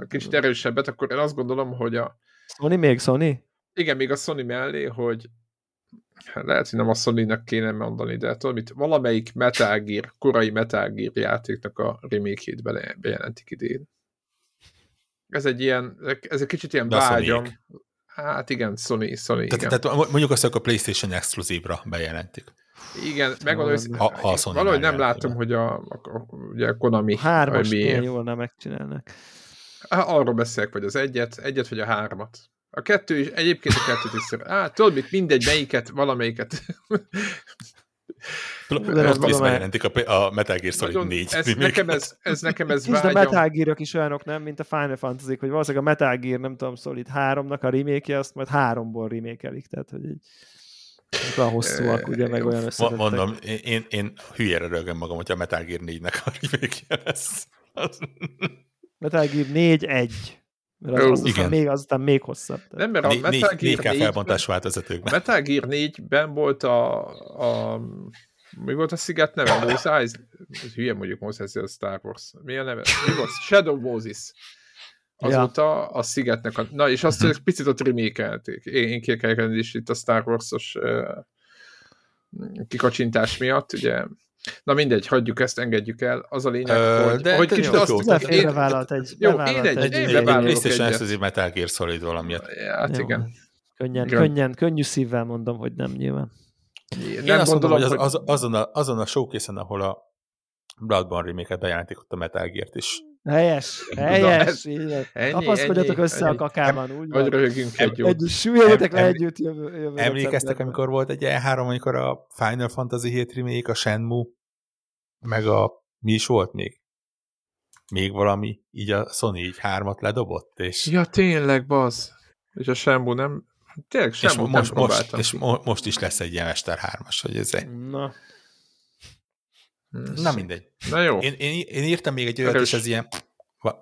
C: kicsit erősebbet, akkor én azt gondolom, hogy a...
A: Sony még Sony?
C: Igen, még a Sony mellé, hogy lehet, hogy nem a Sony-nak kéne mondani, de tudom, mit, valamelyik Metal Gear, korai Metal Gear játéknak a remake-ét bejelentik idén. Ez egy ilyen, ez egy kicsit ilyen vágyam. Hát igen, Sony, Sony,
B: tehát,
C: igen.
B: Tehát mondjuk azt, hogy a PlayStation exkluzívra bejelentik.
C: Igen, hogy ha, ha valahogy nem látom, hogy a, a, a, ugye a Konami...
A: Hármas milyen jól nem megcsinálnak.
C: Arról beszélek, vagy az egyet, egyet vagy a hármat. A kettő is, egyébként a kettőt is Hát tudod mit, mindegy, melyiket, valamelyiket
B: Plusz bejelentik a, a Metal Gear Solid Nagyon, 4.
C: Ez, nekem ez, ez nekem ez
A: vágyam. De Metal gear is olyanok, nem, mint a Final fantasy hogy valószínűleg a Metal Gear, nem tudom, Solid 3-nak a remake azt majd háromból remake tehát hogy így olyan hosszúak, ugye, meg olyan összetettek.
B: Mondom, én, én, én hülyére rögöm magam, hogyha a Metal Gear 4-nek a remake lesz.
A: Metal Gear 4-1. Mert az, az igen. még, azután még hosszabb.
C: Nem, mert a Metal Gear 4
B: kell felbontás változatőkben.
C: Metal Gear 4-ben volt a, a mi volt a sziget neve? Mos Eisley? Hülye mondjuk Mos Eisley, a Star Wars. Mi a neve? Mi volt? Shadow Moses. Azóta ja. a szigetnek a... Na, és azt uh-huh. picit ott remékelték. Én, én kiekelkedem is itt a Star Wars-os uh, kikacsintás miatt, ugye Na mindegy, hagyjuk ezt, engedjük el. Az a lényeg, Ö, hogy,
A: de,
C: hogy
A: kicsit azt... Jó, én, vállalt egy,
C: jó, én egy, egy, egy, egy
B: PlayStation Exclusive Metal Gear Solid valamiért.
C: Hát jó. igen.
A: Könnyen, igen. könnyen, könnyű szívvel mondom, hogy nem nyilván.
B: Én nem azt gondolom, mondom, hogy az, az, azon, a, azon a showcase ahol a Bloodborne remake-et bejelentik ott a Metal Gear-t is.
A: Helyes, helyes. Kapaszkodjatok össze ennyi. a kakában. Úgy
C: vagy röhögünk egy jót.
A: Egy, süljetek le együtt jövő, jövő
B: Emlékeztek, amikor volt egy E3, amikor a Final Fantasy 7 remake, a Shenmue, meg a mi is volt még? Még valami, így a Sony így hármat ledobott, és...
C: Ja, tényleg, baz. És a Shenmue nem... Tényleg Shenmue
B: és most, most, És mo- most is lesz egy ilyen Mester 3-as, hogy ez egy...
C: Na.
B: Na mindegy.
C: Na jó.
B: Én, én, én írtam még egy olyat, és ez ilyen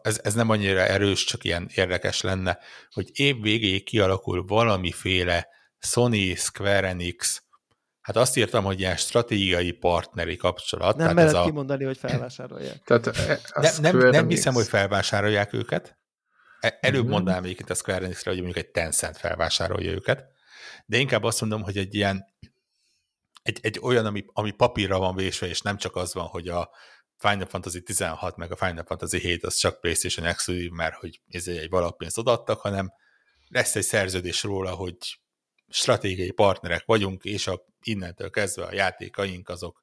B: ez, ez nem annyira erős, csak ilyen érdekes lenne, hogy év végéig kialakul valamiféle Sony, Square Enix, hát azt írtam, hogy ilyen stratégiai partneri kapcsolat.
A: Nem mered a... kimondani, hogy felvásárolják.
B: Tehát e, ne, nem, nem hiszem, hogy felvásárolják őket. E, előbb mm-hmm. mondanám itt a Square Enix-re, hogy mondjuk egy Tencent felvásárolja őket, de inkább azt mondom, hogy egy ilyen egy, egy olyan, ami, ami papírra van vésve, és nem csak az van, hogy a Final Fantasy 16 meg a Final Fantasy 7 az csak PlayStation Exclusive, mert hogy ez egy valapénzt odaadtak, hanem lesz egy szerződés róla, hogy stratégiai partnerek vagyunk, és a, innentől kezdve a játékaink azok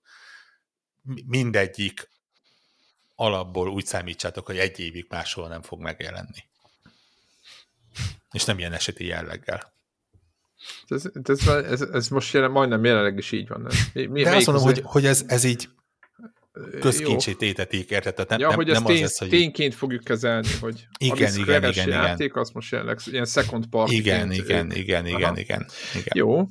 B: mindegyik alapból úgy számítsátok, hogy egy évig máshol nem fog megjelenni. És nem ilyen eseti jelleggel.
C: Ez, ez, ez, ez most jelen, majdnem jelenleg is így van.
B: Mi, mi, De azt mondom, hogy, hogy ez, ez így közkincsét étetik, érted? Tehát
C: nem, ja, nem, hogy nem tény, az, hogy... tényként fogjuk kezelni, hogy
B: igen, igen, igen,
C: játék,
B: igen.
C: az most jelenleg ilyen second part.
B: Igen, igen, igen, igen, igen, igen.
C: Jó. Oké,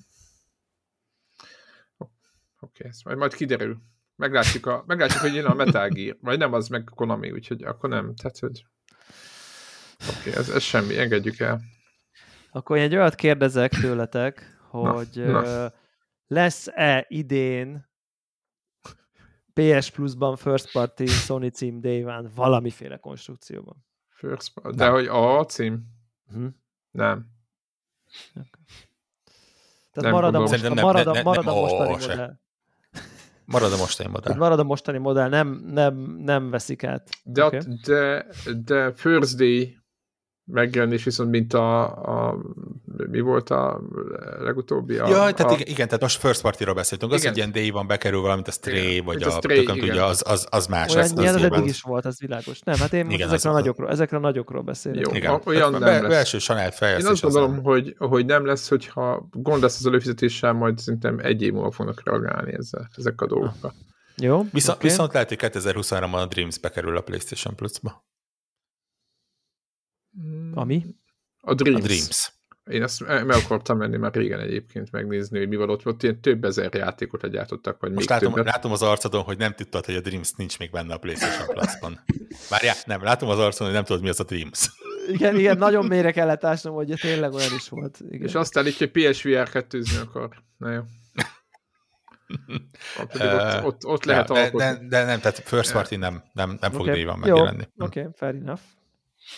C: okay, ez majd, majd kiderül. Meglátjuk, a, meglátjuk, hogy jön a Metal Gear. Vagy nem, az meg Konami, úgyhogy akkor nem. Tehát, hogy... Oké, okay, ez, ez semmi, engedjük el.
A: Akkor egy olyat kérdezek tőletek, hogy na, na. lesz-e idén PS Plus-ban First Party Sony cím Day One valamiféle konstrukcióban?
C: First Party, de hogy a cím? Uh-huh. Nem. Okay.
A: Tehát nem marad a, most, nem, marad a, nem, marad a mostani oh, modell.
B: Marad a mostani modell.
A: Marad a mostani modell, nem, nem, nem veszik át.
C: De, okay. de, de First Day megjelenés, viszont mint a, a mi volt a legutóbbi? A,
B: ja, tehát a... igen, igen, tehát most first party-ról beszéltünk, az, hogy ilyen day van bekerül valamint a Stray, igen, vagy a, a Stray, tudja, az, az, az más.
A: Olyan, az, az eddig is volt, az világos. Nem, hát én most igen, ezekről, a nagyokról, ezekről a nagyokról beszélek. Jó,
B: igen. olyan nem be, lesz. Belső
C: fejlesztés. Én azt gondolom, nem. hogy, hogy nem lesz, hogyha gond lesz az előfizetéssel, majd szerintem egy év múlva fognak reagálni ezzel, ezek a dolgokra.
A: Jó.
B: Viszont, okay. viszont lehet, hogy 2023-ban a Dreams bekerül a PlayStation Plus-ba.
A: Ami?
C: A Dreams. A Dreams. Én ezt meg akartam menni már régen egyébként megnézni, hogy mi van ott. Ott ilyen több ezer játékot legyártottak, vagy
B: Most
C: még
B: látom, többet. látom az arcodon, hogy nem tudtad, hogy a Dreams nincs még benne a PlayStation Plus-ban. Várjál, nem, látom az arcodon, hogy nem tudod, mi az a Dreams.
A: Igen, igen, nagyon mélyre kellett ásnom, hogy tényleg olyan is volt. Igen.
C: És azt állítja, hogy PSVR 2 akar. Na jó. ott, ott, ott lehet
B: ja, de, de, de, nem, tehát first party nem, nem, nem fog okay. van megjelenni.
A: Oké, okay, fair enough.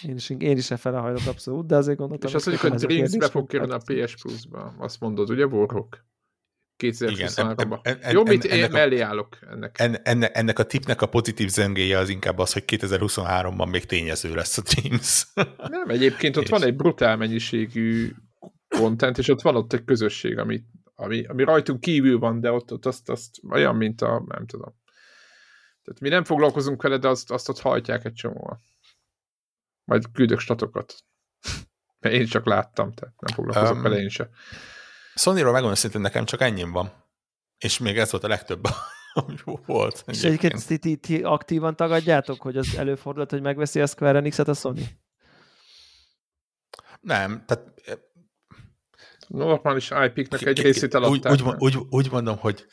A: Én is, én is e hajlok abszolút, de azért gondoltam...
C: És azt mondjuk, hogy Dreams be fog kerülni a PS Plus-ba. Azt mondod, ugye, Warhawk? 2023-ban. Jó, mit én mellé állok ennek.
B: En, enne, ennek a tipnek a pozitív zengéje az inkább az, hogy 2023-ban még tényező lesz a Dreams.
C: Nem, egyébként ott és... van egy brutál mennyiségű content, és ott van ott egy közösség, ami, ami, ami rajtunk kívül van, de ott, ott azt, azt olyan, mint a, nem tudom. Tehát mi nem foglalkozunk vele, de azt, azt ott hajtják egy csomóan. Majd küldök statokat. Mert én csak láttam, tehát nem foglalkozok um, vele én se.
B: Sony-ról megmondom szintén nekem csak ennyi van. És még ez volt a legtöbb, ami volt.
A: És egyébként ti, ti, ti aktívan tagadjátok, hogy az előfordult, hogy megveszi a Square Enix-et a Sony?
B: Nem, tehát
C: normális IP-knek egy részét eladták.
B: Úgy, úgy, úgy, úgy mondom, hogy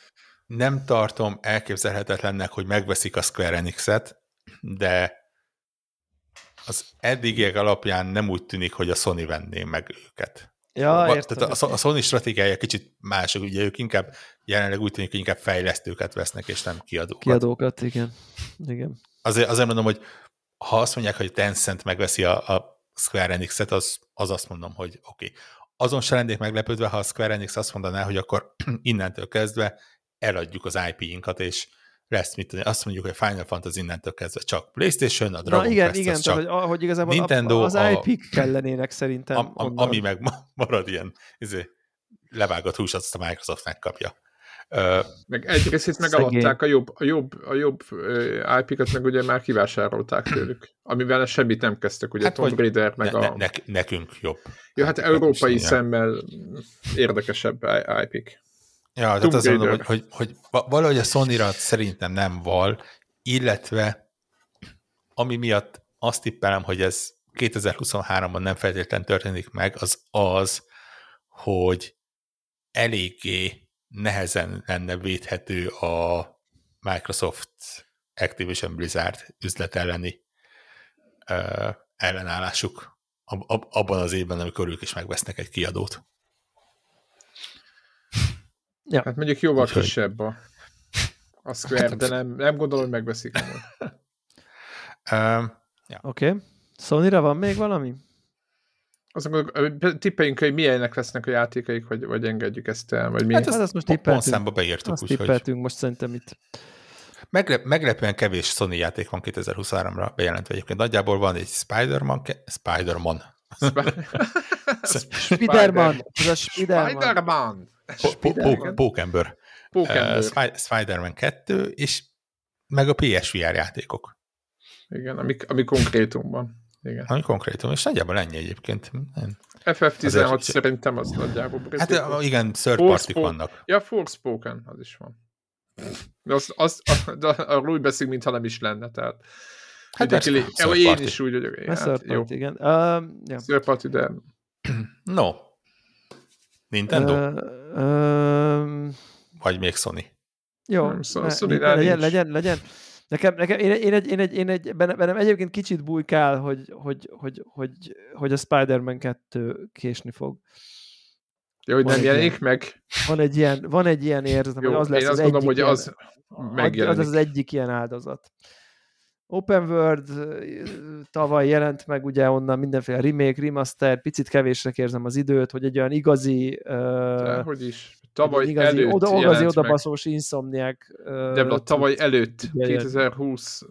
B: nem tartom elképzelhetetlennek, hogy megveszik a Square Enix-et, de az eddigiek alapján nem úgy tűnik, hogy a Sony venné meg őket.
A: Ja,
B: a, értem, tehát a, a Sony stratégiája kicsit más, ugye ők inkább jelenleg úgy tűnik, hogy inkább fejlesztőket vesznek, és nem kiadókat.
A: Kiadókat, igen. igen.
B: Azért, azért mondom, hogy ha azt mondják, hogy Tencent megveszi a, a Square Enix-et, az, az azt mondom, hogy oké. Okay. Azon se lennék meglepődve, ha a Square Enix azt mondaná, hogy akkor innentől kezdve eladjuk az IP-inkat, és lesz, mit tudni, azt mondjuk, hogy Final Fantasy innentől kezdve csak PlayStation, a Dragon
A: Na, igen,
B: Quest
A: igen,
B: csak
A: tehát, hogy, hogy igazából Nintendo, az IP-k kellenének szerintem. A,
B: a, ami meg marad ilyen izé, levágott hús, azt a Microsoft megkapja.
C: Uh, meg egy részét megaladták a jobb, a jobb, a jobb IP-kat, meg ugye már kivásárolták tőlük, amivel semmit nem kezdtek, ugye hát, Tomb Raider, meg ne, a...
B: Ne, nekünk jobb.
C: Jó, hát európai szemmel érdekesebb IP-k.
B: Ja, tehát azt mondom, hogy, hogy, hogy valahogy a sony szerintem nem val, illetve ami miatt azt tippelem, hogy ez 2023-ban nem feltétlenül történik meg, az az, hogy eléggé nehezen lenne védhető a Microsoft Activision Blizzard üzlet elleni uh, ellenállásuk ab, ab, abban az évben, amikor ők is megvesznek egy kiadót.
C: Ja. Hát mondjuk jóval Úgyhogy... kisebb a, a Square, hát, de nem, nem gondolom, hogy megveszik. um,
A: ja. Oké. Okay. Sony-ra van még valami?
C: Azt mondjuk, tippeljünk, hogy milyenek lesznek a játékaik, vagy, vagy engedjük ezt el, vagy mi?
A: Hát, hát azt most tippeltünk.
B: Pontszámba beírtuk.
A: Azt tippeltünk most szerintem itt.
B: Meglep, meglepően kevés Sony játék van 2023-ra bejelentve egyébként. Nagyjából van egy Spider-Man, ke- Spider-Man.
A: Spider-Man.
C: Spider-Man.
B: Pókember. Spider-Man 2, és meg a PSVR játékok.
C: Igen, ami, ami konkrétumban. Igen.
B: Ami konkrétum, és nagyjából ennyi egyébként.
C: FF16 Azért, szerintem az nagyjából.
B: Hát igen, third party vannak.
C: Ja, Forspoken, az is van. Az, az, az, arról beszélünk, mintha nem is lenne, tehát Hát persze, én, én is úgy vagyok.
A: Hát, third party, igen. Uh,
C: ja. Third party, de...
B: No. Nintendo? Uh, um... Vagy még Sony?
A: Jó, nem, Sony, Sony legyen, legyen, legyen. Nekem, nekem én, én, egy, én, egy, én egy, bennem egyébként kicsit bújkál, hogy, hogy, hogy, hogy, hogy a Spider-Man 2 késni fog.
C: Jó, hogy van nem jelenik ilyen, meg.
A: Van egy ilyen, van egy ilyen érzet, hogy az lesz
C: én az,
A: az
C: mondom, hogy ilyen, az
A: megjelenik. Az az egyik ilyen áldozat. Open World tavaly jelent meg ugye onnan mindenféle remake, remaster, picit kevésre érzem az időt, hogy egy olyan igazi...
C: Uh, hogy is tavaly igazi, előtt
A: oda, igazi odabaszós inszomniák.
C: De a tavaly előtt, 2020,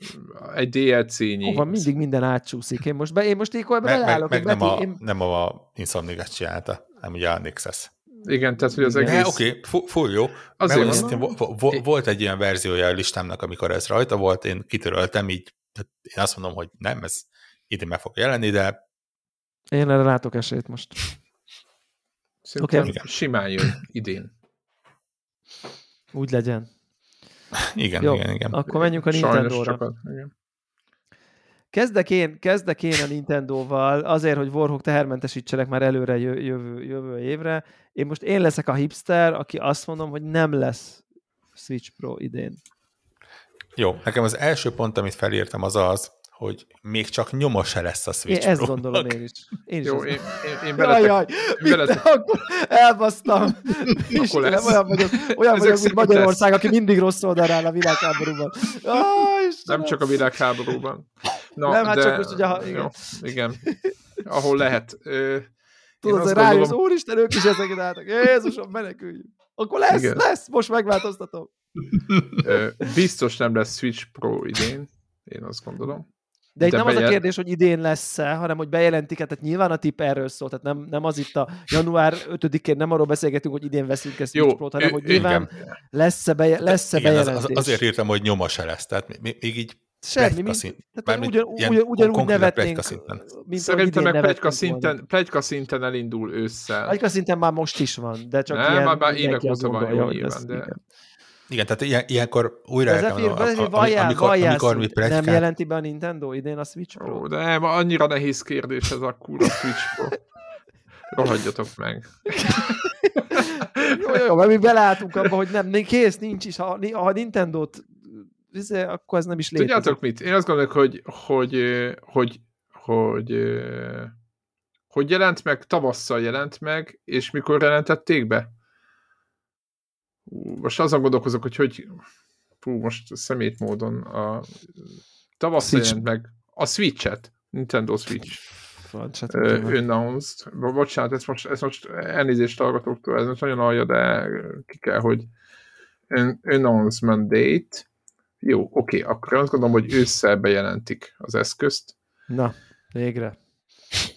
C: egy DLC-nyi.
A: Hova mindig minden átcsúszik. Én most, be, én most
B: belállok. Meg, meg, meg nem, a, én... nem a Insomniac csinálta, hanem ugye a Nexus.
C: Igen, tehát hogy az egész...
B: Oké, okay, full jó. Azért van. Vo- volt egy ilyen verziója a listámnak, amikor ez rajta volt, én kitöröltem, így én azt mondom, hogy nem, ez idén meg fog jelenni, de...
A: Én erre látok esélyt most.
C: Szerintem okay. simán jön idén.
A: Úgy legyen.
B: Igen, Jó, igen, igen.
A: Akkor menjünk a Nintendo-ra. Kezdek én, kezdek én a Nintendo-val azért, hogy Warhawk tehermentesítsenek már előre jövő, jövő évre. Én most én leszek a hipster, aki azt mondom, hogy nem lesz Switch Pro idén.
B: Jó, nekem az első pont, amit felírtam, az az, hogy még csak nyoma se lesz a Switch
A: Én ezt gondolom én is. Én is
C: Jó, én, én, én beletek, jaj,
A: jaj, beletek. Akkor elbasztam. Akkor lesz. Olyan vagyok, olyan vagyok mint Magyarország, lesz. aki mindig rossz oldalra áll a világháborúban.
C: Ah, nem csak a világháborúban.
A: Na, nem, hát de, csak most, hogy a, igen. Jó,
C: igen. Ahol lehet.
A: Tudod, hogy rájössz, úristen, ők is ezeket álltak. Jézusom, meneküljünk. Akkor lesz, igen. lesz, most megváltoztatom.
C: Biztos nem lesz Switch Pro idén, én azt gondolom.
A: De itt De nem bejel... az a kérdés, hogy idén lesz-e, hanem hogy bejelentik, tehát nyilván a tipp erről szól, tehát nem, nem az itt a január 5-én, nem arról beszélgetünk, hogy idén veszünk ezt Pro-t, hanem hogy nyilván lesz-e, beje, lesz-e igen, bejelentés. Az,
B: az, azért írtam, hogy nyoma se lesz, tehát még, még így
A: Semmi, mint, szint, tehát ugyan, ugyan, ugyanúgy nevetnénk,
C: mint Szerintem meg plegyka szinten, plegyka szinten elindul ősszel.
A: Plegyka szinten már most is van, de csak
C: nem, ilyen... Nem, már évek óta van, jó, nyilván, de... Igen.
B: Tehát ilyen, ilyenkor újra el
A: kell mondani, vajjál, amikor, amikor mi plegykát... Nem jelenti be a Nintendo idén a Switch Pro?
C: Ó, de nem, annyira nehéz kérdés ez a kúra Switch Pro. Rohadjatok meg.
A: jó, jó, mert mi beleálltunk abba, hogy nem, kész, nincs is. Ha, ha Nintendo-t izé, akkor ez nem is létezik.
C: Tudjátok mit? Én azt gondolok, hogy, hogy, hogy, hogy, hogy jelent meg, tavasszal jelent meg, és mikor jelentették be? Most azon gondolkozok, hogy hogy fú, most szemét módon a tavasszal jelent meg a Switch-et, Nintendo Switch uh, announced. Bocsánat, ez most, ez most elnézést hallgatóktól, ez most nagyon alja, de ki kell, hogy announcement date. Jó, oké, okay, akkor azt gondolom, hogy ősszel bejelentik az eszközt.
A: Na, végre.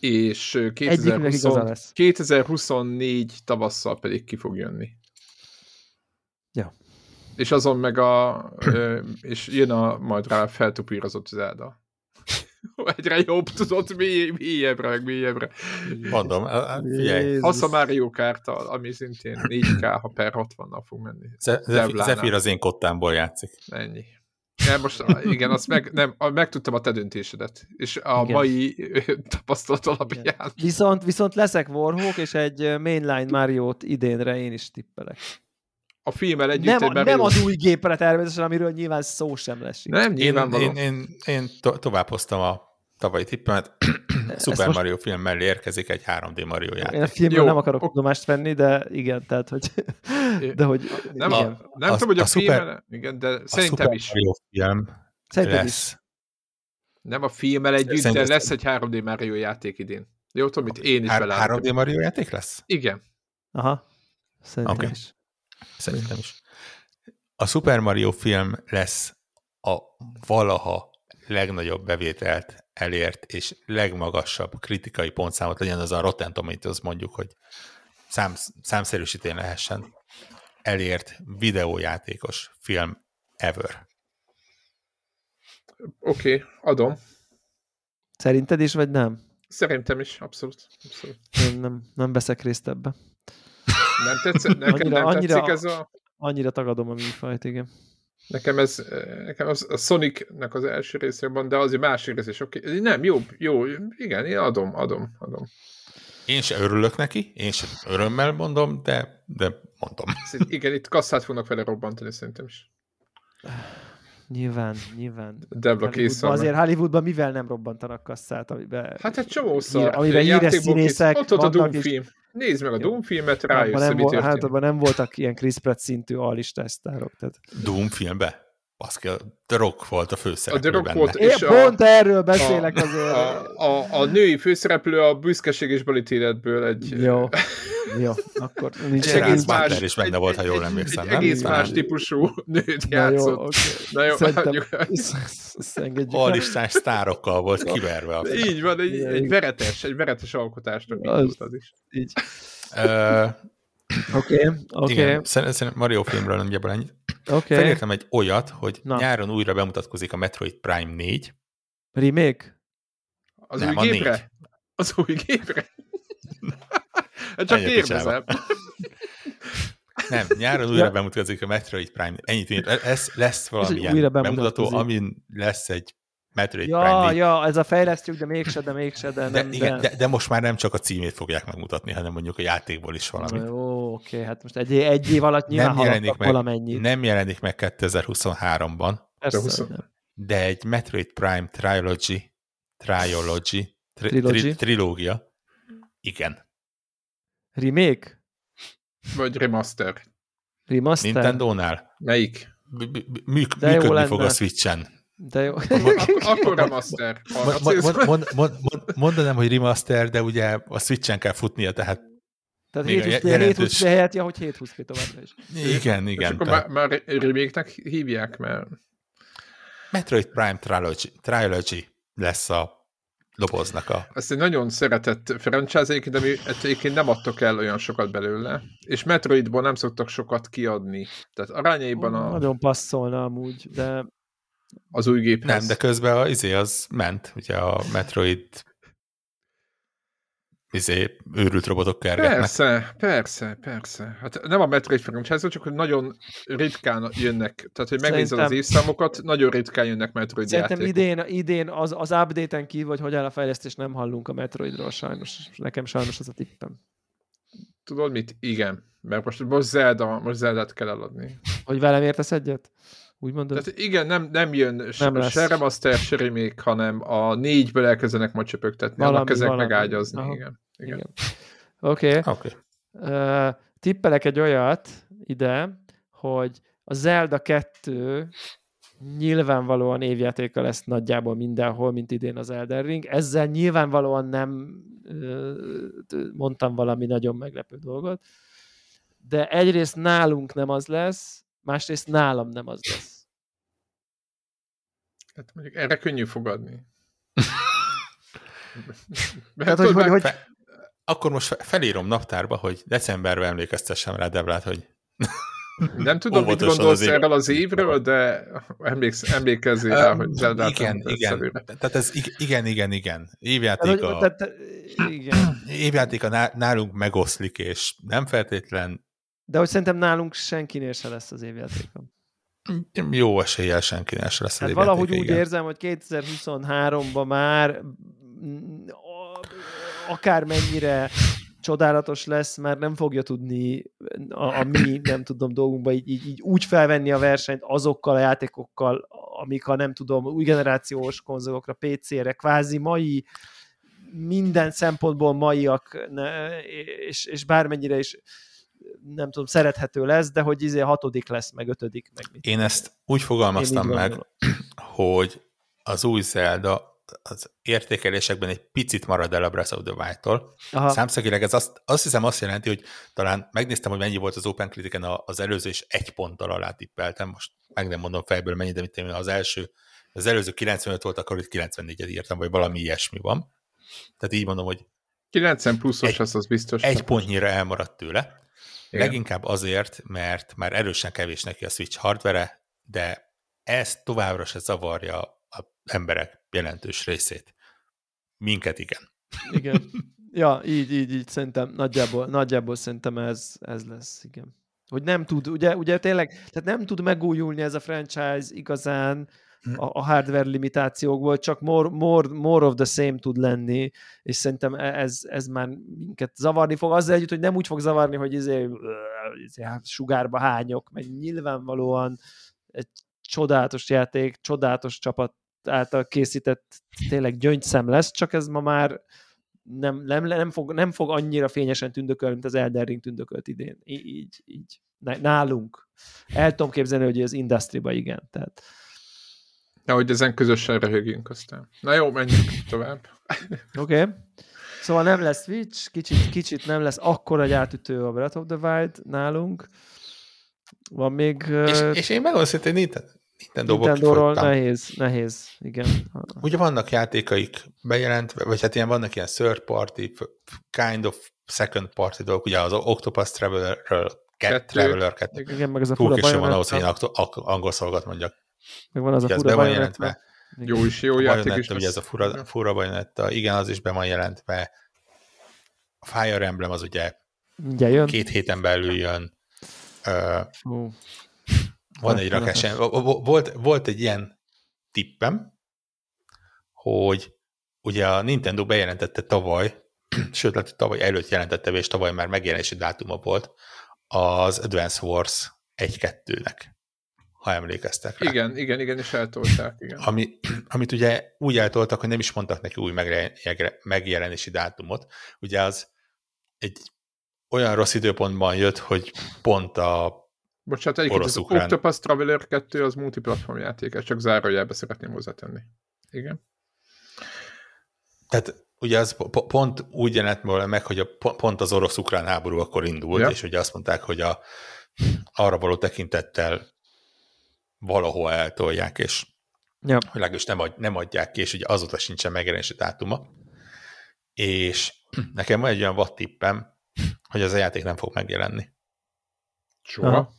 C: És 2020, 2024 tavasszal pedig ki fog jönni.
A: Ja.
C: És azon meg a, és jön a majd rá feltupírozott Zelda. Egyre jobb tudott, mély, mélyebbre, meg mélyebbre.
B: Mondom, figyelj.
C: Az a Mario kart ami szintén 4K, ha per 60-nal fog menni.
B: Zephyr az én kottámból játszik.
C: Ennyi. Nem, most igen, azt meg, nem, megtudtam a te döntésedet, és a igen. mai tapasztalat alapján.
A: Viszont, viszont leszek Warhawk, és egy mainline Mario-t idénre én is tippelek
C: a filmmel együtt.
A: Nem, egy nem az új gépre természetesen, amiről nyilván szó sem lesz.
C: Nem,
B: nyilván én, én, én, én to- tovább hoztam a tavalyi tippemet. Super most... Mario film mellé érkezik egy 3D Mario játék.
A: Én a filmről nem akarok tudomást venni, de igen, tehát, hogy... De hogy
C: nem, igen. A, nem a, tudom, hogy a, a film, igen, de szerintem is.
B: Mario film szerintem lesz. Is.
C: Nem a filmmel együtt, szerintem de lesz egy 3D Mario játék idén. Jó, tudom, mit én is
B: bele. 3D Mario játék lesz?
C: Igen.
A: Aha. Szerintem okay. is.
B: Szerintem is. A Super Mario film lesz a valaha legnagyobb bevételt elért és legmagasabb kritikai pontszámot legyen az a Rotten Tomatoes mondjuk, hogy szám, számszerűsítén lehessen elért videójátékos film ever.
C: Oké, okay, adom.
A: Szerinted is, vagy nem?
C: Szerintem is, abszolút. abszolút.
A: Én nem, nem veszek részt ebbe.
C: Nem tetszett? Nekem annyira, nem annyira, tetszik ez a...
A: Annyira tagadom a műfajt, igen.
C: Nekem ez, nekem az, a Sonic-nek az első részében, de az a másik rész is oké. Okay. Nem, jó, jó, igen, én adom, adom, adom.
B: Én se örülök neki, én se örömmel mondom, de, de mondom.
C: Igen, itt kasszát fognak vele robbantani szerintem is.
A: Nyilván, nyilván.
C: Debla
A: Hollywoodban, azért Hollywoodban mivel nem robbantanak kasszát, amiben...
C: Hát egy csomószor.
A: Amiben híres színészek
C: Ott, ott a Doom film. Nézd meg a Doom filmet, rájössz,
A: nem, volt, hát abban nem voltak ilyen Chris Pratt szintű alistesztárok. Tehát...
B: Doom filmbe? Baszki, a The Rock volt a főszereplő
C: A The Rock
B: benne.
C: volt,
A: és Én a, pont erről beszélek a, azért.
C: A, a, a, női főszereplő a büszkeség és balítéletből egy...
A: Jó, jó, akkor
B: nincs egy egész más, is benne volt, ha jól emlékszem,
C: egy, egy egész más típusú nőt játszott. Na jó, okay. Na jó,
A: Szerintem,
B: Alistás sztárokkal volt kiverve. A
C: így van, egy, egy veretes, egy veretes alkotásnak az, az is.
A: Így. Oké, oké.
B: Szerintem Mario filmről nagyjából ennyit. Okay. Felírtam egy olyat, hogy Na. nyáron újra bemutatkozik a Metroid Prime 4.
A: Remake?
C: Az Nem, új gépre? Négy. Az új gépre? Csak kérdezem.
B: Nem, nyáron újra ja. bemutatkozik a Metroid Prime. Ennyit, lesz, lesz valami ilyen bemutató, amin lesz egy Metroid
A: ja,
B: Prime 4.
A: Ja, ez a fejlesztjük, de mégse, de mégse, de nem.
B: De, igen, de... De, most már nem csak a címét fogják megmutatni, hanem mondjuk a játékból is valamit.
A: Jó, oké, hát most egy, egy év alatt nyilván nem jelenik meg, valamennyit.
B: Nem jelenik meg 2023-ban.
A: Persze,
B: de egy Metroid Prime Trilogy, Trilogy, tri, tri, trilógia, igen.
A: Remake?
C: Vagy remaster?
A: Remaster?
B: Nintendo-nál?
C: Melyik?
B: Működni fog a Switch-en.
A: De jó.
C: Akkor remaster.
B: mondanám, hogy remaster, de ugye a Switch-en kell futnia, tehát
A: tehát 720 jelentős... helyett, ja, hogy 720p továbbra is.
B: Igen, igen.
C: És akkor tehát... már, már remake hívják, mert...
B: Metroid Prime Trilogy, Trilogy lesz a doboznak a...
C: Ezt egy nagyon szeretett franchise egyébként, ami egyébként nem adtok el olyan sokat belőle, és Metroidból nem szoktak sokat kiadni. Tehát arányaiban a...
A: Nagyon passzolna amúgy, de
C: az új géphez.
B: Nem, de közben a, izé az ment, ugye a Metroid izé, őrült robotok kergetnek.
C: Persze, persze, persze. Hát nem a Metroid franchise csak hogy nagyon ritkán jönnek, tehát hogy megnézed Szerintem... az évszámokat, nagyon ritkán jönnek Metroid
A: Szerintem játékok. idén, idén az, az update-en kívül, hogy hogy áll a fejlesztés, nem hallunk a Metroidról sajnos. Nekem sajnos az a tippem.
C: Tudod mit? Igen. Mert most, most Zelda, most Zelda-t kell eladni.
A: Hogy velem értesz egyet? Úgy mondod?
C: Tehát igen, nem, nem jön nem se remaster, se remake, hanem a négyből elkezdenek majd csöpögtetni, valami, annak ezek megágyazni. Aha. Igen. igen. igen.
A: Oké. Okay. okay. Uh, tippelek egy olyat ide, hogy a Zelda 2 nyilvánvalóan évjátéka lesz nagyjából mindenhol, mint idén az Elden Ring. Ezzel nyilvánvalóan nem mondtam valami nagyon meglepő dolgot, de egyrészt nálunk nem az lesz, másrészt nálam nem az lesz.
C: Hát mondjuk erre könnyű fogadni.
B: hát, hogy, hogy, hogy... Fe... Akkor most felírom naptárba, hogy decemberben emlékeztessem rá Deblát, hogy
C: nem tudom, mit gondolsz az erről az évről, de emléksz, emlékezzél rá, hogy
B: Zelda Igen, igen. Tehát ez igen, igen, igen. Évjáték a, igen. évjáték a nálunk megoszlik, és nem feltétlen
A: de hogy szerintem nálunk senkinél se lesz az évjátékom.
B: Jó eséllyel senkinél se lesz
A: az hát valahogy úgy igen. érzem, hogy 2023-ban már akármennyire csodálatos lesz, már nem fogja tudni a, a mi, nem tudom, dolgunkba így, így, így úgy felvenni a versenyt azokkal a játékokkal, amik a nem tudom, új generációs konzolokra, PC-re, kvázi mai minden szempontból maiak, ne, és, és bármennyire is nem tudom, szerethető lesz, de hogy izé hatodik lesz, meg ötödik, meg mit.
B: Én ezt úgy fogalmaztam meg, hogy az új Zelda az értékelésekben egy picit marad el a Breath of the Wild-tól. Számszakileg ez azt, azt hiszem azt jelenti, hogy talán megnéztem, hogy mennyi volt az Open Critic-en az előző, és egy ponttal alá tippeltem, most meg nem mondom fejből mennyi, de mit én, az első, az előző 95 volt, akkor itt 94-et írtam, vagy valami ilyesmi van. Tehát így mondom, hogy
C: 90 pluszos lesz, az biztos.
B: Egy pontnyira elmaradt tőle. Igen. Leginkább azért, mert már erősen kevés neki a Switch hardvere, de ez továbbra se zavarja az emberek jelentős részét. Minket igen.
A: Igen. Ja, így, így, így szerintem nagyjából, nagyjából szerintem ez, ez lesz, igen. Hogy nem tud, ugye, ugye tényleg, tehát nem tud megújulni ez a franchise igazán, a, a hardware limitációkból, csak more, more, more of the same tud lenni, és szerintem e, ez, ez már minket zavarni fog. Azzal együtt, hogy nem úgy fog zavarni, hogy izé, izé, hát sugárba hányok, meg nyilvánvalóan egy csodálatos játék, csodálatos csapat által készített tényleg gyöngyszem lesz, csak ez ma már nem, nem, nem, fog, nem fog annyira fényesen tündökölni, mint az Elden Ring tündökölt idén. Így, így. Nálunk. El tudom képzelni, hogy az industry igen. Tehát,
C: Ja, hogy ezen közösen röhögjünk aztán. Na jó, menjünk tovább.
A: Oké. Okay. Szóval nem lesz Switch, kicsit, kicsit nem lesz akkora gyártütő a Breath of the Wild nálunk. Van még...
B: És, uh, és én megmondom hogy Nintendo,
A: Nintendo Nintendo-ról nehéz, nehéz, igen.
B: Ugye vannak játékaik bejelentve, vagy hát ilyen vannak ilyen third party, kind of second party dolgok, ugye az Octopus Traveler-ről, Cat Traveler 2.
A: Igen, meg ez a fura
B: van ahhoz, hogy én angol szolgat mondjak.
A: Meg van az ugye a fura
B: jelentve.
C: Jó is, jó játék is.
B: Ugye ez a fura, fura bajonetta, igen, az is be van jelentve. A Fire Emblem az ugye
A: jön.
B: két héten belül jön. Uh. Van egy rakás, volt, volt egy ilyen tippem, hogy ugye a Nintendo bejelentette tavaly, sőt, lehet, tavaly előtt jelentette, és tavaly már megjelenési dátuma volt az Advance Wars 1-2-nek ha emlékeztek
C: rá. Igen, igen, igen, és eltolták. Igen.
B: Ami, amit ugye úgy eltoltak, hogy nem is mondtak neki új megjelenési dátumot. Ugye az egy olyan rossz időpontban jött, hogy pont a
C: Bocsánat, egyébként az ukrán... Octopus Traveler 2 az multiplatform játék, ezt csak zárójelbe szeretném hozzátenni. Igen.
B: Tehát ugye az pont úgy jelent meg, hogy a, pont az orosz-ukrán háború akkor indult, ja. és ugye azt mondták, hogy a, arra való tekintettel valahol eltolják, és ja. hogy legalábbis nem, ad, nem adják ki, és ugye azóta sincsen megjelenési dátuma. És nekem van egy olyan vad tippem, hogy ez a játék nem fog megjelenni.
C: Soha? Aha.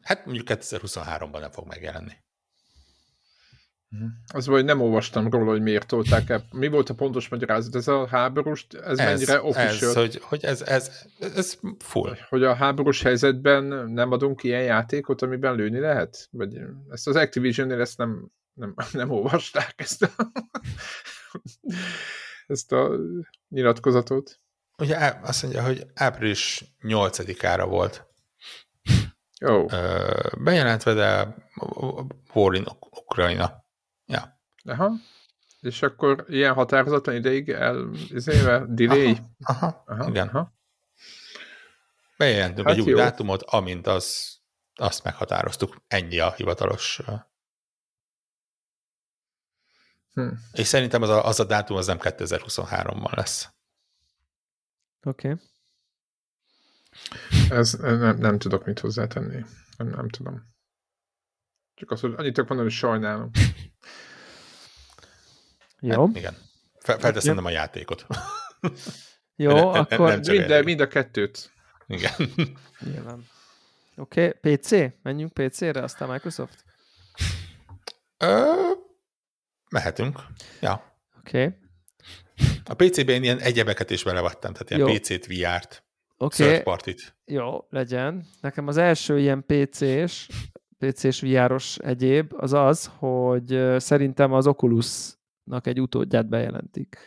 B: Hát mondjuk 2023-ban nem fog megjelenni.
C: Mhm. Az vagy nem olvastam róla, hogy miért tolták el. Mi volt a pontos magyarázat? Ez a háborús, ez, ez mennyire official?
B: Ez, hogy, hogy ez, ez, ez full.
C: Hogy a háborús helyzetben nem adunk ilyen játékot, amiben lőni lehet? Vagy ezt az Activision-nél ezt nem, nem, nem olvasták, ezt a, ezt a nyilatkozatot.
B: Ugye azt mondja, hogy április 8-ára volt
C: oh.
B: bejelentve, de War in Ukrajna.
C: Aha. És akkor ilyen határozatlan ideig el, izéve, delay?
B: Aha, aha, aha igen. Aha. Bejelentünk hát egy jó. új dátumot, amint az, azt meghatároztuk. Ennyi a hivatalos. Hm. És szerintem az a, az a dátum az nem 2023-ban lesz.
A: Oké. Okay.
C: Ez nem, nem tudok mit hozzátenni. Nem, nem tudom. Csak azt, hogy annyit mondani, hogy sajnálom.
A: Jó.
B: Hát, igen. Felteszem nem a játékot.
A: Jó, nem, akkor... Nem,
C: mind, mind a kettőt.
B: Igen.
A: Nyilván. Oké, okay. PC? Menjünk PC-re, aztán Microsoft?
B: Ö, mehetünk. Ja.
A: Oké. Okay.
B: A PC-ben ilyen egyebeket is belevattam, tehát ilyen PC-t, VR-t,
A: okay. third partit. Jó, legyen. Nekem az első ilyen PC-s, PC-s VR-os egyéb az az, hogy szerintem az Oculus egy utódját bejelentik.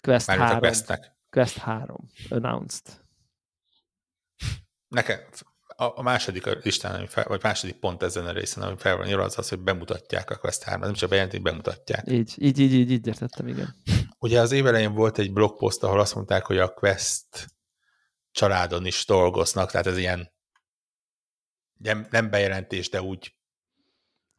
A: Quest Mármint 3.
B: Questnek.
A: Quest 3. Announced.
B: Nekem a második listán, ami fel, vagy második pont ezen a részen, ami fel van írva, az az, hogy bemutatják a Quest 3 nem csak bejelentik, bemutatják.
A: Így, így, így, így, így értettem, igen.
B: Ugye az évelején volt egy blogpost, ahol azt mondták, hogy a Quest családon is dolgoznak, tehát ez ilyen nem, nem bejelentés, de úgy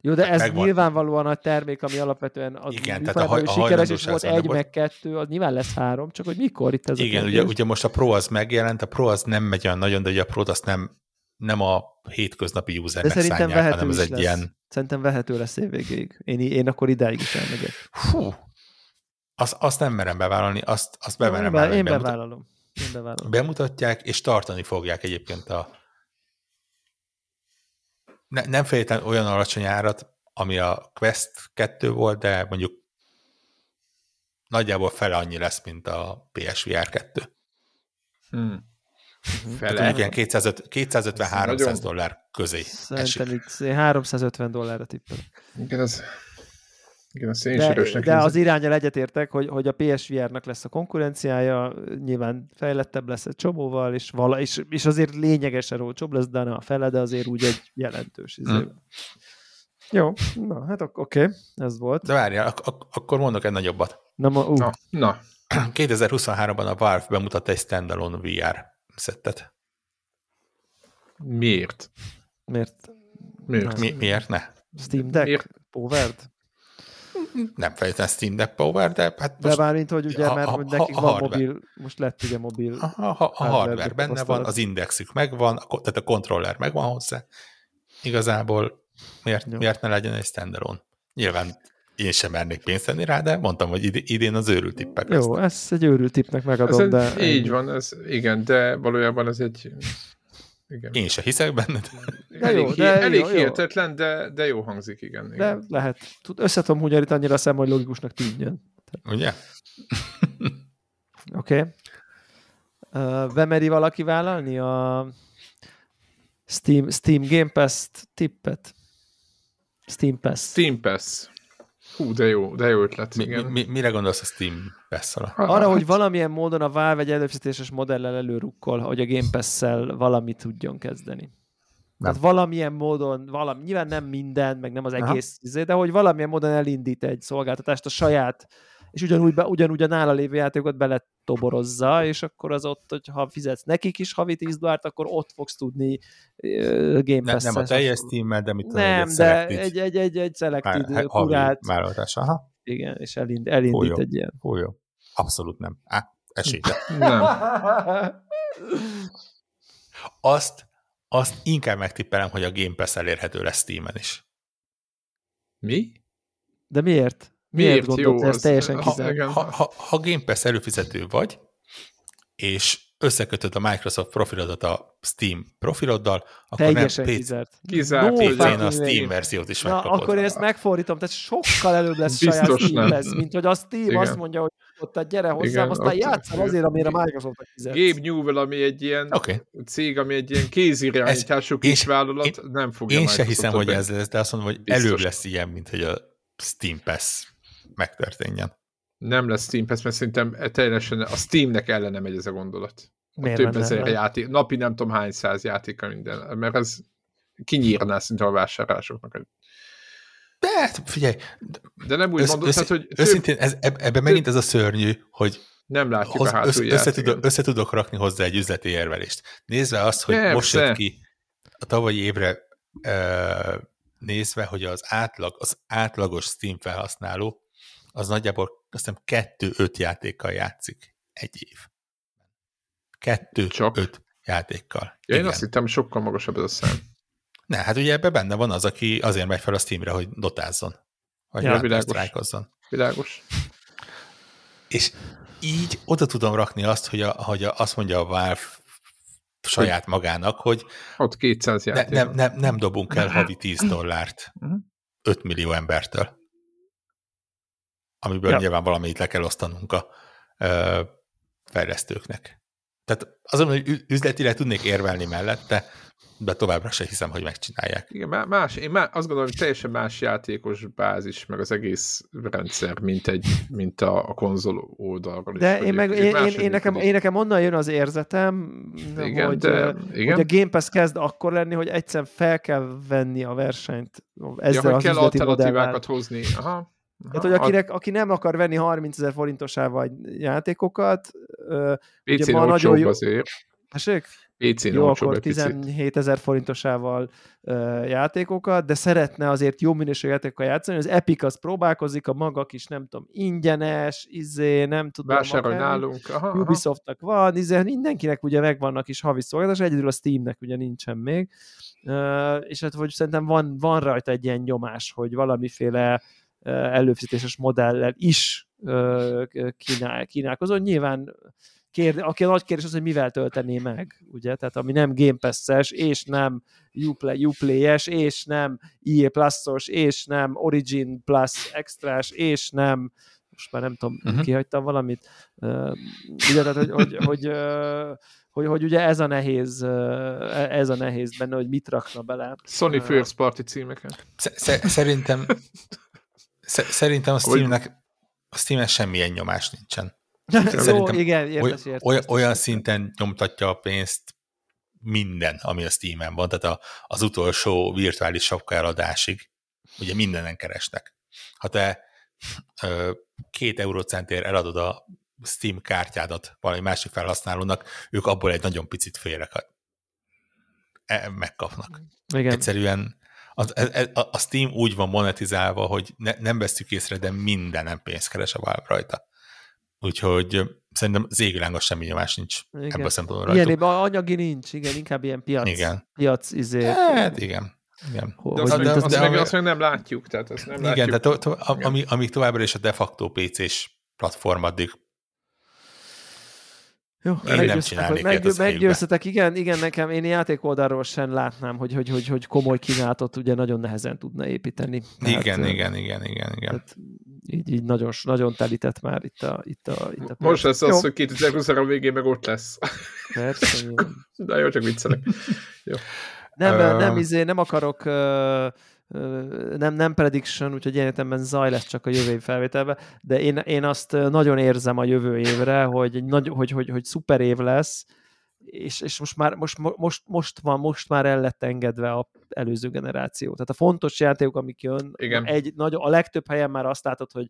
A: jó, de ez megvan. nyilvánvalóan a termék, ami alapvetően az
B: Igen, tehát a, haj, a
A: sikeres, és volt egy, meg kettő, az nyilván lesz három, csak hogy mikor itt ez
B: Igen, a ugye, ugye most a Pro az megjelent, a Pro az nem megy olyan nagyon, de ugye a Pro azt nem, nem a hétköznapi usernek de szerintem szánják, hanem ez egy lesz. ilyen...
A: Szerintem vehető lesz évvégéig. Én, én akkor idáig is elmegyek.
B: Fú, azt, azt nem merem bevállalni, azt, azt bemerem
A: vállalni. Én bevállalom. Én bevállalom.
B: Bemutatják, és tartani fogják egyébként a, ne, nem feltétlenül olyan alacsony árat, ami a Quest 2 volt, de mondjuk nagyjából fele annyi lesz, mint a PSVR 2. Hmm. Fele? Igen, 250-300 dollár közé
A: Szerintem esik. itt 350 dollárra tippelek.
C: Igen, az igen, a
A: de, de az irányel egyetértek, hogy, hogy a PSVR-nak lesz a konkurenciája, nyilván fejlettebb lesz egy csomóval, és, vala, és, és azért lényegesen olcsóbb lesz, de a fele, de azért úgy egy jelentős izé. Hmm. Jó, na hát oké, okay, ez volt.
B: De várjál, ak- ak- akkor mondok egy nagyobbat.
A: Na, ma, uh.
C: na, na.
B: 2023-ban a Valve bemutatta egy standalone VR szettet.
C: Miért?
A: Miért?
B: Miért? Mi, miért ne?
A: Steam Deck? Miért? Powered?
B: Nem feltétlenül Steam Deck Power, de hát
A: most... De bármint, hogy ugye, mert hogy nekik a van hardware. mobil, most lett ugye mobil...
B: A, a, a, a hardware benne van, az indexük megvan, a, tehát a kontroller megvan hozzá. Igazából miért, miért ne legyen egy standalone? Nyilván én sem mernék pénzt tenni rá, de mondtam, hogy idén az őrült tippek
A: Jó, lesznek. ezt egy őrült tippnek megadom, ez de...
C: Így van, ez, igen, de valójában ez egy
B: igen. Én se hiszek benned.
C: De elég jó, de elég jó, hihetetlen, de, de jó hangzik, igen. igen.
A: De lehet. Tud, össze tudom húgyarít annyira szem, hogy logikusnak tűnjön.
B: Ugye?
A: Oké. Okay. Uh, bemeri valaki vállalni a Steam, Steam Game Pass tippet? Steam Pass.
C: Steam Pass. Hú, de jó, de jó ötlet.
B: Mi, igen. Mi, mire gondolsz a Steam pass -ra?
A: Arra, hogy valamilyen módon a Valve egy előfizetéses modellel előrukkol, hogy a Game Pass-szel valamit tudjon kezdeni. Nem. Tehát valamilyen módon, valami, nyilván nem minden, meg nem az egész, Aha. de hogy valamilyen módon elindít egy szolgáltatást a saját és ugyanúgy, be, ugyanúgy a nála lévő játékokat beletoborozza, és akkor az ott, hogy ha fizetsz nekik is havi 10 dollárt, akkor ott fogsz tudni uh, Game pass
B: Nem, nem a teljes steam de mit
A: Nem, egy de egy, egy, egy, egy selected Már, kurát.
B: Vállalatás, aha.
A: Igen, és elind, elindít
B: Hú,
A: egy ilyen.
B: Hú, jó. Abszolút nem. Á, esélyte.
C: nem.
B: Azt, azt inkább megtippelem, hogy a Game Pass elérhető lesz Steam-en is.
C: Mi?
A: De miért? Miért, Miért jó? Ez teljesen
B: ha, ha, ha, ha Game Pass előfizető vagy, és összekötöd a Microsoft profilodat a Steam profiloddal, akkor
A: Teljesen nem kizárt.
C: Kizárt.
B: No, PC-n a Steam verziót is
A: Na, akkor én ezt megfordítom, tehát sokkal előbb lesz saját Steam nem. lesz, mint hogy a Steam Igen. azt mondja, hogy ott a gyere hozzám, Igen, aztán játszol azért, amire a Microsoft
C: fizetsz. Gabe Newell, ami egy ilyen okay. cég, ami egy ilyen kézirányítású kisvállalat, én, nem fogja
B: Én se hiszem, hogy ez lesz, de azt mondom, hogy Biztos. előbb lesz ilyen, mint hogy a Steam Pass megtörténjen.
C: Nem lesz Steam Pass, mert szerintem teljesen a Steamnek ellene megy ez a gondolat. A több ezer játék, napi nem tudom hány száz játéka minden, mert ez kinyírná szinte a vásárlásoknak.
B: De hát, figyelj,
C: de nem úgy össz, mondod, össz, hát, hogy...
B: Őszintén, ez, ebben megint ez a szörnyű, hogy
C: nem látjuk hoz, a össze,
B: össze, tudok, össze tudok rakni hozzá egy üzleti érvelést. Nézve azt, hogy Persze. most jött ki a tavalyi évre uh, nézve, hogy az átlag, az átlagos Steam felhasználó az nagyjából azt hiszem kettő-öt játékkal játszik egy év. Kettő-öt játékkal.
C: Ja, én azt hittem, sokkal magasabb ez a szám.
B: Ne, hát ugye ebben benne van az, aki azért megy fel a Steamre, hogy dotázzon. Vagy ja, világos.
C: Világos.
B: És így oda tudom rakni azt, hogy, a, hogy a, azt mondja a Valve saját magának, hogy
C: ott 200
B: ne, nem, nem, nem dobunk el havi 10 dollárt 5 mhm. millió embertől amiből ja. nyilván valamit le kell osztanunk a ö, fejlesztőknek. tehát azon, hogy üzletileg tudnék érvelni mellette, de továbbra se hiszem, hogy megcsinálják.
C: Igen, más, én má, azt gondolom, hogy teljesen más játékos bázis, meg az egész rendszer, mint, egy, mint a, a konzol oldalról.
A: De is, én, meg, én, én, én, nekem, én nekem onnan jön az érzetem, igen, hogy, de, igen. hogy a Game Pass kezd akkor lenni, hogy egyszer fel kell venni a versenyt ezzel ja,
C: hogy kell alternatívákat hozni. Aha.
A: Tehát, hogy akinek, aki nem akar venni 30 ezer forintosával játékokat,
C: PC ugye ma nagyon jó... azért.
A: Tessék?
C: PC
A: jó, akkor 17 ezer forintosával uh, játékokat, de szeretne azért jó minőségű játékokkal játszani, az Epic az próbálkozik, a maga kis, nem tudom, ingyenes, izé, nem tudom.
C: Vásárolj nálunk. Aha,
A: Ubisoftnak van, izé, mindenkinek ugye megvannak is havi szolgáltatás, egyedül a Steamnek ugye nincsen még. Uh, és hát hogy szerintem van, van rajta egy ilyen nyomás, hogy valamiféle előfizetéses modellel is kínál, kínálkozó. Nyilván kérd, aki a nagy kérdés az, hogy mivel töltené meg, ugye? Tehát ami nem Game Pass-es, és nem Uplay, Uplay-es, és nem EA Plus-os, és nem Origin Plus extrás, és nem most már nem tudom, uh-huh. kihagytam valamit. Uh, ugye, tehát, hogy, hogy, hogy, uh, hogy, hogy ugye ez a nehéz, uh, ez a nehéz benne, hogy mit rakna bele.
C: Sony First Party címeket.
B: Szerintem Szerintem a Steamnek a Steamnek semmilyen nyomás nincsen.
A: Szerintem Jó, igen, értes, értes,
B: olyan, olyan szinten nyomtatja a pénzt minden, ami a Steam-en van, tehát a, az utolsó virtuális sapka eladásig, ugye mindenen keresnek. Ha te ö, két eurócentért eladod a Steam kártyádat valami másik felhasználónak, ők abból egy nagyon picit félre e, megkapnak. Igen. Egyszerűen a, a, a Steam úgy van monetizálva, hogy ne, nem vesztük észre, de mindenem pénzt keres a Valve rajta. Úgyhogy szerintem az égvilágos semmi nyomás nincs igen. ebben a szempontból
A: rajta. Ilyen, anyagi nincs, igen, inkább ilyen piac. Igen. Piac, izé.
B: Hát igen. Igen.
C: De azt, de, de, azt, de, meg, azt meg nem látjuk. Tehát azt nem
B: igen, látjuk. tehát to, to, ami, amíg továbbra is a de facto PC-s platform, addig
A: jó, én nem csinálnék meg, meggyőztetek, igen, igen, nekem én játék oldalról sem látnám, hogy, hogy, hogy, hogy komoly kínálatot ugye nagyon nehezen tudna építeni.
B: Igen, hát, igen, igen, igen, igen. Hát,
A: így, így nagyon, nagyon telített már itt a, itt a, itt a
C: Most lesz az, hogy 2023 végén meg ott lesz. Persze. De jó, csak viccelek. Jó.
A: Nem, uh... nem, izé, nem akarok uh, nem, nem prediction, úgyhogy ilyen értelemben zaj lesz csak a jövő év felvételben, de én, én azt nagyon érzem a jövő évre, hogy, egy nagy, hogy, hogy, hogy szuper év lesz, és, és most, már, most, most, most, van, most már el lett engedve a előző generáció. Tehát a fontos játékok, amik jön, Igen. Egy, nagy, a legtöbb helyen már azt látod, hogy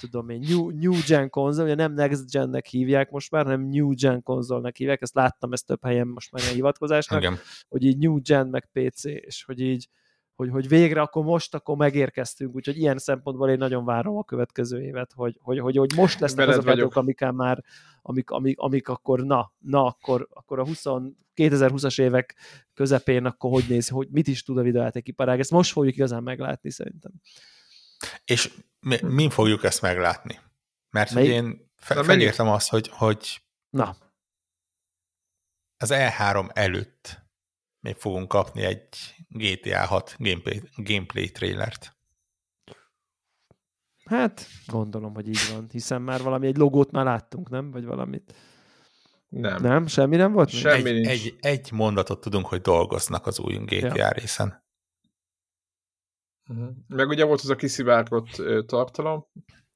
A: tudom én, New, New Gen konzol, ugye nem Next Gennek hívják most már, hanem New Gen konzolnak hívják, ezt láttam ezt több helyen most már ilyen hivatkozásnak, Igen. hogy így New Gen meg PC, és hogy így hogy, hogy végre akkor most akkor megérkeztünk, úgyhogy ilyen szempontból én nagyon várom a következő évet, hogy, hogy, hogy, hogy most lesznek azok vagyok. amik már, amik, amik, amik akkor na, na akkor, akkor a 20, 2020-as évek közepén akkor hogy néz, hogy mit is tud a videójátékiparág, ezt most fogjuk igazán meglátni szerintem.
B: És mi, mi fogjuk ezt meglátni? Mert hogy én fe, felírtam azt, hogy, hogy
A: Na.
B: az E3 előtt még fogunk kapni egy GTA 6 gameplay, gameplay trailert.
A: Hát, gondolom, hogy így van, hiszen már valami, egy logót már láttunk, nem? Vagy valamit.
C: Nem.
A: Nem? Semmi nem volt?
B: Semmi egy, nincs. Egy, egy mondatot tudunk, hogy dolgoznak az új GTA ja. részen.
C: Uh-huh. Meg ugye volt az a kiszivárgott tartalom,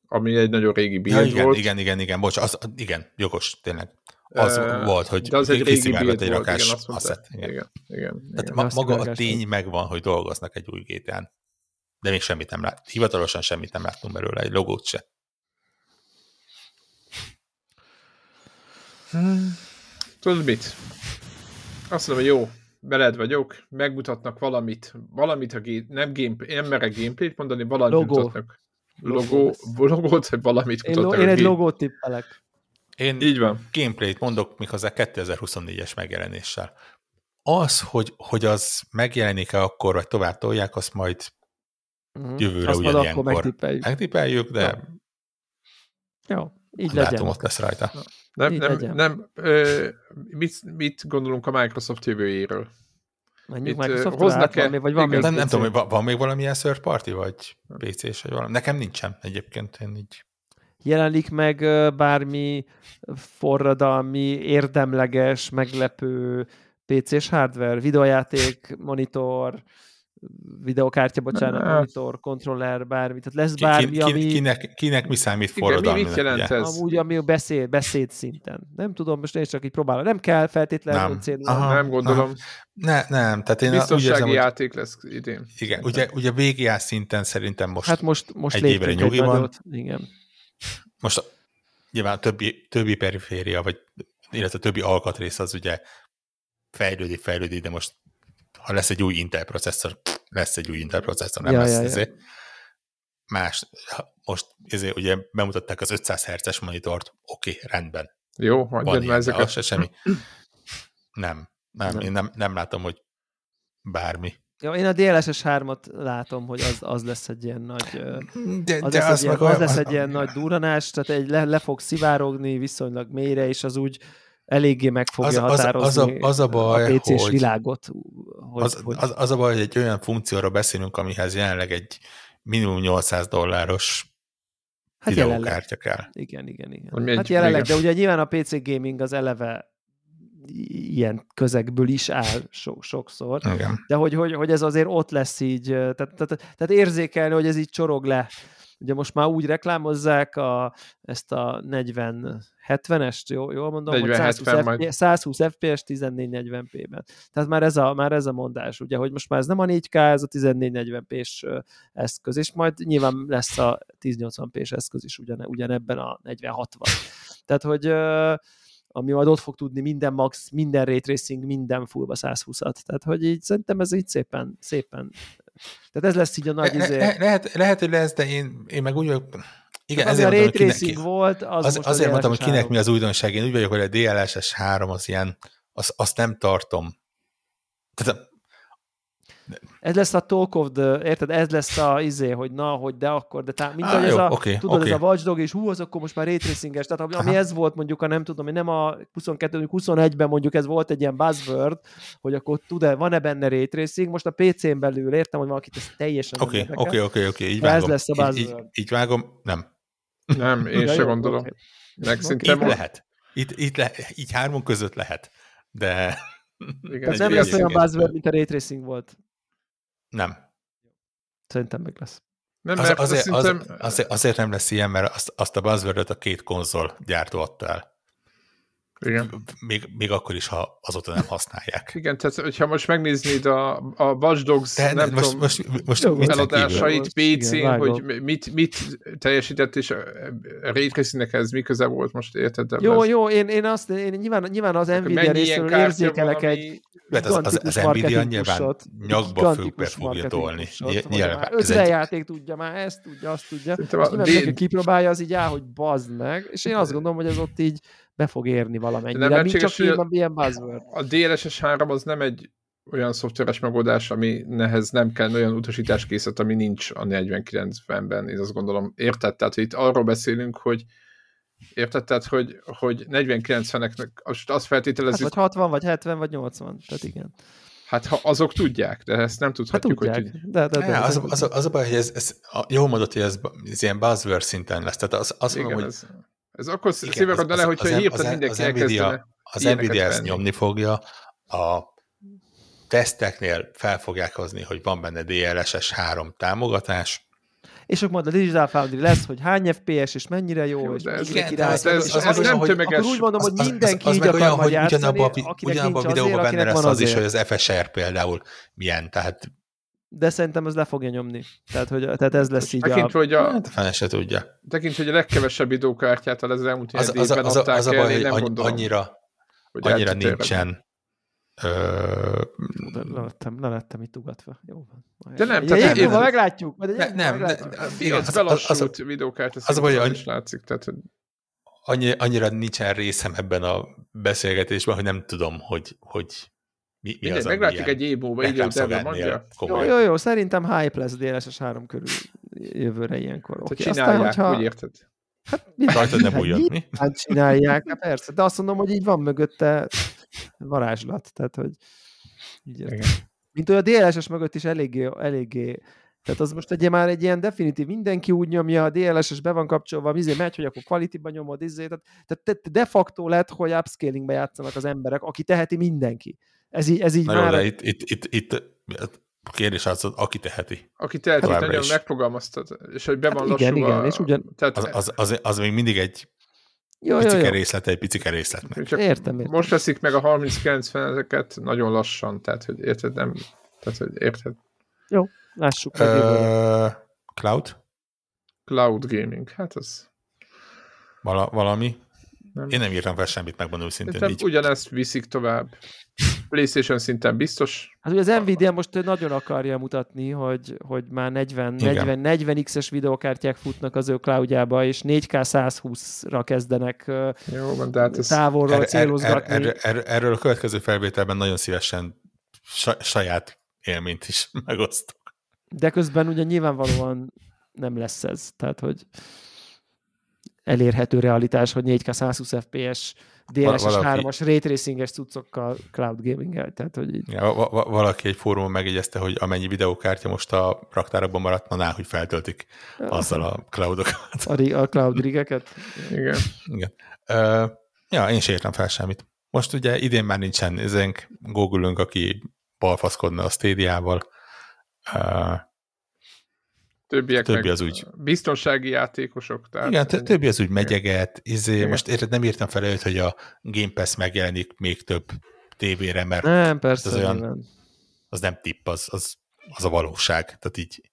C: ami egy nagyon régi build
B: ja, igen,
C: volt.
B: Igen, igen, igen, bocs, az, igen, jogos, tényleg az uh, volt, hogy
C: de az egy régi build
B: egy rakás
C: igen, asszet. Igen, igen, igen,
B: Tehát igen. Ma, maga a tény megvan, hogy dolgoznak egy új gta de még semmit nem lát. Hivatalosan semmit nem láttunk belőle, egy logót se.
C: Hmm. Tudod mit? Azt mondom, hogy jó, beled vagyok, megmutatnak valamit, valamit a gé- nem, game, nem merek gameplayt mondani, valamit Logo. mutatnak. Logó, logót, vagy valamit mutatnak.
A: Én, én egy logót tippelek.
B: Én Így van. gameplayt mondok méghozzá 2024-es megjelenéssel. Az, hogy, hogy az megjelenik-e akkor, vagy tovább tolják, azt majd uh-huh. jövőre azt ugyanilyenkor megtippeljük. megtippeljük, de
A: Jó. Jó, így látom, legyen.
B: ott lesz rajta.
C: Nem, nem, legyen. nem ö, mit, mit gondolunk a Microsoft jövőjéről?
A: Menjünk Microsoft hoznak -e? Valami, vagy van
B: még nem, nem tudom, hogy van még valamilyen third party, vagy PC-s, vagy valami. Nekem nincsen egyébként, én így
A: jelenik meg bármi forradalmi, érdemleges, meglepő PC-s hardware, videojáték, monitor, videokártya, bocsánat, ne. monitor, kontroller, bármi. Tehát lesz bármi, ki, ki, ami...
B: Kinek, kinek mi számít forradalmi?
C: Mi, mit jelent ez?
A: Amúgy, ami a beszéd, beszéd szinten. Nem tudom, most én csak így próbálom. Nem kell feltétlenül
C: nem. célul. Aha, nem gondolom.
B: Ne, nem, tehát én
C: Biztonsági úgy érzem, játék lesz idén.
B: Igen, ugye, ugye VGA szinten szerintem most,
A: hát most, most
B: egy évre nyugi van.
A: Igen.
B: Most nyilván a többi, többi periféria, vagy illetve a többi alkatrész az ugye fejlődik, fejlődik, de most ha lesz egy új Intel processzor, lesz egy új Intel processzor, nem ja, lesz ja, ezért. Ja. Más, most ezért ugye bemutatták az 500 Hz-es monitort, oké, okay, rendben.
C: Jó, hagyjad már ezeket.
B: Se semmi. Nem, nem, nem, én nem, nem látom, hogy bármi.
A: Ja, én a DLSS 3-at látom, hogy az, az lesz egy ilyen nagy
B: de,
A: az,
B: de
A: lesz,
B: az,
A: egy ilyen, az lesz egy ilyen nagy duranás, tehát egy le, le fog szivárogni viszonylag mélyre, és az úgy eléggé meg fogja az, határozni az, az, a, az a, baj, a PC-s hogy világot.
B: Hogy, az, hogy... Az, az a baj, hogy egy olyan funkcióra beszélünk, amihez jelenleg egy minimum 800 dolláros hát videókártya kell.
A: Igen, igen, igen. hát jelenleg, de ugye nyilván a PC gaming az eleve ilyen közegből is áll so, sokszor,
B: Igen.
A: de hogy, hogy, hogy ez azért ott lesz így, tehát, tehát, tehát érzékelni, hogy ez így csorog le. Ugye most már úgy reklámozzák a, ezt a 40 70-est, jó, jól mondom, 40, hogy 120, 70 FPS, 120 FPS 1440p-ben. Tehát már ez, a, már ez a mondás, ugye, hogy most már ez nem a 4K, ez a 1440p-s eszköz, és majd nyilván lesz a 1080p-s eszköz is ugyan, ugyanebben a 4060. Tehát, hogy ami majd ott fog tudni minden max, minden ray tracing, minden fullba 120-at. Tehát, hogy így szerintem ez így szépen, szépen tehát ez lesz így a nagy
B: le, izé... le, lehet, lehet, hogy lesz, de én, én meg úgy vagyok,
A: igen, az ezért a mondtam, kinek, ki, volt, az,
B: az Azért mondtam, hogy kinek mi az újdonság. Én úgy vagyok, hogy a DLSS 3 az ilyen, az, azt nem tartom. Tehát
A: ez lesz a talk of the, érted, ez lesz a izé, hogy na, hogy de akkor, de tá, mint ah, ez
B: jó,
A: a,
B: okay,
A: tudod,
B: okay.
A: ez a Watchdog, és hú, az akkor most már raytracinges, tehát ami Aha. ez volt mondjuk, a nem tudom, hogy nem a 22 21-ben mondjuk ez volt egy ilyen buzzword, hogy akkor tud-e, van-e benne raytracing, most a PC-n belül értem, hogy valakit ez teljesen
B: Oké, oké, oké, oké, így vágom.
A: Ez lesz a buzzword.
B: Így, így, így vágom, nem.
C: Nem, én ja, se gondolom. Okay.
B: Meg. Itt lehet. Itt, itt le, így hármon között lehet, de...
A: Igen, ez nem lesz olyan buzzword, mint a raytracing volt.
B: Nem.
A: Szerintem meg lesz.
B: Nem, az, azért, szerintem... az, azért, azért nem lesz ilyen, mert azt, azt a buzzword a két konzol gyártó adta el.
C: Igen.
B: Még, még akkor is, ha azóta nem használják.
C: Igen, tehát hogyha most megnéznéd a, a Watch Dogs
B: De, nem most, tudom, most, most, most
C: eladásait PC-n, hogy mit, mit teljesített, és a Ray ez mi köze volt most, érted?
A: Jó, ez... jó, én, én azt, én nyilván, nyilván az Nvidia részéről érzékelek egy
B: hát az, az, az Nvidia nyilván nyakba főkbe fogja tolni. Nyilván.
A: Játék tudja már, ezt tudja, azt tudja. És kipróbálja, az így áll, hogy bazd meg, és én azt gondolom, hogy ez ott így be fog érni valamennyire, nem mint csak ilyen, ilyen buzzword.
C: A DLSS 3 az nem egy olyan szoftveres megoldás, ami nehez nem kell olyan utasításkészlet, ami nincs a 49-ben, én azt gondolom. Érted? Tehát itt arról beszélünk, hogy Érted? Tehát, hogy, hogy 40-90-eknek azt feltételezzük...
A: Hát, vagy 60, vagy 70, vagy 80. Tehát igen.
C: Hát ha azok tudják, de ezt nem tudhatjuk. Hát tudják,
B: hogy... de, de, de, de, az, az, az, a baj, hogy ez, ez jó mondott, hogy ez, ez ilyen buzzword szinten lesz. Tehát az, az igen, mondom, hogy...
C: Ez, ez akkor szívek le, hogyha hirtelen mindenki
B: az Nvidia, az Nvidia ezt nyomni fogja, a teszteknél fel fogják hozni, hogy van benne DLSS 3 támogatás,
A: és akkor majd a Digital Foundry lesz, hogy hány FPS, és mennyire jó, jó és
C: ez, igen, király, ez, ez, az, az, az, nem tömeges.
A: Akkor úgy mondom, hogy mindenki az, az, az így akar majd játszani,
B: ugyanabban a videóban benne lesz az is, hogy az FSR például milyen, tehát
A: de szerintem ez le fogja nyomni. Tehát, hogy, tehát ez lesz így
C: tekintve, a... Hogy a...
B: Hát, fene se tudja.
C: Tekintve, hogy a legkevesebb időkártyát az elmúlt az, az, az, az, az a baj, hogy
B: nem gondolom, annyira, hogy annyira nincsen
A: Ö... Le, lettem, le lettem itt ugatva. Jó van.
C: De nem,
A: tehát én, én, meglátjuk. Majd
C: ne, nem, meglátjuk. Ne, az, az, az, az, videókártya az, az, is látszik. Tehát, hogy...
B: annyi, annyira nincsen részem ebben a beszélgetésben, hogy nem tudom, hogy, hogy mi, mi
C: az, meglátjuk egy év múlva, így
A: mondja. Jó, jó, jó, szerintem hype lesz DLSS 3 körül jövőre ilyenkor.
C: Okay. Csinálják, Aztán, hogyha... úgy érted?
B: Hát mi Rajtad nem újat, mi?
A: Hát csinálják, hát persze, de azt mondom, hogy így van mögötte varázslat, tehát hogy így Mint hogy a DLSS mögött is eléggé, eléggé Tehát az most egy már egy ilyen definitív, mindenki úgy nyomja, a DLSS be van kapcsolva, izé megy, hogy akkor quality-ba nyomod, izé, tehát, tehát de facto lett, hogy upscalingbe játszanak az emberek, aki teheti mindenki. Ez így, ez így
B: Na
A: már...
B: Jó, de itt, itt, itt, itt a kérdés az, aki teheti.
C: Aki teheti, hát, nagyon is. megfogalmaztad, és hogy be van
A: hát igen, igen, és ugyan...
B: Tehát... Az, az, az, az, még mindig egy jó, picike jó, jó. részlet, egy picike részletnek.
A: Csak értem, értem.
C: Most veszik meg a 30-90 ezeket nagyon lassan, tehát hogy érted, nem, tehát hogy érted.
A: Jó, lássuk.
B: Uh, cloud?
C: Cloud gaming, hát az...
B: Vala, valami? Nem. Én nem írtam fel semmit, megmondom szintén.
C: Így. Ugyanezt viszik tovább. PlayStation szinten biztos.
A: Hát ugye az Nvidia most nagyon akarja mutatni, hogy, hogy már 40, 40, 40 X-es videokártyák futnak az ő cloudjába, és 4K 120-ra kezdenek
C: Jó, van, de hát ez...
A: távolról er, célozgatni. Er, er,
B: er, er, erről a következő felvételben nagyon szívesen saját élményt is megosztok.
A: De közben ugye nyilvánvalóan nem lesz ez. Tehát, hogy elérhető realitás, hogy 4K 120 FPS DLSS 3-as ray tracinges cuccokkal cloud gaming Tehát, hogy így...
B: ja, va- va- valaki egy fórumon megjegyezte, hogy amennyi videókártya most a raktárokban maradt, na, hogy feltöltik azzal a cloudokat.
A: A, a cloud rigeket?
C: Igen.
B: Igen. Uh, ja, én sem értem fel semmit. Most ugye idén már nincsen ezenk google aki balfaszkodna a Stadia-val. Uh,
C: Többiek többi az úgy. Biztonsági játékosok.
B: Tehát Igen, ennyi. többi az úgy megyeget. Izé, Igen. most érted, nem írtam fel őt, hogy a Game Pass megjelenik még több tévére, mert
A: nem, persze,
B: az
A: olyan, nem.
B: az nem tipp, az, az, az a valóság. Tehát így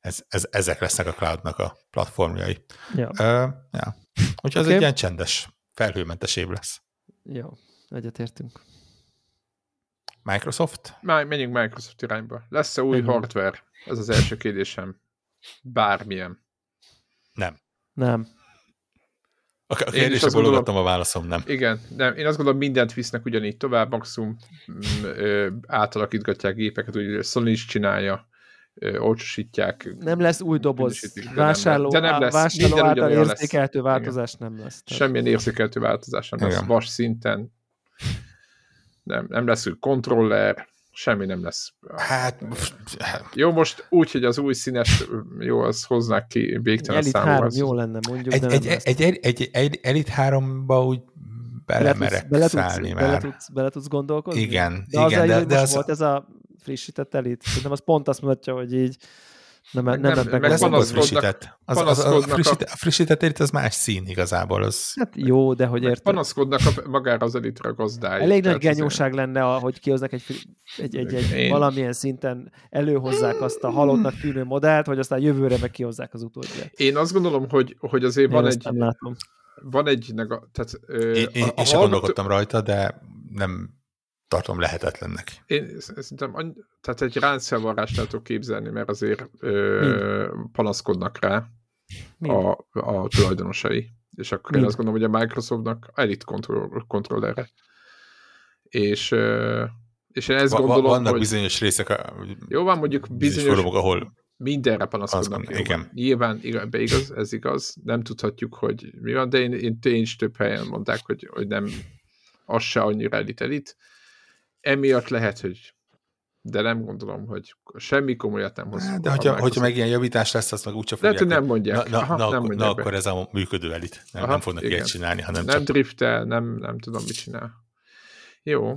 B: ez, ez, ezek lesznek a cloudnak a platformjai.
A: Ja.
B: Uh, ja. Úgyhogy okay. az egy ilyen csendes, felhőmentes év lesz.
A: Jó, egyetértünk.
B: Microsoft?
C: Már menjünk Microsoft irányba. Lesz-e új Igen. hardware? Ez az első kérdésem. Bármilyen.
B: Nem.
A: Nem.
B: A kérdésre bologattam a válaszom, nem.
C: Igen, nem. Én azt gondolom, mindent visznek ugyanígy tovább, maximum mm, ö, átalakítgatják gépeket, úgy Sony is csinálja, ö, olcsosítják.
A: Nem lesz új doboz. Vásárló, de nem lesz. vásárló által érzékeltő lesz. változás Igen. nem lesz.
C: Tehát. Semmilyen érzékeltő változás nem lesz. Vas szinten. Nem, nem lesz új kontroller, semmi nem lesz.
B: Hát,
C: jó, most úgy, hogy az új színes, jó, az hoznák ki végtelen
A: számú. Elit 3 jó lenne, mondjuk,
B: egy,
A: de
B: egy, egy, egy, egy, egy Elit 3-ba úgy belemerek bele tudsz, szállni
A: bele már. Tudsz, bele tudsz gondolkozni?
B: Igen,
A: de
B: igen.
A: Az
B: de,
A: de,
B: de
A: az... volt ez a frissített Elit. Szerintem az pont azt mutatja, hogy így nem, nem,
C: nem,
A: nem,
C: meg
B: az frissített. Az, az, az, a, frissített, a frissített elit az más szín igazából. Az...
A: Hát jó, de hogy érted.
C: Panaszkodnak a, magára az elitre a gazdája.
A: Elég nagy genyóság lenne, hogy kihoznak egy, egy, egy, egy Én... valamilyen szinten előhozzák azt a halottnak tűnő modellt, hogy aztán jövőre meg kihozzák az utódját.
C: Én azt gondolom, hogy, hogy azért
A: Én
C: van egy...
A: Látom.
C: Van egy... Tehát,
B: én, én, a, én sem gondolkodtam rajta, de nem tartom lehetetlennek.
C: Én szerintem, tehát egy ráncfelvarrást el tudok képzelni, mert azért ö, panaszkodnak rá a, a tulajdonosai. És akkor Mind. én azt gondolom, hogy a Microsoftnak elit kontroll, kontrollerre. És, ö, és én ezt va, gondolom,
B: Vannak
C: hogy...
B: bizonyos részek,
C: jó van, mondjuk bizonyos, bizonyos
B: fórumok, ahol
C: mindenre panaszkodnak. Jó, igen. Nyilván igaz, ez igaz, nem tudhatjuk, hogy mi van, de én, én, én is több helyen mondták, hogy, hogy nem az se annyira elit-elit emiatt lehet, hogy de nem gondolom, hogy semmi komolyat nem hoz.
B: De hogyha, hogyha meg ilyen javítás lesz, azt meg úgyse fogják.
C: Lehet, hogy nem mondják.
B: Na, na, Aha, na, nem akkor, na akkor ez a működő elit. Nem, Aha, nem fognak ilyet csinálni, hanem
C: Nem
B: csak...
C: driftel, nem, nem tudom, mit csinál. Jó.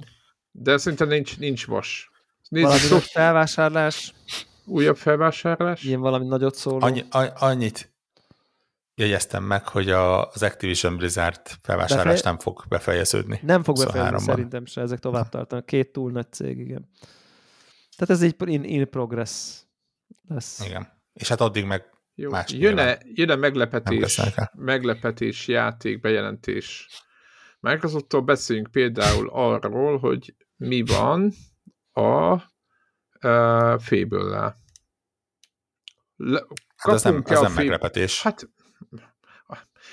C: De szerintem nincs, nincs vas.
A: Nézzük, valami szok... felvásárlás.
C: Újabb felvásárlás?
A: Ilyen valami nagyot szóló.
B: Annyi, annyit jegyeztem meg, hogy a, az Activision Blizzard felvásárlás Befej... nem fog befejeződni.
A: Nem fog befejeződni, szerintem se, ezek tovább tartanak. Két túl nagy cég, igen. Tehát ez egy in, in progress lesz.
B: Igen. És hát addig meg Jó. más
C: jön-e, jön-e meglepetés, meglepetés játék, bejelentés? Microsofttól beszéljünk például arról, hogy mi van a uh, Fable-lel.
B: Hát ez nem, ez nem meglepetés.
C: Hát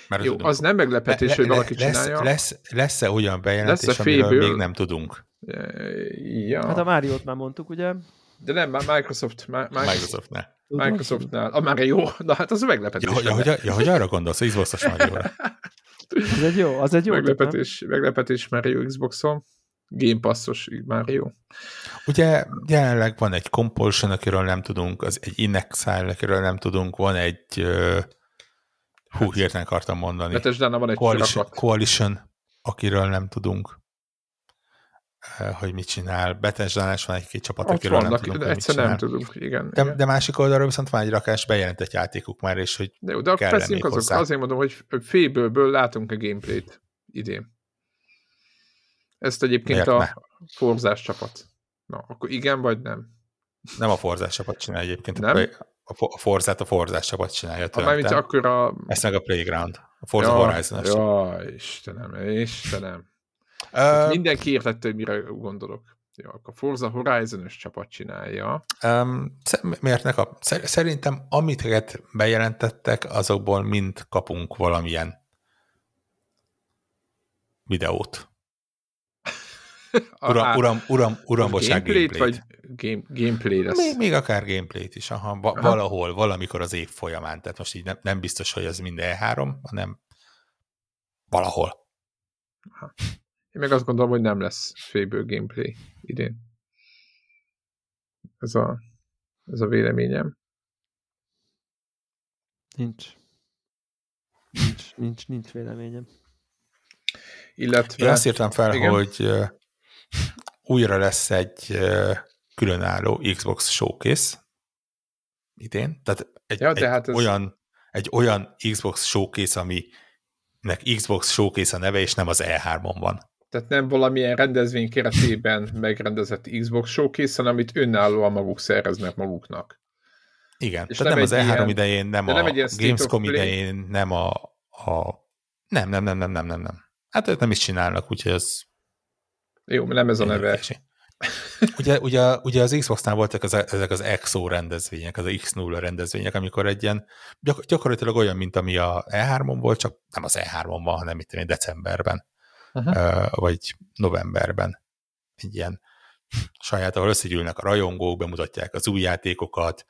C: mert Jó, az nem meglepetés, le, hogy valaki
B: lesz,
C: csinálja.
B: Lesz, lesz-e olyan bejelentés, lesz amiről féből... még nem tudunk?
C: Ja.
A: Hát a Máriót már mondtuk, ugye?
C: De nem, már Microsoft.
B: Microsoft Microsoftnál.
C: Microsoftnál. A már jó, na hát az a meglepetés.
B: Ja, ja, hogy, ja, hogy arra gondolsz, az Xbox-os Mario-ra.
A: az egy jó, az egy jó.
C: Meglepetés, tök, meglepetés Mario Xbox-on. Game Passos Mario.
B: Ugye jelenleg van egy Compulsion, akiről nem tudunk, az egy Inexile, akiről nem tudunk, van egy uh, hú, hát, hirtelen akartam mondani.
C: Betesdana van egy
B: Coalition, Coalition, akiről nem tudunk hogy mit csinál. Betesdánás van egy-két csapat,
C: Ott akiről vannak, nem tudunk, de egyszer nem tudunk, igen.
B: De, igen. de másik oldalról viszont van egy rakás bejelentett játékuk már, és hogy
C: de, de kell azok, hozzá. azért mondom, hogy féből látunk a gameplayt idén. Ezt egyébként Miért a ne? Forzás csapat. Na, akkor igen vagy nem?
B: Nem a Forzás csapat csinálja egyébként. Nem? A Forzát a Forzás csapat csinálja.
C: Ha mármint akkor a...
B: Ezt meg a Playground. A Forza ja, horizon
C: Ja, Istenem, Istenem. Uh, mindenki értette, hogy mire gondolok. Ja, akkor Forza horizon csapat csinálja.
B: Um, miért ne kap? Szerintem amit bejelentettek, azokból mind kapunk valamilyen videót. Uram, uram, uram, uram bocsánat,
C: gameplayt, vagy game, gameplay lesz?
B: Még, még akár gameplayt is, aha, va- aha. valahol, valamikor az év folyamán, tehát most így nem, nem biztos, hogy ez mind E3, hanem valahol.
C: Aha. Én meg azt gondolom, hogy nem lesz félből gameplay idén. Ez a, ez a véleményem.
A: Nincs. Nincs, nincs, nincs véleményem.
C: Illetve...
B: Én azt írtam fel, igen? hogy újra lesz egy különálló Xbox Showcase idén. Tehát egy, ja, egy, hát ez... olyan, egy olyan Xbox Showcase, aminek Xbox Showcase a neve, és nem az E3-on van.
C: Tehát nem valamilyen rendezvény keretében megrendezett Xbox Showcase, hanem amit önállóan maguk szereznek maguknak.
B: Igen, és tehát nem, nem az E3 ilyen, idején, nem a nem Gamescom idején, nem a, a... Nem, nem, nem, nem, nem, nem, nem. Hát ők nem is csinálnak, úgyhogy az...
C: Jó, nem ez a neve.
B: ugye, ugye, ugye az Xbox-nál voltak az, ezek az EXO rendezvények, az X0 rendezvények, amikor egy ilyen gyak, gyakorlatilag olyan, mint ami a E3-on volt, csak nem az E3-on van, hanem itt decemberben, uh-huh. vagy novemberben. Egy ilyen saját, ahol összegyűlnek a rajongók, bemutatják az új játékokat,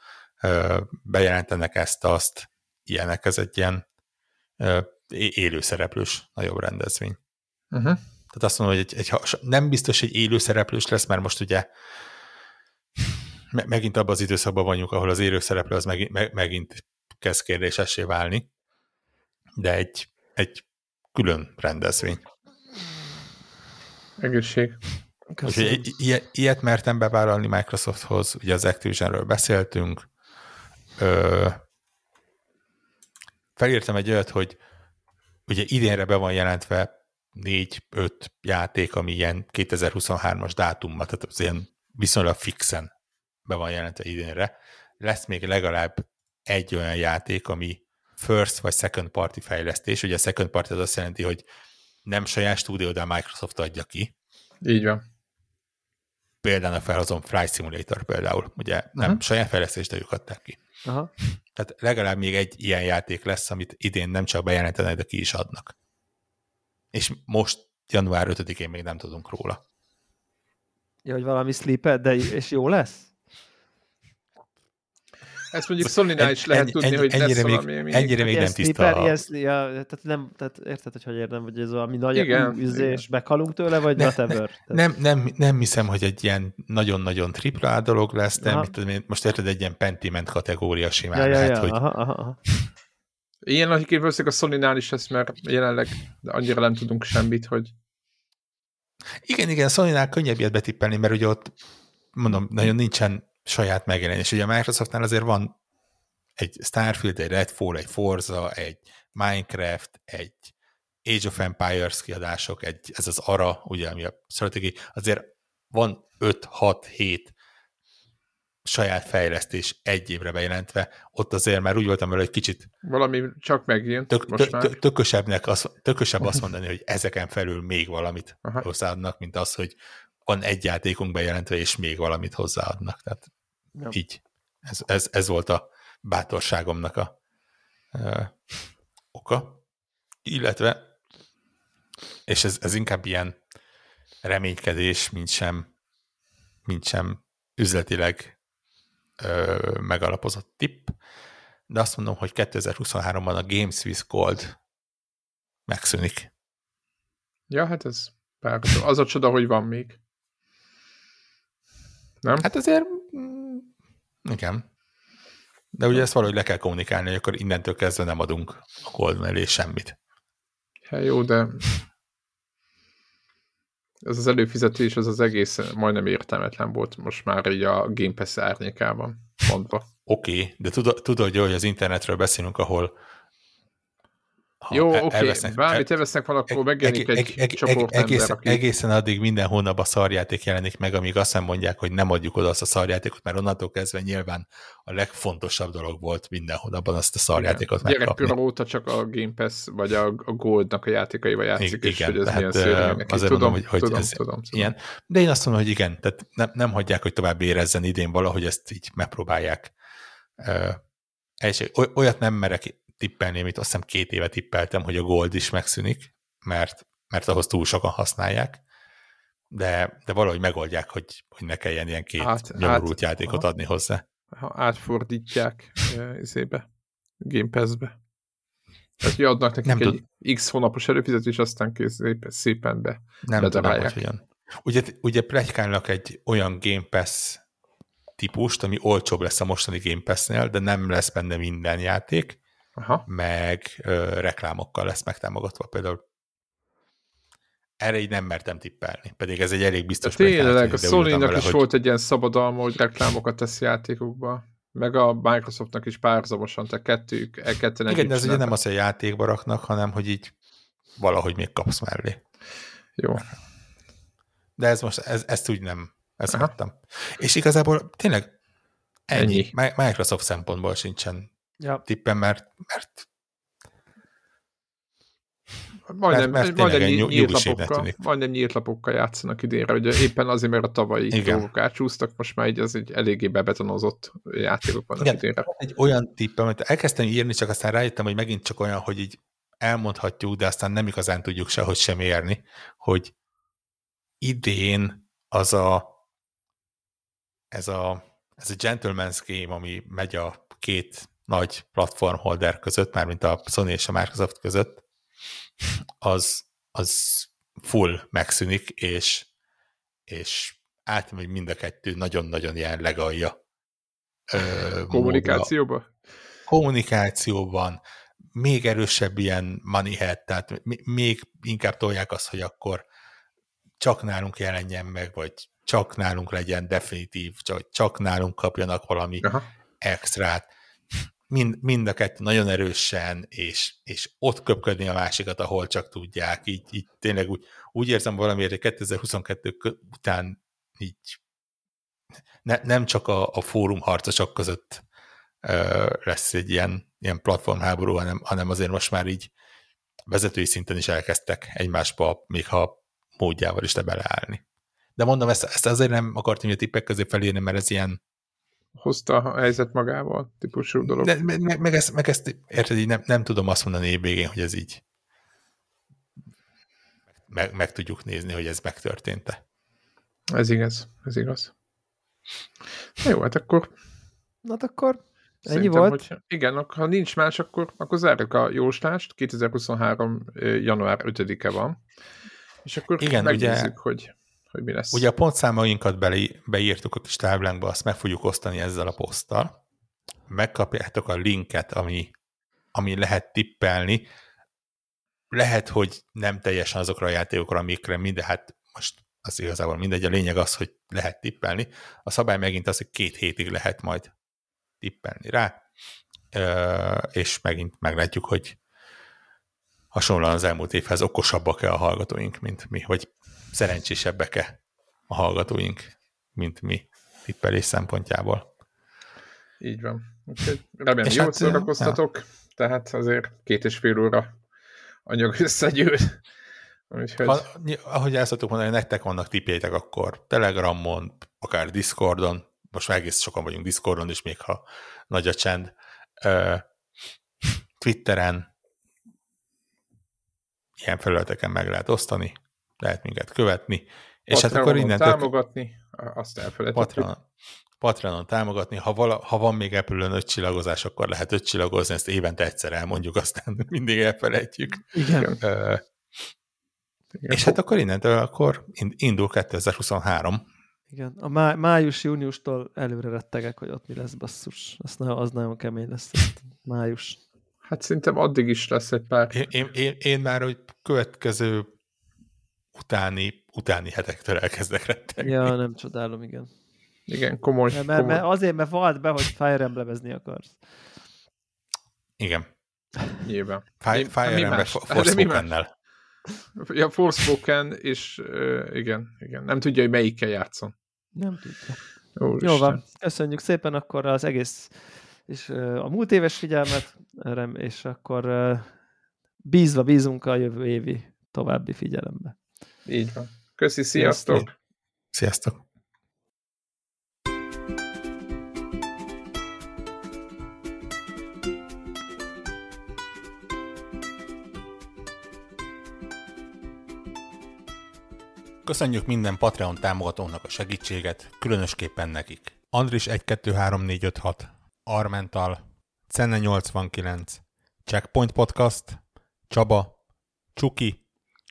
B: bejelentenek ezt-azt, ilyenek, ez egy ilyen élőszereplős nagyobb rendezvény. Uh-huh. Tehát azt mondom, hogy egy, egy, nem biztos, hogy élőszereplős lesz, mert most ugye megint abban az időszakban vagyunk, ahol az élőszereplő az megint, meg, megint kezd kérdésessé válni, de egy, egy külön rendezvény.
C: Egészség.
B: Úgyhogy ilyet, ilyet mertem bevállalni Microsofthoz, ugye az Activisionről beszéltünk. Ö, felírtam egy olyat, hogy ugye idénre be van jelentve 4-5 játék, ami ilyen 2023-as dátummal, tehát az ilyen viszonylag fixen be van jelentve idénre. Lesz még legalább egy olyan játék, ami first vagy second party fejlesztés. Ugye a second party az azt jelenti, hogy nem saját stúdió, de a Microsoft adja ki.
C: Így van.
B: Például felhozom Flight Simulator például, ugye nem uh-huh. saját fejlesztés, de ők adták ki.
A: Aha.
B: Tehát legalább még egy ilyen játék lesz, amit idén nem csak bejelentenek, de ki is adnak. És most január 5-én még nem tudunk róla.
A: Ja, hogy valami sleep de és jó lesz?
C: Ezt mondjuk sony is lehet ennyi, tudni, ennyi, hogy
B: ennyire
C: lesz
B: még, valami, még... Ennyire még nem tiszta.
A: Sleeper, a... Ilyen, ja, tehát, nem, tehát érted, hogy hogy érdem, hogy ez valami nagy igen, üzés, bekalunk tőle, vagy ne, whatever?
B: Ne, nem, nem, nem hiszem, hogy egy ilyen nagyon-nagyon tripla dolog lesz, de mit tudom, most érted, egy ilyen Pentiment kategória simán ja, lehet, ja, ja. hogy... Aha, aha, aha.
C: Ilyen akiként valószínűleg a sony is lesz, mert jelenleg annyira nem tudunk semmit, hogy...
B: Igen, igen, Sony-nál könnyebb ilyet betippelni, mert ugye ott mondom, nagyon nincsen saját megjelenés. Ugye a Microsoftnál azért van egy Starfield, egy Redfall, egy Forza, egy Minecraft, egy Age of Empires kiadások, egy, ez az ARA, ugye, ami a stratégiai, azért van 5-6-7 saját fejlesztés egy évre bejelentve, ott azért már úgy voltam vele, hogy kicsit
C: valami csak megjön
B: tök, most tök, tök, tökösebbnek az, tökösebb azt mondani, hogy ezeken felül még valamit Aha. hozzáadnak, mint az, hogy van egy játékunk bejelentve, és még valamit hozzáadnak. Tehát ja. így. Ez, ez, ez volt a bátorságomnak a ö, oka. Illetve, és ez, ez inkább ilyen reménykedés, mint sem, mint sem üzletileg ö, megalapozott tipp, de azt mondom, hogy 2023-ban a Games with Gold megszűnik.
C: Ja, hát ez Pár, az a csoda, hogy van még. Nem?
B: Hát azért mm, igen. De ugye ezt valahogy le kell kommunikálni, hogy akkor innentől kezdve nem adunk a Gold mellé semmit.
C: Hát jó, de ez az előfizetés, az az egész majdnem értelmetlen volt most már így a Game Pass árnyékában mondva.
B: Oké, okay, de tudod, tudod, hogy az internetről beszélünk, ahol
C: ha Jó, oké, okay. bármit elvesznek valakor, megjelenik egy, egy, egy csoport
B: egészen, aki... egészen addig minden hónapban szarjáték jelenik meg, amíg azt nem mondják, hogy nem adjuk oda azt a szarjátékot, mert onnantól kezdve nyilván a legfontosabb dolog volt minden hónapban azt a szarjátékot
C: igen. megkapni. Gyerekkor óta csak a Game Pass, vagy a, a Goldnak a játékaival játszik, igen, és hogy ez tehát, milyen azért tudom, mondom, hogy, hogy tudom, ez tudom, tudom, ilyen.
B: De én azt mondom, hogy igen, tehát nem, nem hagyják, hogy tovább érezzen idén valahogy ezt így megpróbálják. Uh, olyat nem merek tippelni, amit azt hiszem két éve tippeltem, hogy a Gold is megszűnik, mert, mert ahhoz túl sokan használják, de, de valahogy megoldják, hogy, hogy ne kelljen ilyen két át, nyomorult át, játékot aha. adni hozzá.
C: Ha átfordítják izébe, Game Pass-be. Tehát, adnak nekik nem egy tud... x hónapos előfizetés, aztán kész, szépen be
B: Nem tudom, hogy hogyan. Ugye, ugye plegykálnak egy olyan Game Pass típust, ami olcsóbb lesz a mostani Game Pass-nél, de nem lesz benne minden játék, Aha. meg ö, reklámokkal lesz megtámogatva. Például erre így nem mertem tippelni, pedig ez egy elég biztos
C: de Tényleg, a sony is hogy... volt egy ilyen szabadalma, hogy reklámokat tesz játékokba, meg a Microsoftnak is párzamosan, tehát kettőjük, e ketten
B: Igen, de ez ugye nem az, hogy játékba raknak, hanem hogy így valahogy még kapsz mellé.
C: Jó.
B: De ez most, ez, ezt úgy nem, ezt láttam. És igazából tényleg ennyi. ennyi. Microsoft szempontból sincsen ja. tippem, mert, mert
C: Majdnem, mert, mert majdnem, nyílt, nyílt lapokkal, majdnem nyílt lapokkal játszanak idénre, hogy éppen azért, mert a tavalyi Igen. dolgok átsúsztak, most már így az egy eléggé bebetonozott játékok vannak Igen, idénre.
B: Egy olyan tipp, amit elkezdtem írni, csak aztán rájöttem, hogy megint csak olyan, hogy így elmondhatjuk, de aztán nem igazán tudjuk sehogy sem érni, hogy idén az a ez a, ez a gentleman's game, ami megy a két nagy platformholder között, mármint a Sony és a Microsoft között, az, az full megszűnik, és, és átmegy mind a kettő nagyon-nagyon ilyen legalja.
C: Kommunikációba?
B: Kommunikációban, még erősebb ilyen money head, tehát még inkább tolják azt, hogy akkor csak nálunk jelenjen meg, vagy csak nálunk legyen definitív, csak, csak nálunk kapjanak valami Aha. extrát mind, mind a kettő nagyon erősen, és, és ott köpködni a másikat, ahol csak tudják. Így, így tényleg úgy, úgy érzem valamiért, hogy 2022 után így ne, nem csak a, a fórum harcosok között ö, lesz egy ilyen, ilyen platformháború, hanem, hanem azért most már így vezetői szinten is elkezdtek egymásba, még ha módjával is te beleállni. De mondom, ezt, ezt azért nem akartam a tippek közé felírni, mert ez ilyen
C: hozta a helyzet magával, típusú dolog.
B: De, meg, meg, ezt, meg ezt, érted, így nem, nem tudom azt mondani évvégén, hogy ez így meg, meg tudjuk nézni, hogy ez megtörtént-e.
C: Ez igaz, ez igaz. Na jó, hát akkor
A: Na hát akkor ennyi volt. Hogy,
C: igen, ha nincs más, akkor, akkor zárjuk a jóslást. 2023. január 5-e van. És akkor igen, megnézzük, ugye, hogy hogy mi lesz.
B: Ugye a pontszámainkat be, beírtuk a kis táblánkba, azt meg fogjuk osztani ezzel a poszttal. Megkapjátok a linket, ami, ami lehet tippelni. Lehet, hogy nem teljesen azokra a játékokra, amikre minden, hát most az igazából mindegy, a lényeg az, hogy lehet tippelni. A szabály megint az, hogy két hétig lehet majd tippelni rá, és megint meglátjuk, hogy hasonlóan az elmúlt évhez okosabbak-e a hallgatóink, mint mi, vagy szerencsésebbek-e a hallgatóink, mint mi tippelés szempontjából.
C: Így van. Úgyhogy remélem, jól hát, szórakoztatok, ja. tehát azért két és fél óra anyag összegyűlt.
B: Úgyhogy... Ha, ahogy el szoktuk mondani, nektek vannak tippjeitek, akkor Telegramon, akár Discordon, most már egész sokan vagyunk Discordon is, még ha nagy a csend, uh, Twitteren, ilyen felületeken meg lehet osztani, lehet minket követni.
C: És hát akkor innen támogatni, azt elfelejtettük. Patreon,
B: Patreonon támogatni, ha, vala, ha van még Apple-ön öt csillagozás, akkor lehet öt csillagozni, ezt évente egyszer elmondjuk, aztán mindig elfelejtjük.
A: Igen. Uh,
B: Igen. És hát akkor innentől akkor indul 2023.
A: Igen, a má- május-júniustól előre rettegek, hogy ott mi lesz basszus. Az, na- az nagyon kemény lesz. Május.
C: Hát szerintem addig is lesz egy pár.
B: Én, én, én, én már, hogy következő utáni, utáni hetektől elkezdek rettegni.
A: Ja, nem csodálom, igen.
C: Igen, komoly.
A: Mert, mert,
C: komoly.
A: mert azért, mert vald be, hogy Fire Emblemezni akarsz.
B: Igen.
C: Nyilván.
B: Fire, Fire
C: mi más?
B: Forspoken-nel.
C: Ja, Forspoken, és uh, igen, igen. Nem tudja, hogy melyikkel játszon.
A: Nem tudja.
C: Úristen.
A: Jó van, köszönjük szépen akkor az egész és uh, a múlt éves figyelmet, rem- és akkor uh, bízva bízunk a jövő évi további figyelembe.
C: Így van. Köszi, sziasztok!
B: Sziasztok! Köszönjük minden Patreon támogatónak a segítséget, különösképpen nekik. Andris 123456, Armental, Cenne 89, Checkpoint Podcast, Csaba, Csuki,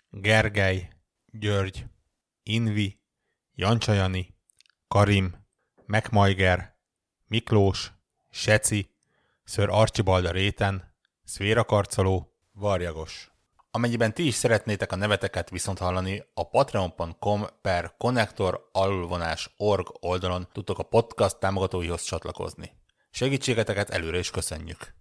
B: Gergely, György, Invi, Jancsajani, Karim, Megmajger, Miklós, Seci, Ször Archibald a réten, Szvéra Karcoló, Varjagos. Amennyiben ti is szeretnétek a neveteket viszont hallani, a patreon.com per connector alulvonás org oldalon tudtok a podcast támogatóihoz csatlakozni. Segítségeteket előre is köszönjük!